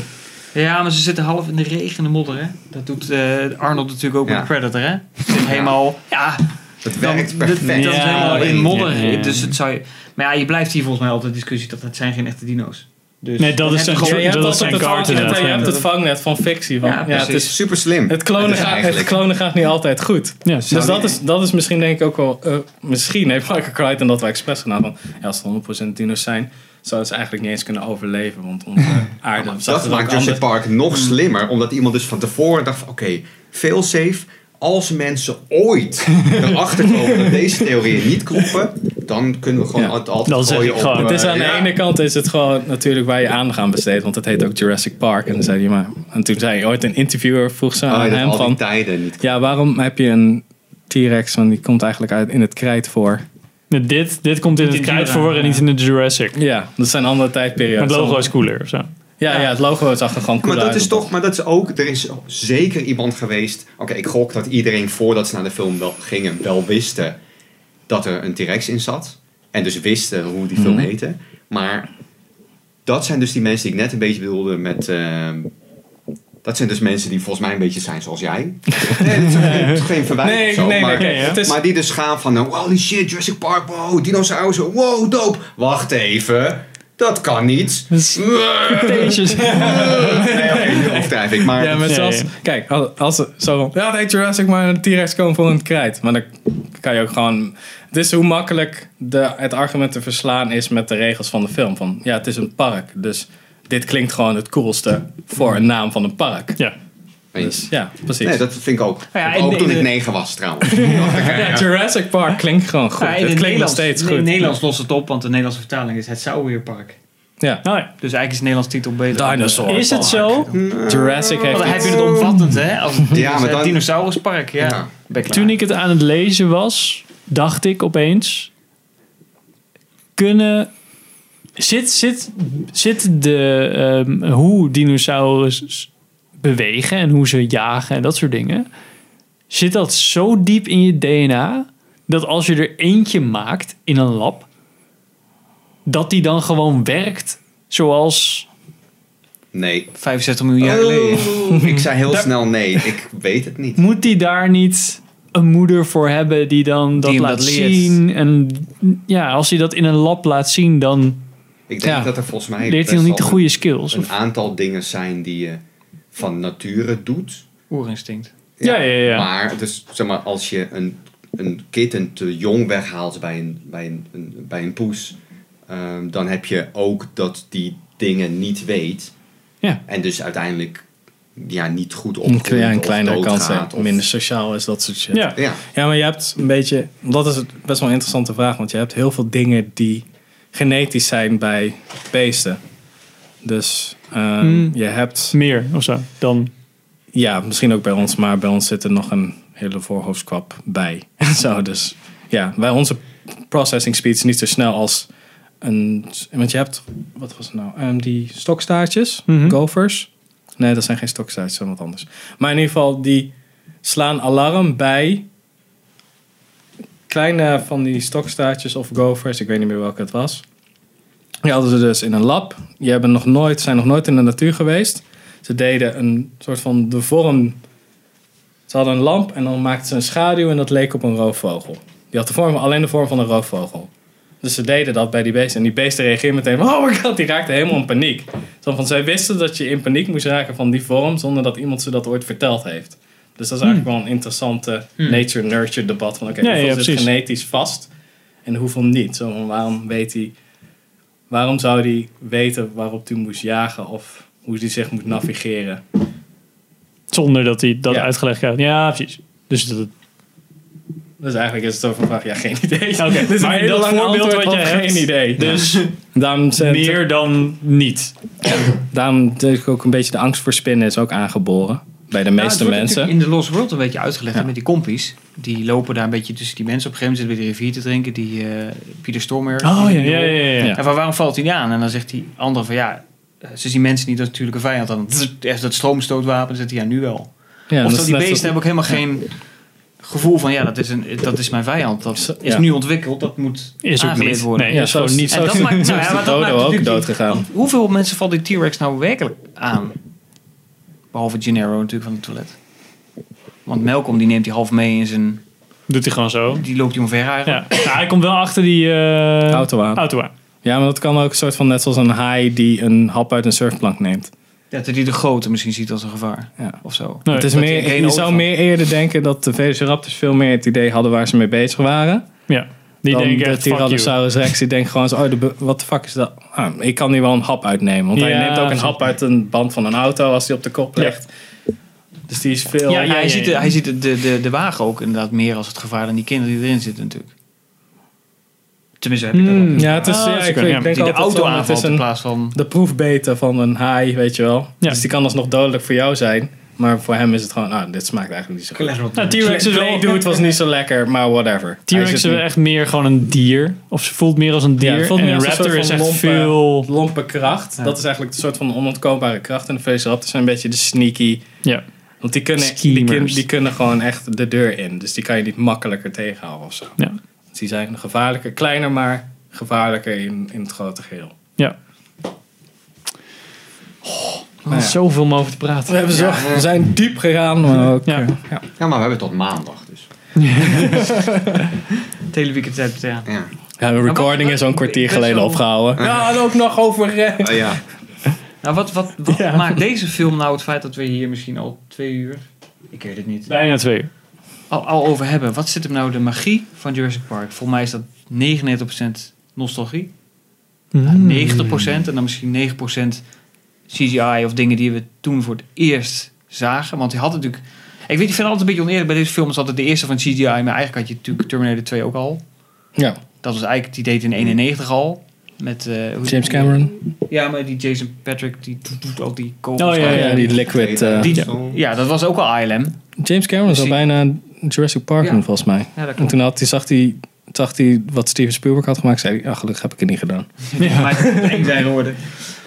Ja, maar ze zitten half in de regen en de modder, hè? Dat doet eh, Arnold natuurlijk ook Ja. met Predator, hè? Zit helemaal... Ja, Het werkt dat, dat perfect. is Ja, helemaal in ja, modder. ja, ja. Dus het zou je... Maar ja, je blijft hier volgens mij altijd discussie dat het zijn geen echte dino's. Dus Nee, dat is een- gewoon- Ja, je dat zijn het je ja. hebt het vangnet van fictie. Van, Ja, ja, het, is, Super slim. het, klonen Het gaat, het klonen gaat niet altijd goed. Ja. Dus dat is, dat is misschien denk ik ook wel... eh, misschien heeft Michael Crichton dat wij expres gedaan. Van, ja, als het 100% dino's zijn, zouden ze eigenlijk niet eens kunnen overleven. Want onze aarde zag Dat maakt Jurassic Park nog slimmer, omdat iemand dus van tevoren dacht van oké, veel safe. Als mensen ooit erachter komen dat deze theorieën niet kloppen, dan kunnen we gewoon Ja. het altijd Dan zeg gooien ik op, gewoon, eh, Het is aan de ene kant is het gewoon natuurlijk waar je aandacht aan besteedt. Want het heet ook Jurassic Park. En, dan zei hij maar, en toen zei ooit een interviewer, vroeg ze Oh, aan ja, dat hem van... tijden niet. Ja, waarom heb je een T-Rex? Want die komt eigenlijk uit in het krijt voor. Dit, dit komt in het krijt voor en niet in de Jurassic. Ja, dat zijn andere tijdperioden. Het logo is cooler of zo. Ja, ja, het logo zag er gewoon cool Maar dat uit. is toch, maar dat is ook, er is zeker iemand geweest. Oké, ik gok dat iedereen voordat ze naar de film wel gingen, wel wisten dat er een T-Rex in zat. En dus wisten hoe die film Mhm. heette. Maar dat zijn dus die mensen die ik net een beetje bedoelde met. ehm, dat zijn dus mensen die volgens mij een beetje zijn zoals jij. Nee, dat is geen, geen verwijt Nee, of zo. nee, maar, nee, is- maar die dus gaan van, holy shit, Jurassic Park, wow, dinosaurussen, wow, dope. Wacht even, dat kan niet. Nee, oké, nu overdrijf ik. Maar Ja, maar ja. kijk, als, als ze zo, ja, heet Jurassic, maar een T-Rex komt voor een krijt. Maar dan kan je ook gewoon, het is hoe makkelijk de, het argument te verslaan is met de regels van de film. Van, ja, het is een park, dus dit klinkt gewoon het coolste voor een naam van een park. Ja. Dus ja, precies. Nee, dat vind ik ook. ja, ook in- toen in ik negen was trouwens. Ja, Jurassic Park klinkt gewoon goed. Ja, in het klinkt nog Nederlands, steeds in goed. het Nederlands lost het op, want de Nederlandse vertaling is het Sauerpark. Ja. Nou, ja. Dus eigenlijk is de Nederlandse titel beter. Dinosaur Is het zo? Jurassic heeft Want dan heb je het omvattend, hè? Als het Ja, maar dan- dinosauruspark, ja. Toen ik het aan het lezen was, dacht ik opeens: kunnen. Zit, zit, zit de, ehm, hoe dinosaurus bewegen en hoe ze jagen en dat soort dingen. Zit dat zo diep in je DNA dat als je er eentje maakt in een lab, dat die dan gewoon werkt zoals. Nee. 65 miljoen jaar geleden. Oh, ik zei heel snel nee. Ik weet het niet. Moet die daar niet een moeder voor hebben die dan dat Die laat dat zien? En ja, als hij dat in een lab laat zien, dan Ik denk Ja. dat er volgens mij leert hij nog niet de goede skills. een, Of? een aantal dingen zijn die je van nature doet. Oerinstinct. Ja, ja, ja. Maar dus, zeg maar, als je een, een kitten te jong weghaalt bij een, bij een, een- bij een poes, ehm, dan heb je ook dat die dingen niet weet. Ja. En dus uiteindelijk ja, niet goed opgroeit klein, een kleinere kans heeft, of- minder sociaal is, dat soort shit. Ja. Ja, Ja, maar je hebt een beetje. Dat is het best wel een interessante vraag, want je hebt heel veel dingen die genetisch zijn bij beesten. Dus ehm, Hmm. je hebt. Meer of zo dan. Ja, misschien ook bij ons, maar bij ons zit er nog een hele voorhoofdkwap bij. Zo, dus ja, bij onze processing speed is niet zo snel als een. Want je hebt. Wat was het nou? Ehm, die stokstaartjes, Mhm. gophers. Nee, dat zijn geen stokstaartjes, dat is wat anders. Maar in ieder geval, die slaan alarm bij kleine van die stokstaartjes of gophers, ik weet niet meer welke het was. Die hadden ze dus in een lab. Die hebben nog nooit, zijn nog nooit in de natuur geweest. Ze deden een soort van de vorm. Ze hadden een lamp en dan maakten ze een schaduw en dat leek op een roofvogel. Die had de vorm, alleen de vorm van een roofvogel. Dus ze deden dat bij die beesten. En die beesten reageerden meteen oh my god, die raakten helemaal in paniek. Zo van, zij wisten dat je in paniek moest raken van die vorm, zonder dat iemand ze dat ooit verteld heeft. Dus dat is eigenlijk wel een interessante nature-nurture debat. Van oké, Ja, hoeveel ja, zit precies. genetisch vast en hoeveel niet? Zo van, waarom weet hij, waarom zou hij weten waarop hij moest jagen of hoe hij zich moet navigeren? Zonder dat hij dat Ja. uitgelegd krijgt. Ja, precies. Dus dat, Dus eigenlijk is het een vraag, ja, geen idee. Oké, is maar een heel dat lang voorbeeld wat op jij geen hebt, idee. dus Daarom, meer dan niet. daarom denk ik ook een beetje de angst voor spinnen is ook aangeboren. Bij de meeste mensen. in de Lost World een beetje uitgelegd met die kompies. Die lopen daar een beetje tussen die mensen. Op een gegeven moment zitten we de rivier te drinken. Die eh Pieter Stormer. Oh ja, ja, ja. ja. En van waarom valt hij niet aan? En dan zegt die andere van ja, eh, ze zien mensen niet als natuurlijke vijand. Dan is dat stroomstootwapen. Dan zegt hij ja, nu wel. Ja, of dat die beesten hebben ook helemaal geen gevoel van ja, dat is, een, dat is mijn vijand. Dat is ja. nu ontwikkeld. Dat moet Is ook niet. worden. Nee, Ja, zo niet En zo. dat maakt, nou, ja, is maar de dat maakt ook natuurlijk- dood gegaan. want Hoeveel mensen valt die T-Rex nou werkelijk aan? Behalve Gennaro natuurlijk van het toilet. Want Malcolm die neemt hij half mee in zijn... Doet hij gewoon zo. Die loopt hij omver eigenlijk. Ja. Nou, hij komt wel achter die eh, Auto aan. auto aan. Ja, maar dat kan ook een soort van net zoals een haai die een hap uit een surfplank neemt. Ja, dat hij de grote misschien ziet als een gevaar. Ja. Of zo. Nee, het is meer, je zou van- meer eerder denken dat de Velociraptors veel meer het idee hadden waar ze mee bezig waren. Ja. Die dan denken de. Tyrannosaurus Rex. Die denkt gewoon zo, oh, de wat de fuck is dat? Ah, ik kan hier wel een hap uitnemen. Want hij neemt ook een hap uit een band van een auto als hij op de kop Ja. legt. Dus die is veel... Ja, ja, hij ziet, de, hij ziet de, de, de, wagen ook inderdaad meer als het gevaar dan die kinderen die erin zitten natuurlijk. Tenminste heb ik dat Hmm. ook. Ja, het is, Ah, ik, ik denk Die de altijd auto is in een, plaats van... de proefbeten van een haai, weet je wel. Ja. Dus die kan alsnog dodelijk voor jou zijn. Maar voor hem is het gewoon, ah, dit smaakt eigenlijk niet zo goed. Nou, T-Rex is wel... Dude was niet zo lekker, maar whatever. T-Rex is niet- echt meer gewoon een dier. Of ze voelt meer als een Ja, dier. het voelt en meer een als een raptor soort is van echt lompe- veel... lompe kracht. Ja. Dat is eigenlijk een soort van onontkoopbare kracht. En de Velociraptors zijn een beetje de sneaky. Ja. Want die kunnen, die, kun- die kunnen gewoon echt de deur in. Dus die kan je niet makkelijker tegenhouden of zo. Ja. Dus die zijn gevaarlijker, kleiner, maar gevaarlijker in, in het grote geheel. Ja. Nou ja. Zoveel om over te praten. We, hebben zo, we zijn diep gegaan, maar ook... Ja. ja. Ja, maar we hebben tot maandag dus. Het hele weekend tijd, ja. Ja. Ja, de recording is al een kwartier geleden opgehouden. Ja, en ook nog over... eh, Oh, ja. Nou, wat, wat, wat Ja. maakt deze film nou het feit dat we hier misschien al twee uur... Ik weet het niet. Bijna twee uur. Al, al over hebben. Wat zit hem nou de magie van Jurassic Park? Volgens mij is dat 99% nostalgie. Hmm. 90% en dan misschien 9% CGI of dingen die we toen voor het eerst zagen. Want hij had natuurlijk... Ik weet, ik vind het altijd een beetje oneerlijk bij deze film. is altijd de eerste van CGI. Maar eigenlijk had je natuurlijk Terminator 2 ook al. ja, Dat was eigenlijk, die deed in 91 al. Met, eh, hoe- James Cameron. Ja, maar die Jason Patrick, die doet- ook die kogels. Oh, ja, ja, Ja, die liquid... eh, Die- Ja. Ja, dat was ook al ILM. James Cameron zou Dus die- bijna Jurassic Park Ja. volgens mij. Ja, dat En toen had hij, zag hij, zag hij wat Steven Spielberg had gemaakt, zei hij, ah, gelukkig heb ik het niet gedaan. Maar het eng zijn geworden.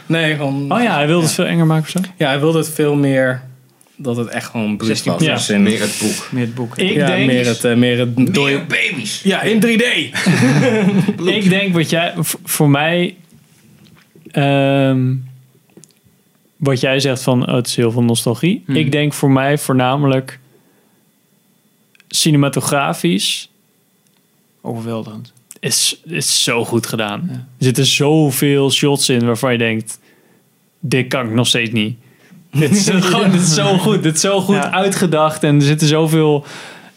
Nee, gewoon... Oh ja, hij wilde het veel enger maken of zo. Ja, hij wilde het veel meer, dat het echt gewoon 16 was. Ja. Dus in- Meer het boek. Meer het boek. Ik ja, denk, meer het, eh, meer het door- baby's. Ja, in 3D. ik denk wat jij, voor mij, ehm, wat jij zegt van oh, het is heel veel nostalgie. Hmm. Ik denk voor mij voornamelijk cinematografisch Overweldigend. Is, is zo goed gedaan. Ja. Er zitten zoveel shots in waarvan je denkt, dit kan ik nog steeds niet. dit, is gewoon, dit is zo goed. Dit is zo goed Ja. uitgedacht en er zitten zoveel...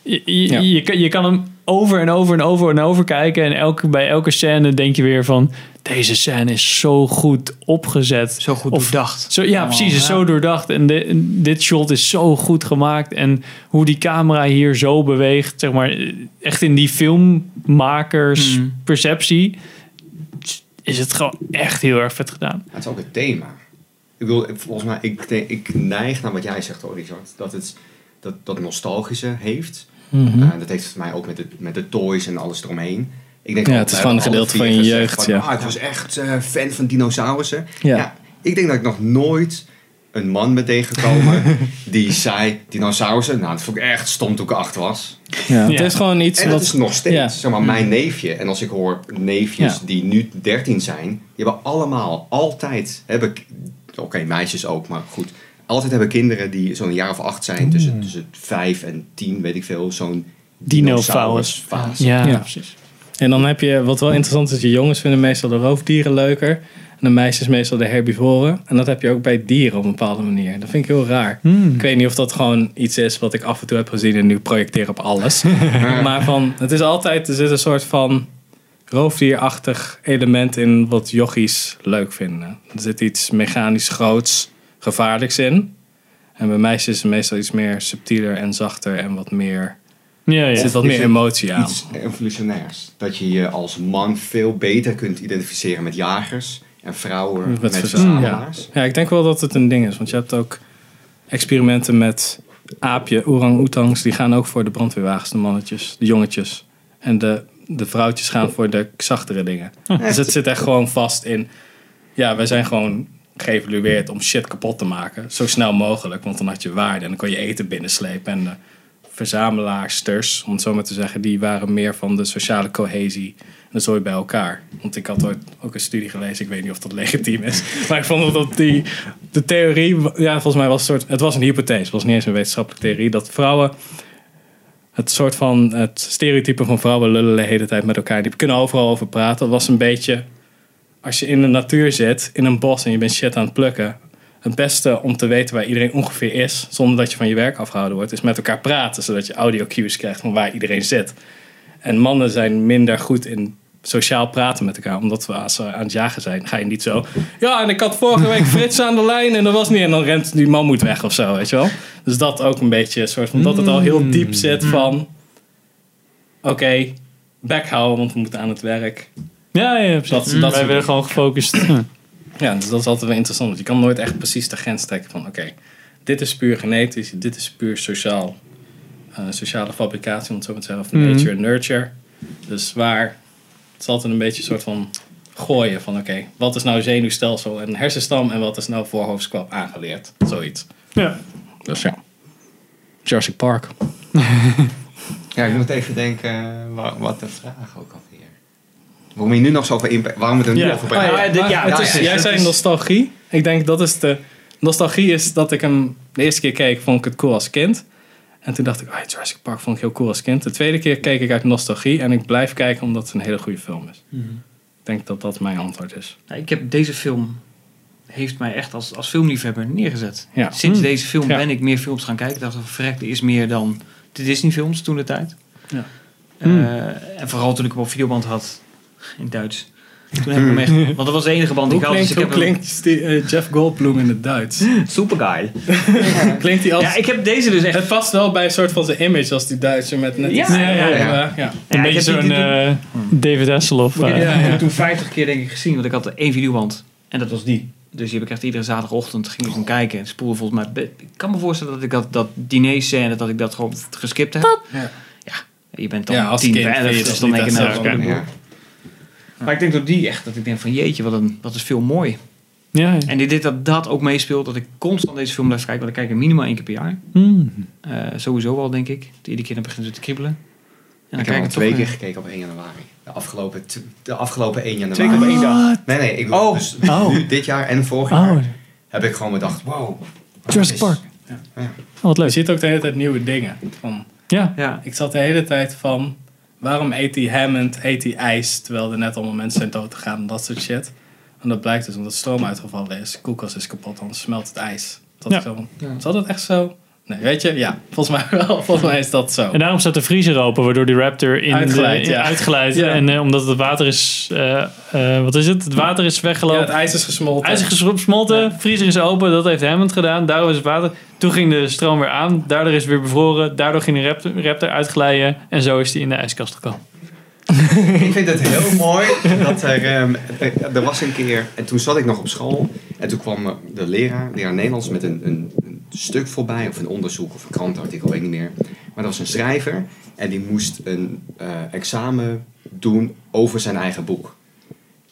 Je, je, Ja. je, kan, je kan hem over en over en over en over kijken en elke, bij elke scène denk je weer van... Deze scène is zo goed opgezet. Zo goed Of- doordacht. Zo, ja, Oh, precies. Is ja. zo doordacht. En de- dit shot is zo goed gemaakt. En hoe die camera hier zo beweegt. Zeg maar, echt in die filmmakers Hmm. perceptie. Is het gewoon echt heel erg vet gedaan. Het is ook het thema. Ik bedoel, volgens mij, ik, denk- ik neig naar wat jij zegt hoor, Richard. Dat het dat, dat nostalgische heeft. Mhm. Eh, dat heeft het voor mij ook met de, met de toys en alles eromheen. Ik denk Ja, het is gewoon een gedeelte van je jeugd, van, ja. ah, ik was echt eh, fan van dinosaurussen. Ja. Ja. ik denk dat ik nog nooit een man ben tegengekomen die zei, dinosaurussen, nou dat vond ik echt stom toen ik acht was. Ja, het is gewoon iets En wat... dat is nog steeds, ja. zeg maar, mijn neefje. En als ik hoor neefjes Ja. die nu 13 zijn, die hebben allemaal altijd, hebben, oké, meisjes ook, maar goed. Altijd hebben kinderen die zo'n jaar of acht zijn, tussen, Mm. tussen vijf en tien, weet ik veel, zo'n Dinosaurus. dinosaurusfase. Ja, Ja. precies. En dan heb je, wat wel interessant is, de jongens vinden meestal de roofdieren leuker. En de meisjes meestal de herbivoren. En dat heb je ook bij dieren op een bepaalde manier. Dat vind ik heel raar. Ik weet niet of dat gewoon iets is wat ik af en toe heb gezien en nu projecteer op alles. maar van, het is altijd, er zit een soort van roofdierachtig element in wat jochies leuk vinden. Er zit iets mechanisch groots, gevaarlijks in. En bij meisjes is het meestal iets meer subtieler en zachter en wat meer... Ja, Er ja. zit wat Is meer emotie aan. Iets evolutionairs. Dat je je als man veel beter kunt identificeren met jagers en vrouwen Met met, verzamelaars. Ja, ik denk wel dat het een ding is. Want je hebt ook experimenten met aapje, orang-oetangs. Die gaan ook voor de brandweerwagens, de mannetjes, de jongetjes. En de, de vrouwtjes gaan voor de zachtere dingen. Dus het zit echt gewoon vast in... Ja, wij zijn gewoon geëvalueerd om shit kapot te maken. Zo snel mogelijk, want dan had je waarde. En dan kon je eten binnenslepen. En de verzamelaarsters, om het zo maar te zeggen... die waren meer van de sociale cohesie en de zooi bij elkaar. Want ik had ooit ook een studie gelezen, ik weet niet of dat legitiem is. Maar ik vond dat die, de theorie, ja, volgens mij was het soort, het was een hypothese, het was niet eens een wetenschappelijke theorie, dat vrouwen, het soort van, het stereotype van vrouwen lullen de hele tijd met elkaar, die kunnen overal over praten, dat was een beetje, als je in de natuur zit, in een bos en je bent shit aan het plukken, het beste om te weten waar iedereen ongeveer is, zonder dat je van je werk afgehouden wordt, is met elkaar praten, zodat je audio cues krijgt van waar iedereen zit. En mannen zijn minder goed in sociaal praten met elkaar. Omdat we als we aan het jagen zijn, ga je niet zo... Ja, en ik had vorige week Frits aan de lijn en dat was niet... En dan rent die man moet weg of zo, weet je wel. Dus dat ook een beetje een soort van... Dat het al heel diep zit van... Oké, back houden, want we moeten aan het werk. Ja, ja, precies. Dat- dat Wij dingen. gewoon gefocust. Ja. Dus dat is altijd wel interessant. Want je kan nooit echt precies de grens trekken van... Oké, dit is puur genetisch, dit is puur sociaal. eh, sociale fabricatie, om het zo maar te zeggen. Of Mhm. nature en nurture. Dus waar... Het is altijd een beetje een soort van gooien van... Oké, wat is nou zenuwstelsel en hersenstam... en wat is nou voorhoofdskwap aangeleerd? Zoiets. Ja. Dus ja. Jurassic Park. Ja, ik moet even denken wa- wat de vraag ook alweer. Waarom je nu nog zo over inpa- waarom we het er nu Ja. over Oh, ja, praten. dit- ja, het is, ja, jij zei is- nostalgie. Ik denk dat is de... Nostalgie is dat ik hem de eerste keer keek, vond ik het cool als kind. En toen dacht ik, oh, Jurassic Park vond ik heel cool als kind. De tweede keer keek ik uit nostalgie en ik blijf kijken omdat het een hele goede film is. Mhm. Ik denk dat dat mijn antwoord is. Nou, ik heb deze film heeft mij echt als, als filmliefhebber neergezet. Ja. Sinds Hmm. deze film Ja. ben ik meer films gaan kijken. Ik dacht, verrek, er is meer dan de Disney films toen de tijd. Ja. Eh, en vooral toen ik hem op videoband had in Duits. Toen heb ik hem echt... Want dat was de enige band die Hoe ik had. Dus ik heb klinkt eh, Jeff Goldblum in het Duits? Super guy. klinkt hij als... Ja, ik heb deze dus echt... Het past wel bij een soort van zijn image als die Duitser met net Ja, iets- ja, ja, ja. ja. ja. Een Ja, ik beetje heb die- zo'n die- eh, David Hasselhoff. Ik eh. heb die ja. toen 50 keer denk ik gezien. Want ik had er één videoband. En dat was die. Dus die heb ik echt iedere zaterdagochtend ging ik hem kijken. En spoelde volgens mij... be- Ik kan me voorstellen dat ik dat, dat dinerscène, dat ik dat gewoon geskipt heb. Ja. Ja, je bent dan Ja, als 10, kind 11, vind je dus dat dan niet denk je echt nou... zo. oké. Ja. Maar ik denk dat die echt, dat ik denk van jeetje, wat, een, wat is veel mooi. Ja, ja. En dit, dit dat dat ook meespeelt, dat ik constant deze film blijf kijken. Want ik kijk er minimaal één keer per jaar. Hmm. Eh, sowieso wel, denk ik. Iedere keer dan begint het te kriebelen. En dan Ik heb kijk al ik twee toch, keer eh, gekeken op 1 januari. De afgelopen, de afgelopen 1 januari. Twee keer op één dag. Nee, nee. Ik, Oh. dus Oh. nu, dit jaar en vorig Oh, jaar heb ik gewoon bedacht, wow. Jurassic Park. Ja. Oh, wat Je leuk. ziet ook de hele tijd nieuwe dingen. Van, Ja. Ja, ik zat de hele tijd van... Waarom eet hij Hammond, eet hij ijs... terwijl er net allemaal mensen zijn dood gegaan en dat soort shit. En dat blijkt dus omdat stroom uitgevallen is. Koelkast is kapot, dan smelt het ijs. Dat Ja. is zo. Zal dat echt zo? Nee, weet je? Ja, volgens mij wel. Volgens mij is dat zo. En daarom staat de vriezer open, waardoor die raptor in Uitgeleid, de, ja. uitgeleid. Ja. En eh, omdat het water is, eh, eh, wat is het? Het water is Ja, weggelopen. het ijs is gesmolten. IJs is gesmolten, vriezer is open, dat heeft Hammond gedaan. Daardoor is het water. Toen ging de stroom weer aan, daardoor is het weer bevroren. Daardoor ging de raptor, raptor uitglijden en zo is hij in de ijskast gekomen. Ik vind het heel mooi dat er, ehm, er, er was een keer, en toen zat ik nog op school. En toen kwam de leraar, leraar Nederlands, met een, een stuk voorbij. Of een onderzoek of een krantenartikel, weet ik niet meer. Maar dat was een schrijver. En die moest een eh, examen doen over zijn eigen boek.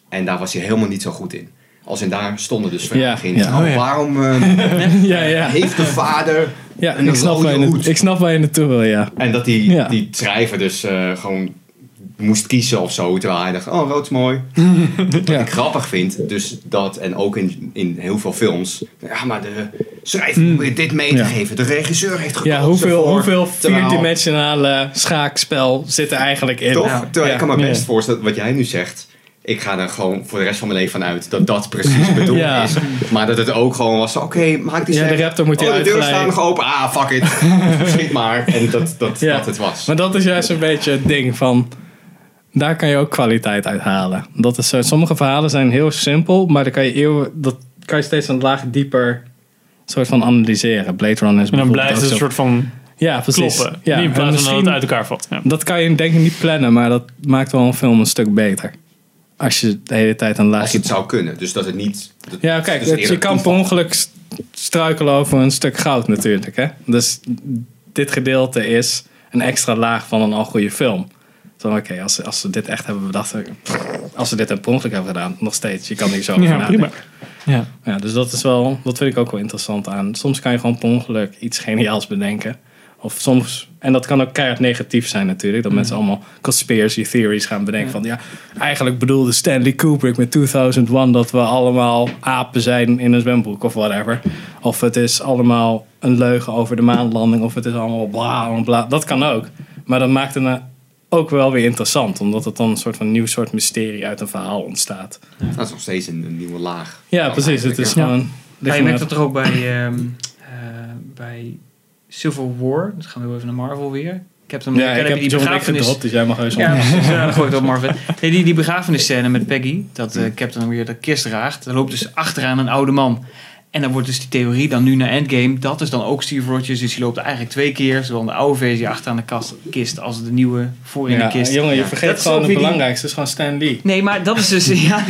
En daar was hij helemaal niet zo goed in. Als in daar stonden dus vragen Ja, in. ja. Nou, Oh, ja. Waarom eh, ja, ja. heeft de vader... ja ik, snap hoed? naartoe- ik snap waar je naartoe wil, ja. En dat die, die schrijver dus eh, gewoon moest kiezen of zo. Terwijl hij dacht, oh, rood is mooi. Wat Ja. ik grappig vind, dus dat, en ook in, in heel veel films. Ja, maar de schrijver moet dit mee te Ja. geven. De regisseur heeft gekozen Ja, hoeveel, voor- hoeveel vierdimensionale schaakspel zit er eigenlijk in? Toch? Terwijl ik kan me best voorstellen, wat jij nu zegt. Ik ga er gewoon voor de rest van mijn leven van uit dat dat precies bedoeld Ja. is. Maar dat het ook gewoon was, oké, maak die Ja, de raptor moet hier oh, de deur staat nog open. Ah, fuck it. Schiet maar. En dat, dat, Ja. dat het was. Maar dat is juist een beetje het ding van... Daar kan je ook kwaliteit uit halen. Dat is, zo- sommige verhalen zijn heel simpel, maar dan kan je, eeuwen, dat kan je steeds een laag dieper soort van analyseren. Blade Runner is En dan blijft het een soort van Ja, precies. kloppen. Ja, in en plaats van dat het misschien, uit elkaar valt. Ja. dat kan je denk ik niet plannen, maar dat maakt wel een film een stuk beter. Als je de hele tijd een Als laagje... het zou kunnen. Dus dat het niet... dat- Ja, kijk, dus het- je kan per ongeluk st- struikelen over een stuk goud natuurlijk. Hè? Dus dit gedeelte is een extra laag van een al goede film. Zo, oké, als, ze- als ze dit echt hebben bedacht, als ze dit per ongeluk hebben gedaan, nog steeds, je kan hier zo over Ja, nadenken. prima. Ja. Ja, dus dat is wel, dat vind ik ook wel interessant aan. Soms kan je gewoon per ongeluk iets geniaals bedenken. Of soms, en dat kan ook keihard negatief zijn natuurlijk. Dat mensen allemaal conspiracy theories gaan bedenken. Van ja, eigenlijk bedoelde Stanley Kubrick met 2001 dat we allemaal apen zijn in een zwembroek of whatever. Of het is allemaal een leugen over de maanlanding. Of het is allemaal bla bla. Dat kan ook. Maar dat maakt nou ook wel weer interessant. Omdat het dan een soort van nieuw soort mysterie uit een verhaal ontstaat. Dat is nog steeds een, een nieuwe laag. Ja, precies. Het is ja. gewoon... Ja, je merkt dat er ook bij, ehm, eh, bij Civil War. Dan gaan we even naar Marvel weer. Captain Ja, America, ik dan heb die John begrafenis. gedropt, dus jij mag heus Ja, precies. Ja, dan gooi ik het op Marvel. Nee, die, die begrafenisscène met Peggy. Dat eh, Captain weer de kist draagt. Er loopt dus achteraan een oude man. En dan wordt dus die theorie dan nu naar Endgame. Dat is dan ook Steve Rogers. Dus die loopt eigenlijk twee keer. Zowel de oude versie achteraan de kast, kist als de nieuwe voor in Ja, de kist. jongen, je Ja. vergeet Dat gewoon het belangrijkste. Het is gewoon Stan Lee. Nee, maar dat is dus... Ja.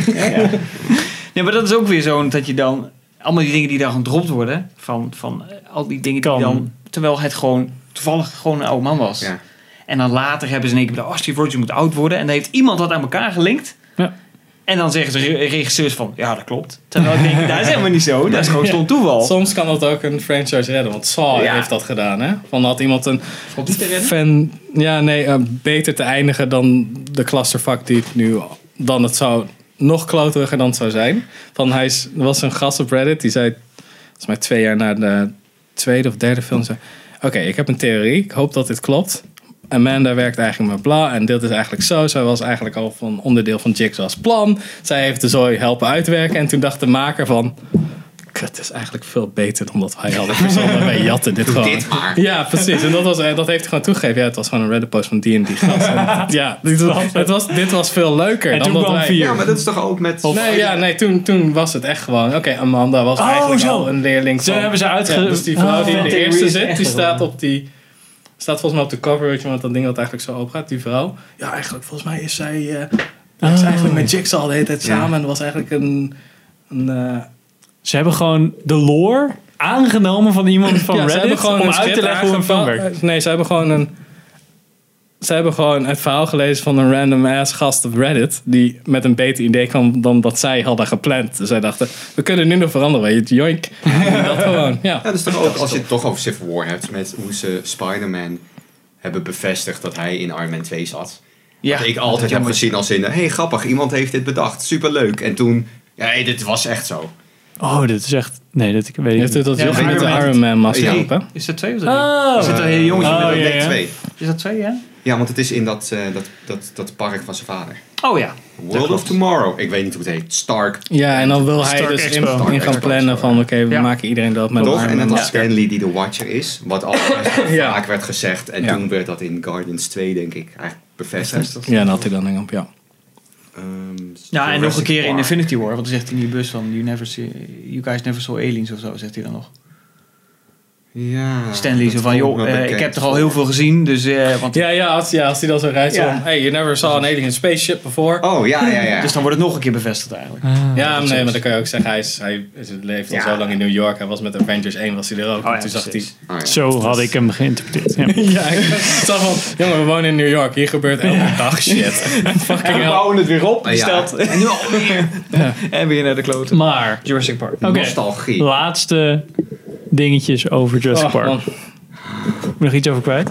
Nee, maar dat is ook weer zo dat je dan... Allemaal die dingen die dan gedropt worden. Van, van eh, al die dingen Kan. die dan... Terwijl het gewoon toevallig gewoon een oude man was. Ja. En dan later hebben ze in één keer bedacht... Oh, Steve Rogers moet oud worden. En dan heeft iemand dat aan elkaar gelinkt. Ja. En dan zeggen ze re- regisseurs van... Ja, dat klopt. Terwijl ik denk, dat is helemaal niet zo. Dat is gewoon stom toeval. Soms kan dat ook een franchise redden. Want Saw Ja. heeft dat gedaan, hè? Van had iemand een fan... Ja, nee, eh, beter te eindigen dan de clusterfuck die het nu... Dan het zou... Nog kloteriger dan het zou zijn. Van hij is, er was een gast op Reddit die zei... Volgens mij twee jaar na de tweede of derde film... zei, Oké, ik heb een theorie. Ik hoop dat dit klopt. Amanda werkt eigenlijk met bla en dit is eigenlijk zo. Zij was eigenlijk al van onderdeel van Jigsaw's plan. Zij heeft de zooi helpen uitwerken. En toen dacht de maker van... Kut, het is eigenlijk veel beter dan dat wij hadden verzonnen. Wij jatten dit gewoon. dit maar. Ja, precies. En dat, was, eh, dat heeft hij gewoon toegegeven. Ja, het was gewoon een Reddit post van die en die gast. En ja, dit was, het was, dit was veel leuker En dan toen dat wij... vier. Ja, maar dat is toch ook met... Nee, ja, nee toen, toen was het echt gewoon... Oké, Amanda was Oh, eigenlijk zo. al een leerling Zo van... hebben ze uitge- Ja, dus die vrouw Oh. die in de Theorie eerste zit, die staat op die... Staat volgens mij op de cover, weet je, want dat ding dat eigenlijk zo open gaat, die vrouw. Ja, eigenlijk, volgens mij is zij... eh Oh. is eigenlijk met Jigsaw de hele tijd Ja. samen. En dat was eigenlijk een... een eh, Ze hebben gewoon de lore aangenomen van iemand van ja, ze Reddit hebben gewoon om een uit te leggen hoe een film werkt. Nee, ze hebben gewoon een... Ze hebben gewoon het verhaal gelezen van een random ass gast op Reddit. Die met een beter idee kwam dan dat zij hadden gepland. Dus zij dachten, we kunnen nu nog veranderen. Weet je, joink. Dat gewoon, ja. Ja, dat is toch ook, als je het toch over Civil War hebt, met hoe ze Spider-Man hebben bevestigd dat hij in Iron Man 2 zat. Ja, Wat ik altijd heb gezien als in, hé hey, grappig, iemand heeft dit bedacht, superleuk. En toen, ja, hey, dit was echt zo. Oh, dit is echt... Nee, dit ik weet ik Heeft niet. het dat Ja, met de Iron Man. Masker Ja. op, hè? Is dat twee of drie? Oh. Is dat een heel jongetje Oh, met een- ja, Black ja. 2. Is dat twee, ja? Ja, want het is in dat, eh, dat, dat, dat park van zijn vader. Oh ja. World of. Tomorrow. Ik weet niet hoe het heet. Stark. Ja, en dan wil hij Stark dus in, in gaan plannen van... Oké, we Ja. maken iedereen dood met een Toch? Iron En dat masker. Stanley die de Watcher is. Wat al Ja. vaak werd gezegd. En Ja. toen werd dat in Guardians 2, denk ik, eigenlijk bevestigd. Ja, dan had hij dan ding op, ja. Ehm, Ja, en nog een keer in. Infinity War. Want dan zegt hij in die bus van... You, never see, you guys never saw aliens of zo, zegt hij dan nog. Ja. Stanley zo van... Joh, eh, ik heb toch al heel veel gezien. Dus... eh, want, Ja, ja, als, ja, als hij dan zo rijdt. Ja. Hey, you never saw an alien spaceship before. Oh, ja, ja, ja. Dus dan wordt het nog een keer bevestigd eigenlijk. Ja, nee, maar dan kan je ook zeggen, hij, is, hij leeft al Ja. zo lang in New York. Hij was met Avengers 1, was hij er ook. Oh En toen zag hij... Oh, ja. Zo had ik hem geïnterpreteerd. Ja. Ja, ik zag van, jongen, we wonen in New York. Hier gebeurt elke dag shit. Fucking We bouwen het weer op, die Ja. stad. En nu alweer. En weer naar de kloten. Maar, Jurassic Park. oké. Nostalgie. Laatste dingetjes over Jurassic Oh, Park. man. Je nog iets over kwijt?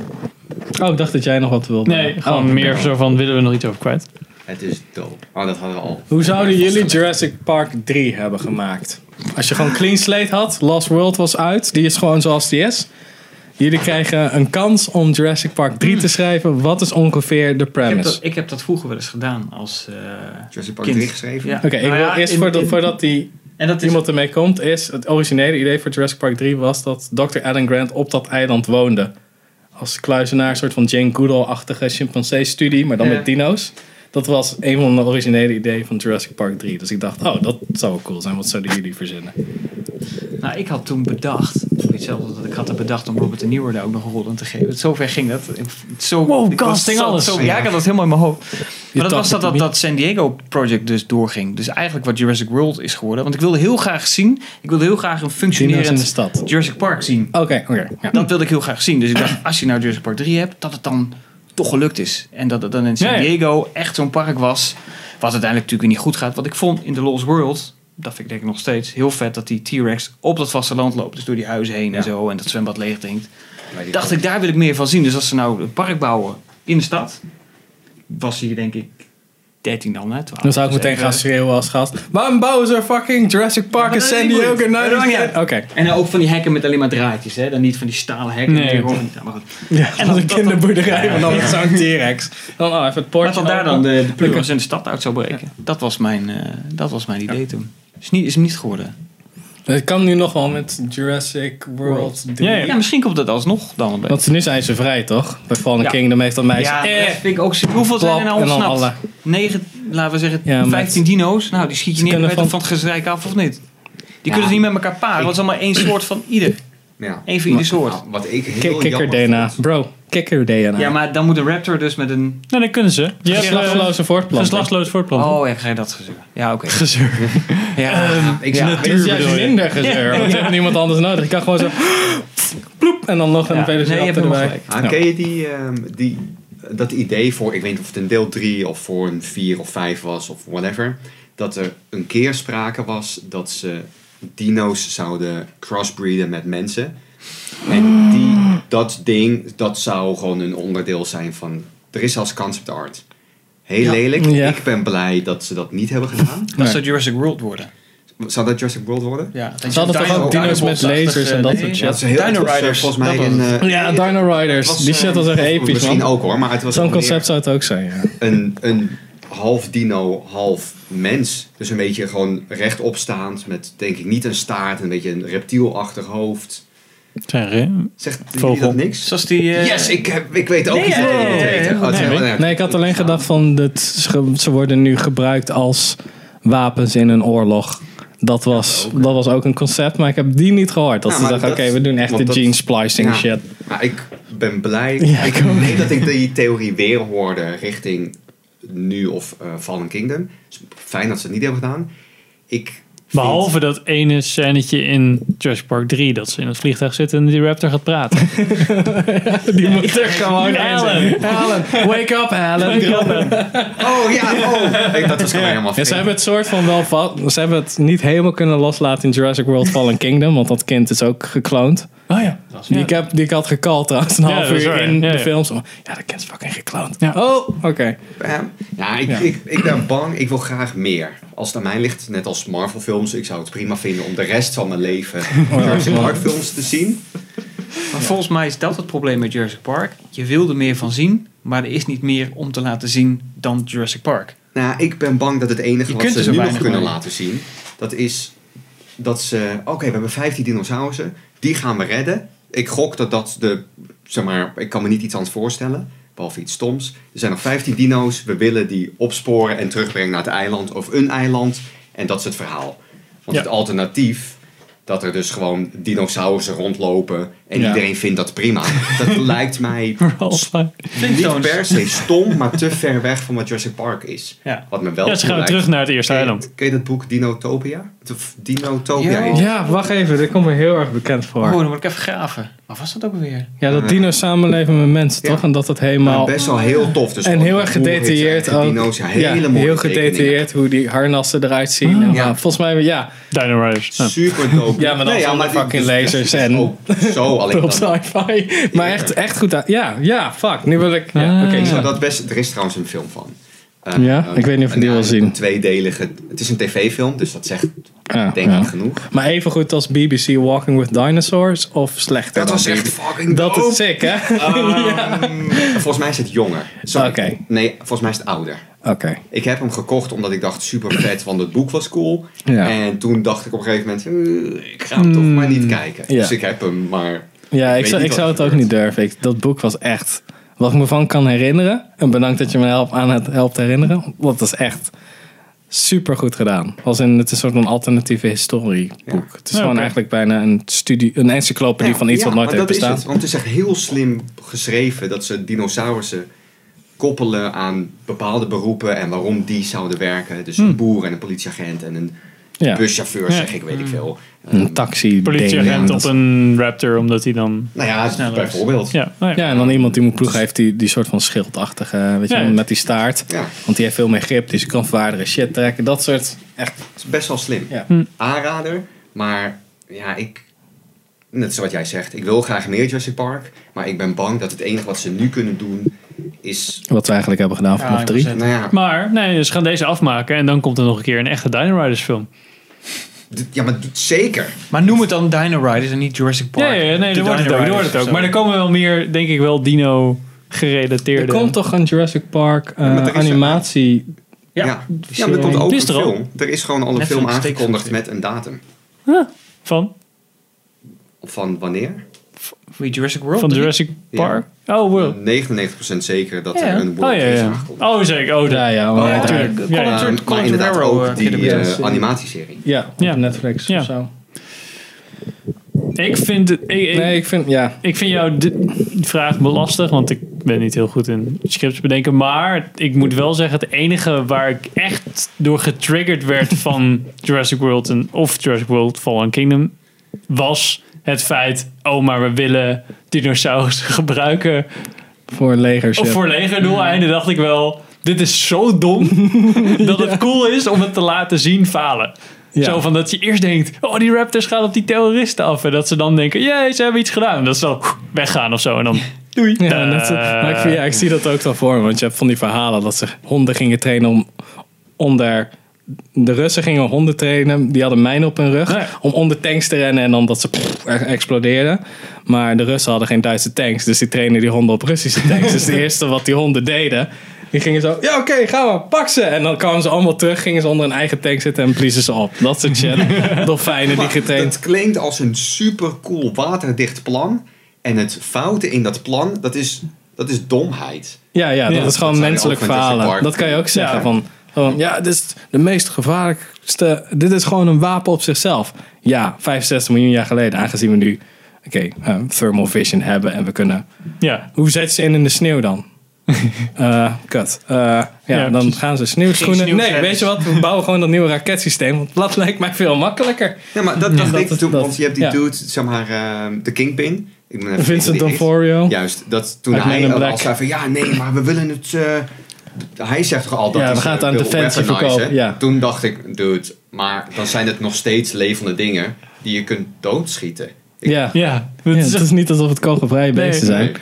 Oh, ik dacht dat jij nog wat wilde. Nee, gewoon Oh, meer oké. zo van, willen we nog iets over kwijt? Het is dope. Oh, dat hadden we al. Hoe zouden jullie Jurassic Park 3 hebben gemaakt? Als je gewoon clean slate had, Lost World was uit, die is gewoon zoals die is. Jullie krijgen een kans om Jurassic Park 3 te schrijven. Wat is ongeveer de Ik heb, premise? dat, ik heb dat vroeger wel eens gedaan als eh, Jurassic Park kind. 3 geschreven? Ja. Oké, ik Nou wil ja, eerst in- voordat, in- voordat die En dat is, iemand ermee komt, is het originele idee voor Jurassic Park 3 was dat Dr. Alan Grant op dat eiland woonde. Als kluizenaar, een soort van Jane Goodall-achtige chimpansee-studie, maar dan Ja. met dino's. Dat was een van de originele ideeën van Jurassic Park 3. Dus ik dacht, oh, dat zou wel cool zijn. Wat zouden jullie verzinnen? nou, ik had toen bedacht, zelf dat ik had bedacht om Robert De Nieuwer daar ook nog een rol in te geven. Zover ging dat. Zo, Wow, casting, alles. Zo, ja, ik had dat helemaal in mijn hoofd. Maar dat was dat, dat, dat San Diego Project dus doorging. Dus eigenlijk wat Jurassic World is geworden. Want ik wilde heel graag zien, ik wilde heel graag een functionerend stad. Jurassic Park zien. Oké, oké. ja. Dat wilde ik heel graag zien. Dus ik dacht, als je nou Jurassic Park 3 hebt, dat het dan toch gelukt is. En dat het dan in San. Diego echt zo'n park was. Wat uiteindelijk natuurlijk weer niet goed gaat. Wat ik vond in The Lost World, dat vind ik denk ik nog steeds heel vet, dat die T-Rex op dat vasteland loopt. Dus door die huizen heen en zo. En dat zwembad leeg drinkt. Dacht ik, daar wil ik meer van zien. Dus als ze nou een park bouwen in de stad, was hier denk ik 13 dan, hè? 12, Dan zou ik dus meteen even- gaan schreeuwen als gast. Waarom bouwen ze fucking Jurassic Park in San Diego? Nou. Oké. En dan ook van die hekken met alleen maar draadjes, hè? Dan niet van die stalen hekken. Nee. Nee, gewoon, ja, maar goed. Ja, en dan een kinderboerderij, maar dan zo'n T-Rex. Dan oh, even het poortje dat daar dan de, de in de stad uit zou breken. Dat, was mijn, eh, dat was mijn idee toen. Is, niet, is hem niet geworden. Het kan nu nog wel met Jurassic World 3. Ja, ja. Ja, misschien komt het alsnog dan een beetje. Want nu zijn ze vrij, toch? Bij Fallen Ja. Kingdom heeft dat meisje... ja, eh, dat vind ik ook. Hoeveel zijn er nou ontsnapt? alle. Negen, laten we zeggen, Ja, met- 15 dino's. Nou, die schiet je kunnen van, van van- het gezrijk af of niet? Die Ja. kunnen ze niet met elkaar paren. want Het is allemaal één soort van ieder. Ja. Eén voor ieder soort. Nou, wat ik heel Kikker jammer DNA. vond- Bro, kikker DNA. Ja, maar dan moet een raptor dus met een... Nou, dat kunnen ze. Je hebt eh, Geslachtloze voortplanting. geslachtloos voortplanten. Oh, ja, ga je dat gezeur. Ja, oké. Gezeur. Ja, Ik ja. bedoel je? minder gezeur, want je hebt niemand anders nodig. Je kan gewoon zo... Ploep, en dan nog een Ja, velociraptor nee, erbij. gelijk. Ah, Ken je die, ehm, die, dat idee voor, ik weet niet of het een deel 3 of voor een 4 of 5 was of whatever, dat er een keer sprake was dat ze dino's zouden crossbreeden met mensen. En die, dat ding, dat zou gewoon een onderdeel zijn van, er is zelfs concept art. Heel Ja. lelijk. Ja. Ik ben blij dat ze dat niet hebben gedaan. Dat Nee. zou Jurassic World worden. Zou dat Jurassic World worden? Ja, dat Ze hadden toch ook Dino- dino's met lasers en dat soort shit? Dino eh, Riders, volgens mij het. eh, Ja, Dino Riders. was, die shit was echt eh, episch, Misschien man. ook hoor, maar het was Zo'n concept zou het ook zijn, ja. een, een half dino, half mens. Dus een beetje gewoon rechtopstaand met denk ik niet een staart, een beetje een reptielachtig hoofd. Zegt Vogel. dat niks? Zoals die... eh, Yes, ik, heb, ik weet ook Nee, ja, ja, ja, niet ja, weet. ja, Oh, het is nee, nee. ik had alleen gedacht van... Dat ze worden nu gebruikt als wapens in een oorlog. Dat was, dat was ook een concept, maar ik heb die niet gehoord. Dat Ja, ze dachten, oké, we doen echt de dat- gene splicing Ja. shit. Maar ik ben blij. Ja, ik ik ook. weet dat ik die theorie weer hoorde richting nu of eh, Fallen Kingdom. Dus fijn dat ze het niet hebben gedaan. Ik Behalve dat ene scènetje in Jurassic Park 3 dat ze in het vliegtuig zitten en die raptor gaat praten. Die moet er gewoon Alan. Alan, wake up Alan. Oh ja, oh. Ik- dat was gewoon helemaal Ja, ze hebben het soort van wel Ze hebben het niet helemaal kunnen loslaten in Jurassic World Fallen Kingdom. Want dat kind is ook gekloond. Oh ja. Die, ik heb, die ik had gecallt trouwens een Ja, half uur waar, in ja, de ja. film. Zo, ja, dat is fucking gekloond. Ja. Oh, oké. Ja, ik, Ja. Ik, ik ben bang. Ik wil graag meer. Als het aan mij ligt, net als Marvel films, ik zou het prima vinden om de rest van mijn leven Jurassic Park films te zien. Maar volgens mij is dat het probleem met Jurassic Park. Je wil er meer van zien, maar er is niet meer om te laten zien dan Jurassic Park. Nou, ik ben bang dat het enige Je wat ze nu nog kunnen mee. laten zien, dat is dat ze, oké, we hebben 15 dinosaurussen, die gaan we redden. Ik gok dat dat de, zeg maar, ik kan me niet iets anders voorstellen, behalve iets stoms. Er zijn nog 15 dino's, we willen die opsporen en terugbrengen naar het eiland of een eiland. En dat is het verhaal. Want Ja. het alternatief, dat er dus gewoon dinosaurussen rondlopen en Ja. iedereen vindt dat prima. Dat lijkt mij niet per se stom, maar te ver weg van wat Jurassic Park is. Ja. Wat me wel Ja, ze gaan lijkt. terug naar het eerste Ken je- eiland. Ken je dat boek Dinotopia? Dinotopia Ja. Ja, wacht even. Dit komt me heel erg bekend voor. Oh, dan moet ik even graven. Waar was dat ook alweer? Ja, dat dino's samenleven met mensen, Ja. toch? En dat het Maar helemaal... best wel heel tof. Dus En heel erg gedetailleerd ook. Dino's, ja, Ja, hele mooie heel gedetailleerd hoe die harnassen eruit zien. En, Ja. maar volgens mij, ja. Dino Riders. Ja. Super dope. Ja, maar dan Nee, fucking dus- lasers en- Ook zo Oh, alleen op sci-fi. Maar echt, echt goed. Ja, ja, fuck. Nu wil ik... Ja, Ah. oké. Zou dat best, er is trouwens een film van. Eh, Ja? een- Ik weet niet of ik een- die wil een zien. tweedelige. Het is een tv-film, dus dat zegt Ja, denk ja. ik genoeg. Maar even goed als BBC Walking with Dinosaurs of slechter Dat was echt BBC? fucking Dat dope. is sick, hè? Ehm, Volgens mij is het jonger. Oké. Nee, volgens mij is het ouder. Oké. Ik heb hem gekocht omdat ik dacht super vet, want het boek was cool. Ja. En toen dacht ik op een gegeven moment, eh, ik ga hem toch maar niet kijken. Ja. Dus ik heb hem, maar Ja, ik zou, ik zou het ook niet durven. Ik, dat boek was echt... Wat ik me van kan herinneren... En bedankt dat je me helpt, aan het helpt herinneren. Want dat is echt super goed gedaan. Als in, het is een soort van alternatieve historieboek. Ja. Het is Ja, gewoon eigenlijk bijna een, studie, een encyclopedie van iets wat nooit heeft bestaan. het. Want het is echt heel slim geschreven dat ze dinosaurussen koppelen aan bepaalde beroepen en waarom die zouden werken. Dus een boer en een politieagent en een Ja. buschauffeur, Ja. zeg ik, weet ik veel. Een Ehm, taxi Politieagent op een raptor, omdat hij dan... nou ja, Sneller is. bijvoorbeeld. Ja, nou ja. Ja, en dan iemand die moet ploegen heeft die, die soort van schildachtige, weet je, Ja, met die staart. Ja. Want die heeft veel meer grip, dus je kan zwaardere shit trekken. Dat soort, echt, Het is best wel slim. Ja. Hm. Aanrader, maar ja, ik... Net zoals jij zegt, ik wil graag meer Jurassic Park, maar ik ben bang dat het enige wat ze nu kunnen doen is... wat we eigenlijk hebben gedaan vanaf drie. Nou ja, Maar, nee, ze gaan deze afmaken en dan komt er nog een keer een echte Dino Riders film. ja, maar zeker. Maar noem het dan Dino Riders en niet Jurassic Park. Ja, nee, De dat wordt het ook. Dat wordt het ook. Maar er komen wel meer, denk ik wel, dino gerelateerde... Er komt toch een Jurassic Park eh, animatie. Ja, Ja, ja. maar er komt ook een is er al. film. Er is gewoon al een Netflix film aangekondigd met een datum. Van? Van wanneer? Wie Jurassic World? Van? Jurassic Ja. Park? Oh, wow. 99% zeker dat Ja, er ja. een Oh World ja, is ja. aangekondigd. Oh, zeker. Oh, Ja, dat- ja, Oh, oh, ja, tuurlijk. Colin Ja, ja. Maar inderdaad ook die eh, animatieserie. Ja, op Ja. Netflix Ja. of zo. Ik vind het... Ik, ik, Nee, ik vind, ja. ik vind jou de vraag lastig, want ik ben niet heel goed in scripts bedenken. Maar ik moet wel zeggen, het enige waar ik echt door getriggerd werd van Jurassic World en, of Jurassic World Fallen Kingdom, was het feit, oh, maar we willen dinosaurussen gebruiken Voor legership. of voor legerdoeleinden. Dacht ik wel, dit is zo dom dat het cool is om het te laten zien falen. Ja. Zo van dat je eerst denkt, oh die raptors gaan op die terroristen af. En dat ze dan denken, jee, ze hebben iets gedaan. En dat ze dan weggaan of zo. En dan, doei. Ja, net zo- maar ik, vind, ja, ik zie dat ook wel voor me. Want je hebt van die verhalen dat ze honden gingen trainen om onder... De Russen gingen honden trainen, die hadden mijnen op hun rug. Om onder tanks te rennen en dan dat ze pff, er- explodeerden. Maar de Russen hadden geen Duitse tanks, dus die trainen die honden op Russische tanks. dus het eerste wat die honden deden, die gingen zo... Ja, oké, gaan we, pak ze! En dan kwamen ze allemaal terug, gingen ze onder een eigen tank zitten en bliezen ze op. Dat soort shit. Dolfijnen die getraind... Het klinkt als een super cool waterdicht plan. En het foute in dat plan, dat is, dat is domheid. Ja, ja, dat Ja, is gewoon dat menselijk falen. Dat kan je ook zeggen. Ja. Van, ja, dit is de meest gevaarlijkste. Dit is gewoon een wapen op zichzelf. Ja, 65 miljoen jaar geleden, aangezien we nu oké, eh, thermal vision hebben en we kunnen. Ja, Hoe zet ze in in de sneeuw dan? Eh kut. Eh, ja, Ja, dan precies. gaan ze sneeuwschoenen. Nee, weet je wat? We bouwen gewoon dat nieuwe raketsysteem. Want dat lijkt mij veel makkelijker. Ja, maar dat, deed is- toen, want je hebt die ja. dude, zeg maar, ehm, de Kingpin. Ik ben even Vincent heet. Juist, dat toen Uit hij al zei van, ja, nee, maar we willen het... hij zegt toch al dat Ja, we gaan het aan weaponizen. verkopen, ja. Toen dacht ik, dude, maar dan zijn het nog steeds levende dingen die je kunt doodschieten. Ik- Ja. ja. Ja, Het het is- niet alsof het kogelvrije Nee. beesten zijn.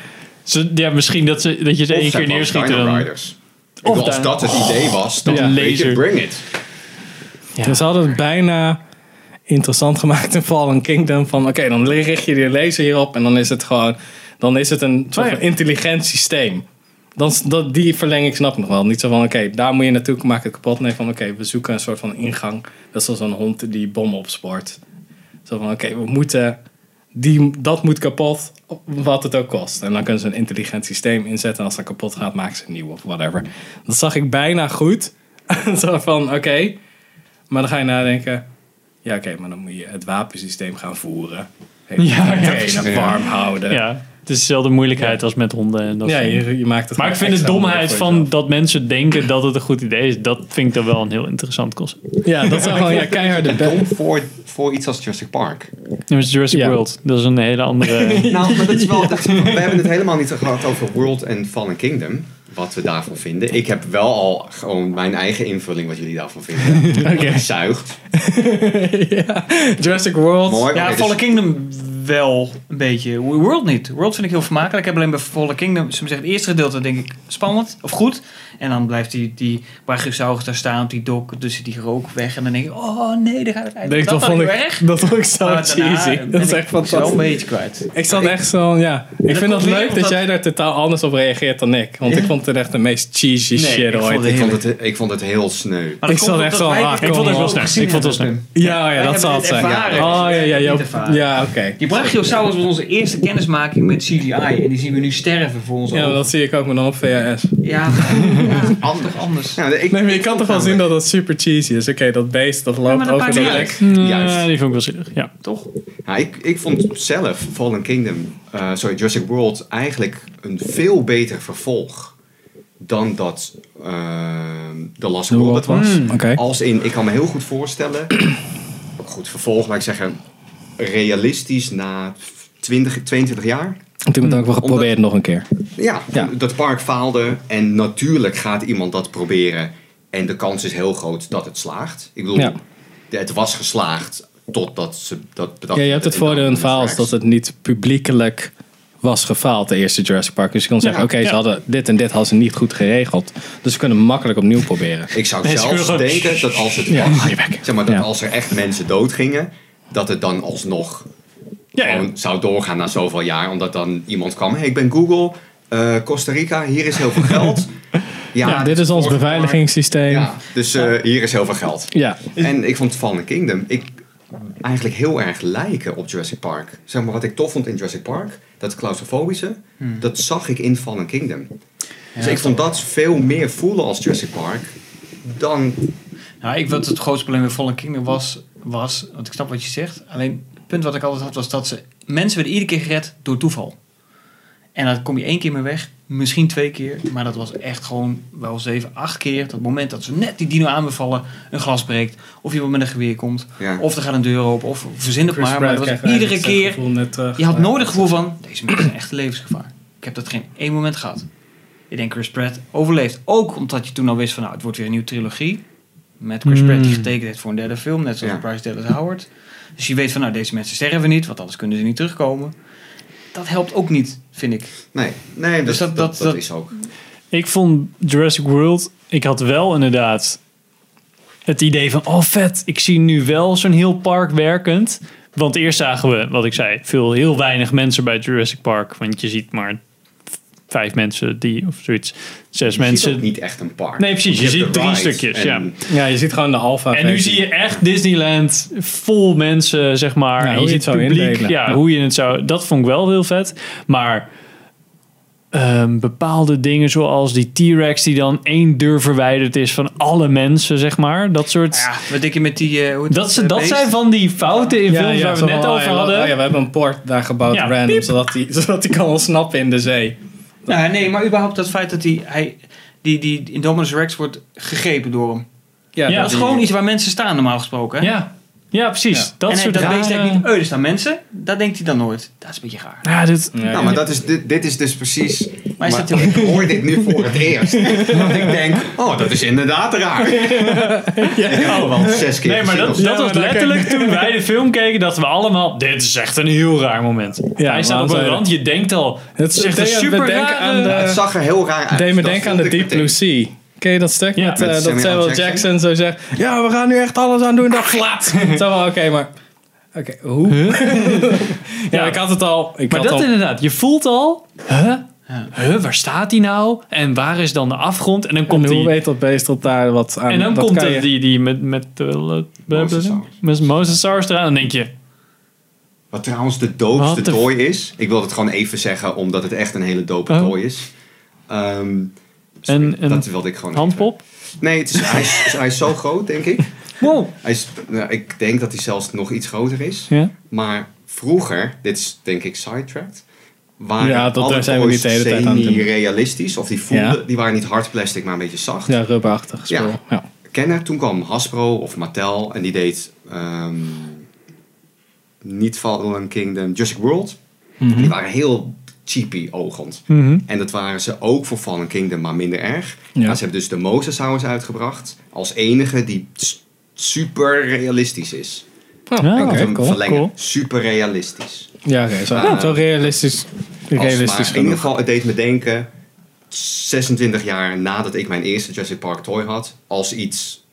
Nee. ja, misschien dat, ze, dat je ze één keer neerschiet. Dan- Riders. Of als dat het idee was, dan Ja. Laser. bring it. Ja. Dus ze hadden het bijna interessant gemaakt in Fallen Kingdom. Van oké, dan richt je die laser hierop en dan is het gewoon... Dan is het een soort Oh intelligent systeem. Dan, dat, die verlenging snap ik nog wel. Niet zo van oké, daar moet je naartoe, maak het kapot. Nee, van oké, we zoeken een soort van ingang. Dat is zoals een hond die bommen opspoort. Zo van oké, we moeten... Die, dat moet kapot, wat het ook kost. En dan kunnen ze een intelligent systeem inzetten. En als dat kapot gaat, maken ze een nieuw of whatever. Dat zag ik bijna goed. zo van oké, maar dan ga je nadenken. Ja, oké, maar dan moet je het wapensysteem gaan voeren. Ja, ja, precies. warm houden. Ja, Ja, het is dezelfde moeilijkheid als met honden. En dat dingen. je, je maakt het Maar ik vind de domheid van jezelf. dat mensen denken dat het een goed idee is, dat vind ik dan wel een heel interessant concept. Ja, dat zou gewoon ja, keiharde be- Dom voor, voor iets als Jurassic Park. Ja, Jurassic Ja. World, dat is een hele andere... Nou, maar dat is wel. Dat is- we hebben het helemaal niet gehad over World en Fallen Kingdom. Wat we daarvan vinden. Ik heb wel al gewoon mijn eigen invulling wat jullie daarvan vinden. Oké. Zuigt. ja. Jurassic World. Mooi. Ja, Oké, dus- Fallen Kingdom wel een beetje. World niet. World vind ik heel vermakelijk. Ik heb alleen bij Fallen Kingdom, ze zeggen het eerste gedeelte denk ik spannend of goed. En dan blijft die, die Brachiosaurus daar staan op die dok, dus die rook weg. En dan denk ik, oh nee, daar gaat het uit. Denk, dat dat, vond ik, erg. dat vond ik zo daarna cheesy. Dat is ik echt wel een fantastisch. beetje kwijt. Ik zat echt zo, ja. Ik dat vind het leuk dat jij daar totaal anders op reageert dan ik. Want Ja? ik vond het echt de meest cheesy Nee, shit ik vond ooit. het Ik vond, het, ik vond het heel sneu. Maar Ik zat echt zo, ah, kom ook op. wel Ik vond het wel. Pim. Ja, dat zal het zijn. Oh ja, ja, ja, oké. Die Brachiosaurus was onze eerste kennismaking met CGI. En die zien we nu sterven voor ons Ja, dat zie ik ook, maar dan op VHS. Ja, anders. anders. Ja, ik, Nee, maar je ik kan toch wel zien dat dat super cheesy is. Oké, dat beest dat loopt over de niet lek. Juist. Ja, die vond ik wel zielig. Ja. Toch? Ja, ik, ik vond zelf Fallen Kingdom, eh, sorry, Jurassic World eigenlijk een veel beter vervolg dan dat eh, The Last The World was. Oké. Als in, ik kan me heel goed voorstellen, ook goed vervolg, maar ik zeggen, realistisch na 20, 22 jaar. Toen hebben we het ook wel geprobeerd nog een keer. Ja, Ja. dat park faalde en natuurlijk gaat iemand dat proberen en de kans is heel groot dat het slaagt. Ik bedoel, Ja. het was geslaagd totdat ze dat bedacht Ja, je hebt het voordeel in het verhaal is dat het niet publiekelijk was gefaald, de eerste Jurassic Park. Dus je kon zeggen, Ja, oké, ja. ze hadden dit en dit hadden ze niet goed geregeld. Dus ze kunnen makkelijk opnieuw proberen. Ik zou Nee, ze zelfs denken dat als het was, zeg maar, dat Ja. als er echt mensen doodgingen, dat het dan alsnog Ja, ja. gewoon zou doorgaan na zoveel jaar. Omdat dan iemand kwam, hey, ik ben Google, eh, Costa Rica, hier is heel veel geld. Ja, dit is ons beveiligingssysteem. Ja, dus eh, hier is heel veel geld. Ja. En ik vond Fallen Kingdom ik, eigenlijk heel erg lijken op Jurassic Park. Zeg maar, wat ik tof vond in Jurassic Park, dat claustrofobische, dat zag ik in Fallen Kingdom. dus ik vond dat veel meer voelen als Jurassic Park dan Nou, ik, wat het grootste probleem met Fallen Kingdom was, was, want ik snap wat je zegt, alleen punt wat ik altijd had was dat ze, mensen werden iedere keer gered door toeval. En dan kom je één keer mee weg, misschien twee keer, maar dat was echt gewoon wel zeven, acht keer. Dat moment dat ze net die dino aanbevallen, een glas breekt, of iemand met een geweer komt, Ja. of er gaat een deur open, of verzin het maar. Maar dat was iedere keer, je had nooit het gevoel van, deze mensen zijn echt levensgevaar. Ik heb dat geen één moment gehad. Ik denk Chris Pratt overleeft. Ook omdat je toen al wist van, nou, het wordt weer een nieuwe trilogie. Met Chris Pratt die getekend heeft voor een derde film. Net zoals Ja. Bryce Dallas Howard. Dus je weet van, nou, deze mensen sterven niet. Want anders kunnen ze niet terugkomen. Dat helpt ook niet, vind ik. Nee, nee Dus dat, dat- dat, dat- dat dat- is ook. Ik vond Jurassic World, ik had wel inderdaad het idee van, oh vet, ik zie nu wel zo'n heel park werkend. Want eerst zagen we, wat ik zei, veel, heel weinig mensen bij Jurassic Park. Want je ziet maar vijf mensen die, of zoiets, zes Je mensen. ziet ook niet echt een park. Nee, precies, je ziet drie stukjes, ja. Ja, je ziet gewoon de alpha En nu zie je echt Disneyland vol mensen, zeg maar. Ja, en hoe je ziet het zou publiek, indelen. Ja, hoe je het zou... Dat vond ik wel heel vet. Maar ehm, bepaalde dingen zoals die T-Rex die dan één deur verwijderd is van alle mensen, zeg maar. Dat soort... Ja, wat denk je met die... eh, dat, ze, eh, dat zijn van die fouten in films waar we het net over oh hadden. oh ja, we hebben een poort daar gebouwd Ja, random, piep. zodat hij zodat die kan ontsnappen in de zee. Nou, nee, maar überhaupt dat feit dat die, hij, die, die Indominus Rex wordt gegrepen door hem. Ja, dat is gewoon iets waar mensen staan normaal gesproken. Hè? ja. Ja, precies. Ja. Dat en soort dat rare- denkt niet, oh, er staan mensen. Dat denkt hij dan nooit. Dat is een beetje raar. Ja, dit... Ja, Nou, maar dat is, dit, dit is dus precies... Maar is dat ik hoor dit nu voor het eerst. dat ik denk, oh, dat is inderdaad raar. ja, ik heb zes keer Nee, maar dat, dat was maar letterlijk toen wij de film keken, dat we allemaal... Dit is echt een heel raar moment. Ja, Hij staat op een rand, je denkt al... Het is echt een super aan de- Het zag er heel raar uit. deed me denken aan de Deep. Blue Sea. Ken je dat stuk? Ja, met, met eh, dat Samuel Samuel Jackson. Jackson. zo zegt... Ja, we gaan nu echt alles aan doen. Dat flat. Zo wel, oké, maar... Oké, hoe? ja, ik had het al... Ik Maar had dat al, inderdaad, je voelt al... Huh? Huh, waar staat hij nou? En waar is dan de afgrond? En dan komt en hoe die... weet dat beest op daar wat aan... En dan dat komt er die, die met, met, uh, Mosasaurus. met Mosasaurus eraan. Dan denk je... Wat trouwens de doopste tooi is. Ik wil het gewoon even zeggen, omdat het echt een hele dope Oh. tooi is. Ehm, Een, een dat wilde ik gewoon handpop? even- Nee, het is, hij, is, hij is zo groot, denk ik. Wow. Hij is, nou, ik denk dat hij zelfs nog iets groter is. Ja. Maar vroeger, dit is denk ik sidetracked, waren Ja, dat- alle zijn we niet de hele tijd aan semi-realistisch. Of die voelden, Ja. die waren niet hard plastic, maar een beetje zacht. Ja, rubberachtig. Ja. Ja. Kennen, toen kwam Hasbro of Mattel en die deed ehm, niet Fallen Kingdom, Jurassic World. Mhm. Die waren heel cheapy ogend. Mhm. En dat waren ze ook voor Fallen Kingdom, maar minder erg. Ja. Maar ze hebben dus de Mosasaurus uitgebracht als enige die super realistisch is. Oh, Ja, oké, Ik moet hem cool. verlengen. cool. Super realistisch. Ja, oké. zo, Ja. zo realistisch, maar realistisch in ieder geval, het deed me denken, 26 jaar nadat ik mijn eerste Jurassic Park toy had, als iets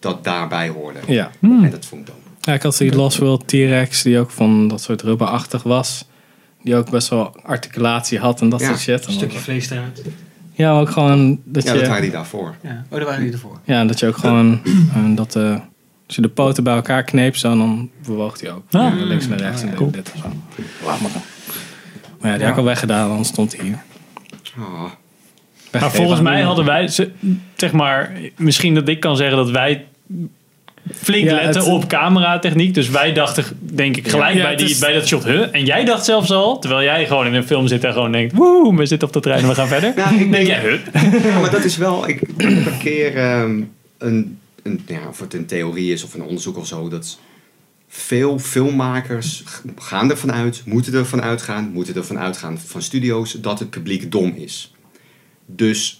dat daarbij hoorde. Ja. En dat vond ik dan. ja, ik had die Lost World T-Rex, die ook van dat soort rubberachtig was. Die ook best wel articulatie had en dat Ja, soort shit. Een stukje vlees eruit. Ja, ook gewoon dat Ja, je... dat waren die daarvoor. Ja. Oh, daar waren die ervoor. Ja, dat je ook gewoon eh, dat eh, als je de poten bij elkaar kneep, zo, dan bewoog hij ook. Ah. Links naar rechts en Cool. dit en zo. Laat maar. Maar ja, die heb ik al weggedaan, dan stond hij hier. Oh. Maar volgens mij hadden wij, ze- zeg maar, misschien dat ik kan zeggen dat wij flink Ja, letten het- op cameratechniek. Dus wij dachten, denk ik, gelijk Ja, bij, die, is- bij dat shot, huh? En jij dacht zelfs al, terwijl jij gewoon in een film zit en gewoon denkt, woe, we zitten op de trein en we gaan verder. Ja, ik denk denk, jij, huh? ja, maar dat is wel, ik heb een keer ehm, een, een, ja, of het een theorie is of een onderzoek of zo, dat veel filmmakers gaan ervan uit, moeten ervan uitgaan, moeten ervan uitgaan van studio's, dat het publiek dom is. Dus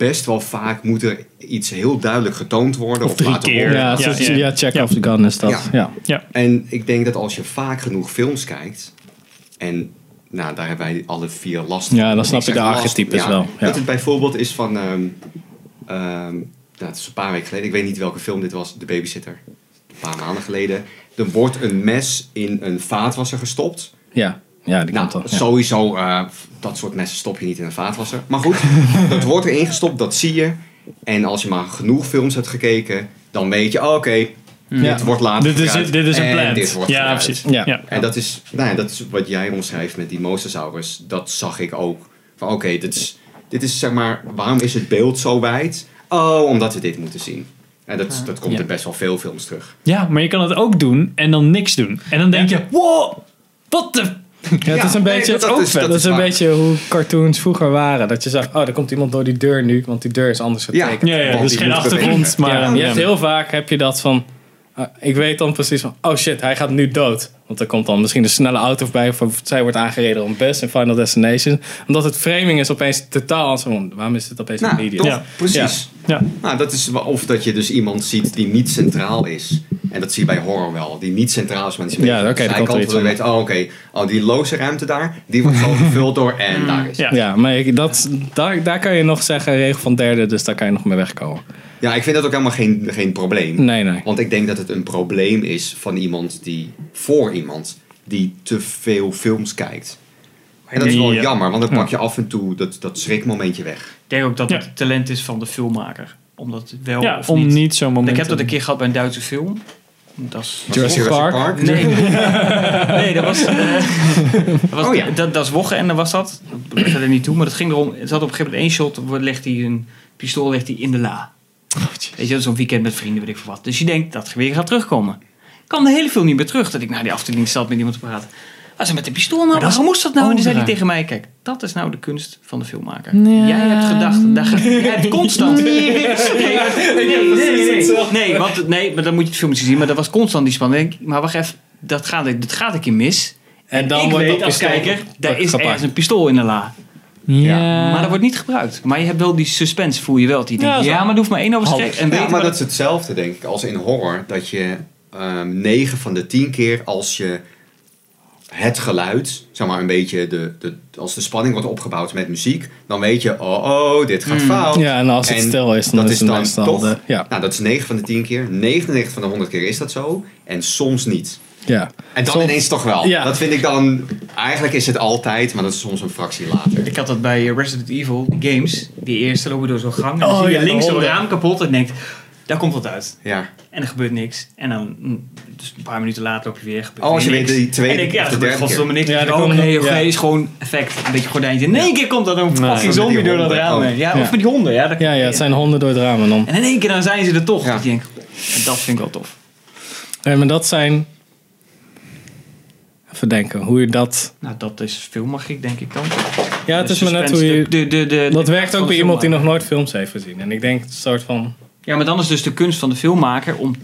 best wel vaak moet er iets heel duidelijk getoond worden. Of Of, drie laten keer. horen. Ja, Ja, zo- ja. ja, check Ja. off the gun is dat. Ja. Ja. Ja. En ik denk dat als je vaak genoeg films kijkt, en nou, daar hebben wij alle vier last van. Ja, dan snap Ik je de archetypes ja. wel, ja. Dat het bijvoorbeeld is van, ehm, ehm, nou, het is een paar weken geleden, ik weet niet welke film dit was, De Babysitter. Een paar maanden geleden. Er wordt een mes in een vaatwasser gestopt. Ja, ja die Nou. Ja. sowieso, eh, dat soort messen stop je niet in een vaatwasser. Maar goed, dat wordt erin gestopt, dat zie je. En als je maar genoeg films hebt gekeken, dan weet je, oh, oké, Ja. dit wordt later Dit is, dit is een en plan. dit wordt Ja, gebruikt. precies. Ja. Ja. En dat is, nou ja, dat is wat jij omschrijft met die mosasaurus. Dat zag ik ook. Van oké, dit, is, dit is zeg maar, waarom is het beeld zo wijd? Oh, omdat we dit moeten zien. En dat, dat komt Ja. in best wel veel films terug. ja, maar je kan het ook doen en dan niks doen. En dan denk je, wow, wat de... Ja, het is een beetje, dat- dat, dat is, dat dat is is een beetje hoe cartoons vroeger waren. Dat je zag, oh, er komt iemand door die deur nu, want die deur is anders Ja. getekend. Ja, ja, dus die geen achtergrond, maar... ja, je ja. hebt heel vaak heb je dat van, ah, ik weet dan precies van, oh shit, hij gaat nu dood. Want er komt dan misschien een snelle auto voorbij of zij wordt aangereden een bus in Final Destination. Omdat het framing is opeens totaal anders. van, Waarom is dit opeens een Nou, medium? toch? Ja. Precies. Ja. Nou, dat is, of dat je dus iemand ziet die niet centraal is. En dat zie je bij horror wel. Die niet centraal is, maar die is een Ja, zijkant, iets waardoor je weet, oh oké, oh, die loze ruimte daar, die wordt zo gevuld door en daar is. Ja. Ja, maar ik- dat, daar, daar kan je nog zeggen, regel van derde, dus daar kan je nog mee wegkomen. Ja, ik vind dat ook helemaal geen, geen probleem. Nee, nee. Want ik denk dat het een probleem is van iemand die, voor iemand die te veel films kijkt. En dat is wel Ja. jammer, want dan pak je af en toe dat, dat schrikmomentje weg. Ik denk ook dat Ja. het talent is van de filmmaker. Om dat wel Ja, of om niet. niet zo'n moment ik heb dat een keer gehad bij een Duitse film. Dat is... Jurassic Park? Nee, nee dat was. eh, dat, was Oh ja. dat, dat is Wogge en dat was dat. Dat doet verder niet toe, maar het ging erom. Het had op een gegeven moment één shot. waar Legt hij een pistool legt hij in de la. Weet je, zo'n weekend met vrienden, weet ik veel wat. Dus je denkt dat geweer gaat terugkomen. Kwam de hele film niet meer terug. Dat ik naar die afdeling zat met iemand te praten. Was er met de pistool nou? Waarom moest dat nou? En die zei hij tegen mij: Kijk, dat is nou de kunst van de filmmaker. Jij hebt gedacht, daar gaat, jij hebt constant. Nee, nee, nee, nee, nee. Nee, want, nee, maar dan moet je het filmpje zien. Maar dat was constant die spanning. Ik Maar wacht even, dat gaat, dat gaat een keer mis. En dan ik wordt weet dat als kijker, daar is gepakt. ergens een pistool in de la. Ja. Maar dat wordt niet gebruikt. Maar je hebt wel die suspense, voel je wel. Die denkt, Ja, ja, maar er hoeft maar één overschrift. En weet Ja, je maar dat is hetzelfde denk ik als in horror. Dat je ehm 9 van de 10 keer als je het geluid, zeg maar een beetje, de, de, als de spanning wordt opgebouwd met muziek, dan weet je, oh, oh dit gaat fout. Ja, en als het En stil is, dan dat is het dan meestal toch, de- ja. nou dat is 9 van de 10 keer, 99 van de 100 keer is dat zo, en soms niet. Ja. En dan Soms- ineens toch wel. Ja. Dat vind ik dan, eigenlijk is het altijd, maar dat is soms een fractie later. Ik had dat bij Resident Evil, die games. Die eerste lopen door zo'n gang. En dan Oh, zie je ja, links zo'n raam kapot. En denkt, daar komt wat uit. Ja. En er gebeurt niks. En dan, mm, dus een paar minuten later loop je weer. gebeurt Oh, als je weet die tweede En ik denk, ja, of er de derde niks. keer. Ja, oh, nee, oké, is gewoon effect. Een beetje gordijntje. In één keer komt er een fucking zombie door dat raam Oh. heen. Ja, of met die honden. Ja, dat- Ja, ja, het zijn honden door het raam. En, dan, En in één keer dan zijn ze er toch. Dat je denkt, en dat vind ik wel tof. Nee, maar dat zijn... Even denken, hoe je dat... Nou, dat is filmmagiek, denk ik dan. Ja, het De is maar net hoe je... de- de- de- Dat de- werkt ook bij iemand die nog nooit films heeft gezien. En ik denk, het soort van... Ja, maar dan is dus de kunst van de filmmaker om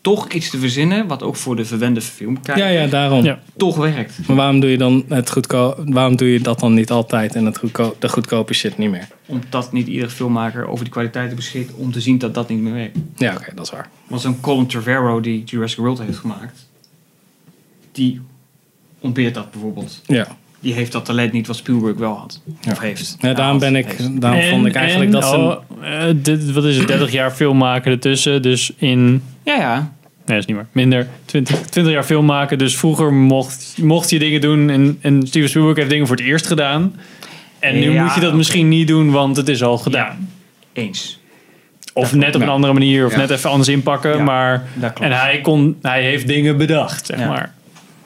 toch iets te verzinnen wat ook voor de verwende filmkijker Ja, ja, daarom. Ja. toch werkt. Maar waarom doe je dan het goedko waarom doe je dat dan niet altijd en het goedko de goedkope shit niet meer? Omdat niet iedere filmmaker over die kwaliteiten beschikt om te zien dat dat niet meer werkt. Ja, oké, dat is waar. Want zo'n Colin Trevorrow die Jurassic World heeft gemaakt, die ontbeert dat bijvoorbeeld. Ja. Die heeft dat talent niet wat Spielberg wel had. Of heeft. Ja, daarom ben ik, Heeft. daarom vond ik eigenlijk dat ze... oh, eh, dit, wat is het, 30 jaar film maken ertussen. Dus in, Ja, ja. nee dat is niet meer, minder, 20, 20 jaar film maken. Dus vroeger mocht, mocht je dingen doen en, en Steven Spielberg heeft dingen voor het eerst gedaan. En nu Ja, moet je dat misschien niet doen, want het is al gedaan. Eens. Of net op een Ja. andere manier, of Ja. net even anders inpakken. Ja, maar, dat klopt. en hij, kon, hij heeft dingen bedacht, zeg Ja. maar.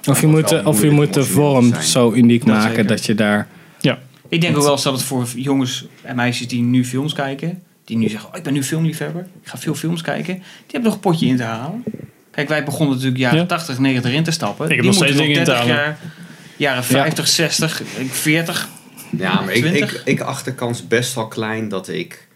Of je moet de- of je moet de vorm zijn. zo uniek Dat maken zeker. dat je daar... Ja. Ik denk ook wel eens dat het voor jongens en meisjes die nu films kijken, die nu zeggen, oh, ik ben nu filmliefhebber, ik ga veel films kijken, die hebben nog een potje in te halen. Kijk, wij begonnen natuurlijk jaren Ja. 80, 90 in te stappen. Ik heb die nog steeds moeten dingen in te 30 halen. jaar, jaren 50, 60, 40. Ja, maar ik, 20? ik, ik acht de kans best wel klein dat ik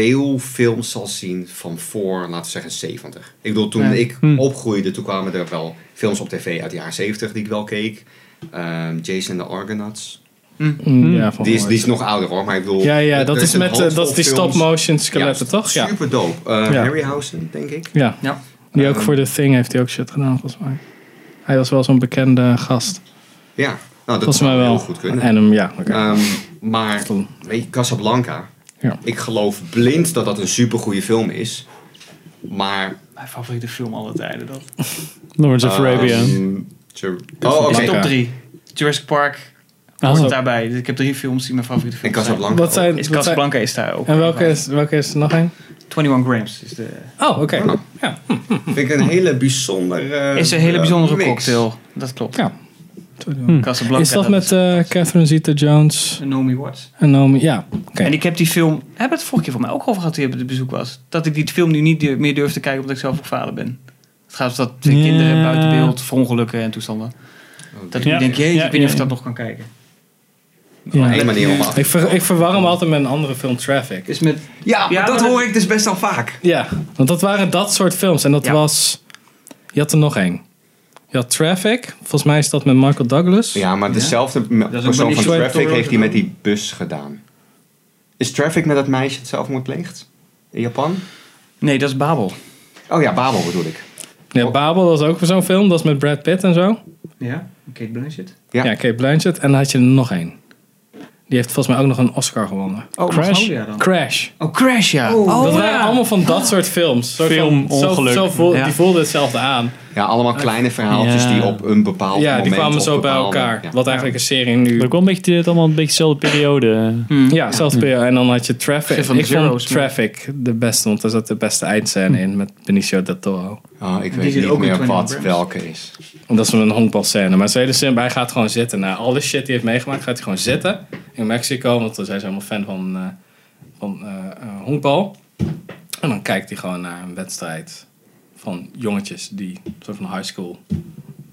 veel films zal zien van voor, laten we zeggen, 70. Ik bedoel, toen Ja. ik Hm. opgroeide, toen kwamen er wel films op tv uit de jaren 70 die ik wel keek. Ehm, Jason the Argonauts. Mm, Ja, van Die is, die is nog ouder hoor, maar ik bedoel... Ja, ja, er- dat is met eh, dat is die stop-motion skeletten, Ja, toch? Ja. Super dope. Eh, Ja. Harryhausen, denk ik. ja. Ja. Die ook Ehm, voor The Thing heeft hij ook shit gedaan, volgens mij. Hij was wel zo'n bekende gast. Ja, nou, dat Volgens zou mij wel. heel goed kunnen. En hem, ja. Ehm, maar, Cool. weet je, Casablanca. Ja. Ik geloof blind dat dat een supergoeie film is. Maar... Mijn favoriete film aller tijden. Dat. Lawrence of Arabia. ehm, Jur- oh, oké. Is top 3. Jurassic Park Ah, hoort zo. daarbij. Dus ik heb drie films die mijn favoriete En films zijn. Casablanca. Wat zijn, Is wat zijn, Casablanca is daar ook. en welke is, welke is er nog een? 21 Grams is de... Oh, oké. Ah. Ja. Vind ik een hele bijzondere... Is een hele eh, bijzondere mix. cocktail. Dat klopt. ja. Casablanca. Is dat met eh, Catherine Zeta-Jones Naomi Watts. en Naomi? Ja, oké. En ik heb die film... Heb het vorige keer van mij ook over gehad toen je op bezoek was. Dat ik die film nu niet meer durf te kijken omdat ik zelf ook vader ben. Het gaat om dat twee Ja. kinderen buiten beeld, verongelukken en toestanden. Dat ik Ja. denk, jeetje, Ja, ik weet niet of ja, ik dat nog kan kijken. Ja. Eén manier om af. Ik, ver, ik verwar hem altijd met een andere film, Traffic. Is met... Ja, dat hoor ik dus best wel vaak. Ja, want dat waren dat soort films. En dat Ja. was... Je had er nog één. Je had Traffic. Volgens mij is dat met Michael Douglas. Ja, maar dezelfde ook persoon van Traffic heeft hij met die bus gedaan. Is Traffic met dat meisje het zelfmoord pleegt? In Japan? Nee, dat is Babel. Oh ja, Babel bedoel ik. Ja, Babel, dat is ook zo'n film. Dat is met Brad Pitt en zo. Ja, Kate Blanchett. Ja. Ja, Kate Blanchett. En dan had je er nog één. Die heeft volgens mij ook nog een Oscar gewonnen. Oh, Crash? Dan. Crash. Oh, Crash, ja. Oh, dat ja. waren allemaal van dat soort films. Soort Film, van, zo, ongeluk. zo voel- Ja. Die voelden hetzelfde aan. Ja, allemaal kleine verhaaltjes Ja. die op een bepaald ja, moment... die kwamen op zo bij elkaar. ja. Wat eigenlijk een serie nu... Ook wel een beetje, het allemaal een beetje dezelfde periode. Hmm. Ja, zelfs bij En dan had je Traffic. Van Ik Zero's, vond Traffic de beste, want daar zat de beste eindscène in met Benicio del Toro. Oh, ik Die weet niet meer 21 wat welke is. Dat is een honkbalscène. Maar hele simpel. Hij gaat gewoon zitten. Na alle shit die hij heeft meegemaakt, gaat hij gewoon zitten. In Mexico, want dan zijn ze helemaal fan van, eh, van eh, eh, honkbal. En dan kijkt hij gewoon naar een wedstrijd van jongetjes die soort van high school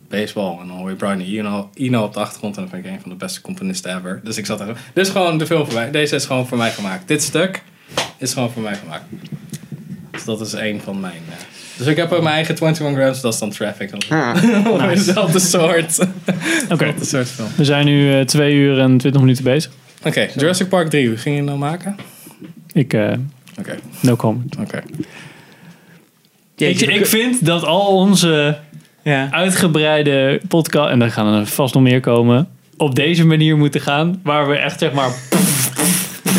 baseball. En dan hoor je Brian Eno, Eno op de achtergrond. En dan vind ik een van de beste componisten ever. Dus ik zat er. Dit is gewoon de film voor mij. Deze is gewoon voor mij gemaakt. Dit stuk is gewoon voor mij gemaakt. Dus dat is een van mijn. eh, dus ik heb ook mijn eigen 21 grams, dat is dan Traffic. Ah, Ongeveer dezelfde soort. Oké, Dezelfde soort film. we zijn nu eh, twee uur en twintig minuten bezig. Oké, Jurassic Park 3, hoe ging je nou maken? Ik, eh Oké, no comment. oké. Ik, ik vind dat al onze Ja. uitgebreide podcast, en er gaan er vast nog meer komen, op deze manier moeten gaan. Waar we echt zeg maar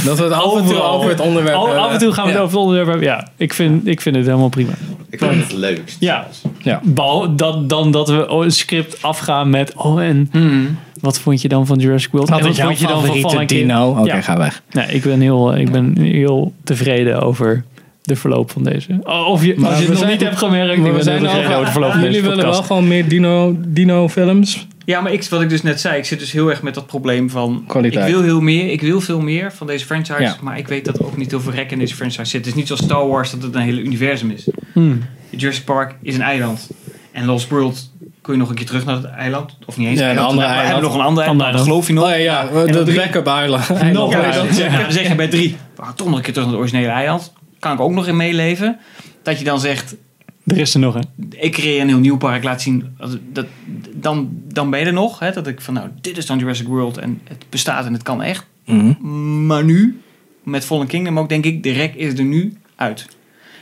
Dat we het af en toe over het onderwerp Al, hebben. af en toe gaan we Ja. het over het onderwerp hebben. Ja, ik vind, ik vind het helemaal prima. ik vind het het leukst. Ja, Ja. Behal- dat, dan dat we een script afgaan met... Oh, en Hmm. wat vond je dan van Jurassic World? Wat en vond je dan van Fallen Kingdom? dino? Oké, Ja. ga weg. Nee, ik ben, heel, ik ben heel tevreden over de verloop van deze. Oh, Of je, Maar als je het nog zijn- niet hebt gemerkt, we zijn over de verloop van Jullie willen wel gewoon meer dino, dino films? Ja, maar ik, wat ik dus net zei, ik zit dus heel erg met dat probleem van... Kwaliteit. Ik wil heel meer, ik wil veel meer van deze franchise, Ja. maar ik weet dat er ook niet heel veel rek in deze franchise zit. Het is niet zoals Star Wars dat het een hele universum is. Hmm. Jurassic Park is een eiland. En Lost World kun je nog een keer terug naar het eiland. Of niet eens Ja, een eiland. ander We hebben eiland. nog een ander eiland, geloof je nog. Oh ja, ja de backup island. Nog Eiland. Ja, eiland, zeg, ja. dan zeg je bij drie, we gaan toch nog een keer terug naar het originele eiland. Kan ik ook nog in meeleven. Dat je dan zegt, Er is er nog een. ik creëer een heel nieuw park, laat zien. Dat, dan, dan ben je er nog. Hè, dat ik van nou, dit is dan Jurassic World en het bestaat en het kan echt. Mhm. Maar nu, met Fallen Kingdom ook, denk ik, de rek is er nu uit.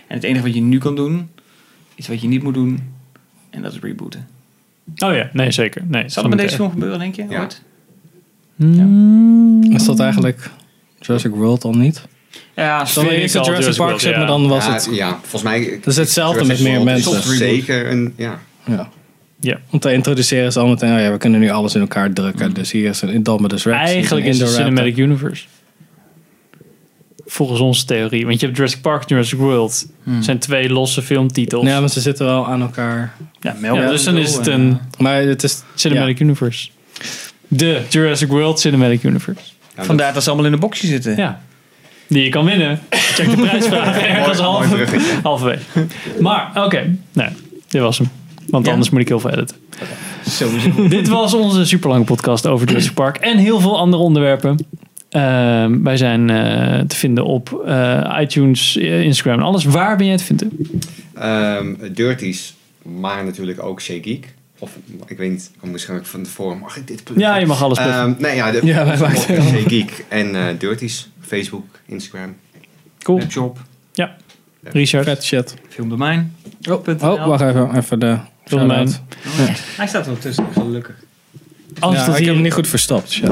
En het enige wat je nu kan doen, is wat je niet moet doen. En dat is rebooten. Oh ja, nee, zeker. Nee, Zal het met deze film gebeuren, denk je? Ja. Ooit? Hmm. Is dat eigenlijk Jurassic World al niet? Ja, Dan is het Jurassic Jurassic Park, zeg maar, ja. dan was ja, het... ja, volgens mij... Het is hetzelfde met Jurassic meer World is mensen. Zeker een... Ja. Ja. Ja. Om te introduceren ze al meteen, oh ja, we kunnen nu alles in elkaar drukken. Dus hier is een Indominus Rex. Eigenlijk is het Indoraptor. Cinematic Universe. Volgens onze theorie. Want je hebt Jurassic Park en Jurassic World. zijn twee losse filmtitels. Ja, maar ze zitten wel aan elkaar. Ja, ja, dus dan is het en, een Maar het is... Cinematic Universe. De Jurassic World Cinematic Universe. Ja, Vandaar dat ze allemaal in een boxje zitten. Ja. Die je kan winnen. Check de prijsvraag ergens bruggetje. halverwege. Maar, oké. Nee, dit was hem. Want Ja. anders moet ik heel veel editen. Sowieso. Dit was onze superlange podcast over Jurassic Park. En heel veel andere onderwerpen. Ehm, wij zijn eh, te vinden op eh, iTunes, eh, Instagram en alles. Waar ben jij te vinden? Ehm, Dirties, maar natuurlijk ook Shea Geek. Of ik weet niet, misschien van tevoren mag ik dit pluggen? Ja, je mag alles pluggen. Ehm, nee, ja, de, Ja, wij maken Geek en Dirties. Facebook, Instagram. Cool. Webshop, Richard. Vet shit. filmdomein. Oh, oh, wacht even. Even de... Filmdomein. shout-out. Hij staat er wel tussen, gelukkig. Als, Ja, ik heb hier, hem niet goed verstopt. Shit.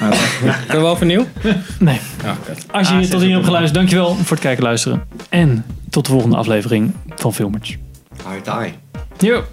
Ah, Kunnen we overnieuw? nee. Als je Ah, tot hier hebt geluisterd, dankjewel voor het kijken en luisteren. En tot de volgende aflevering van Filmers. Hi, tie. Yo.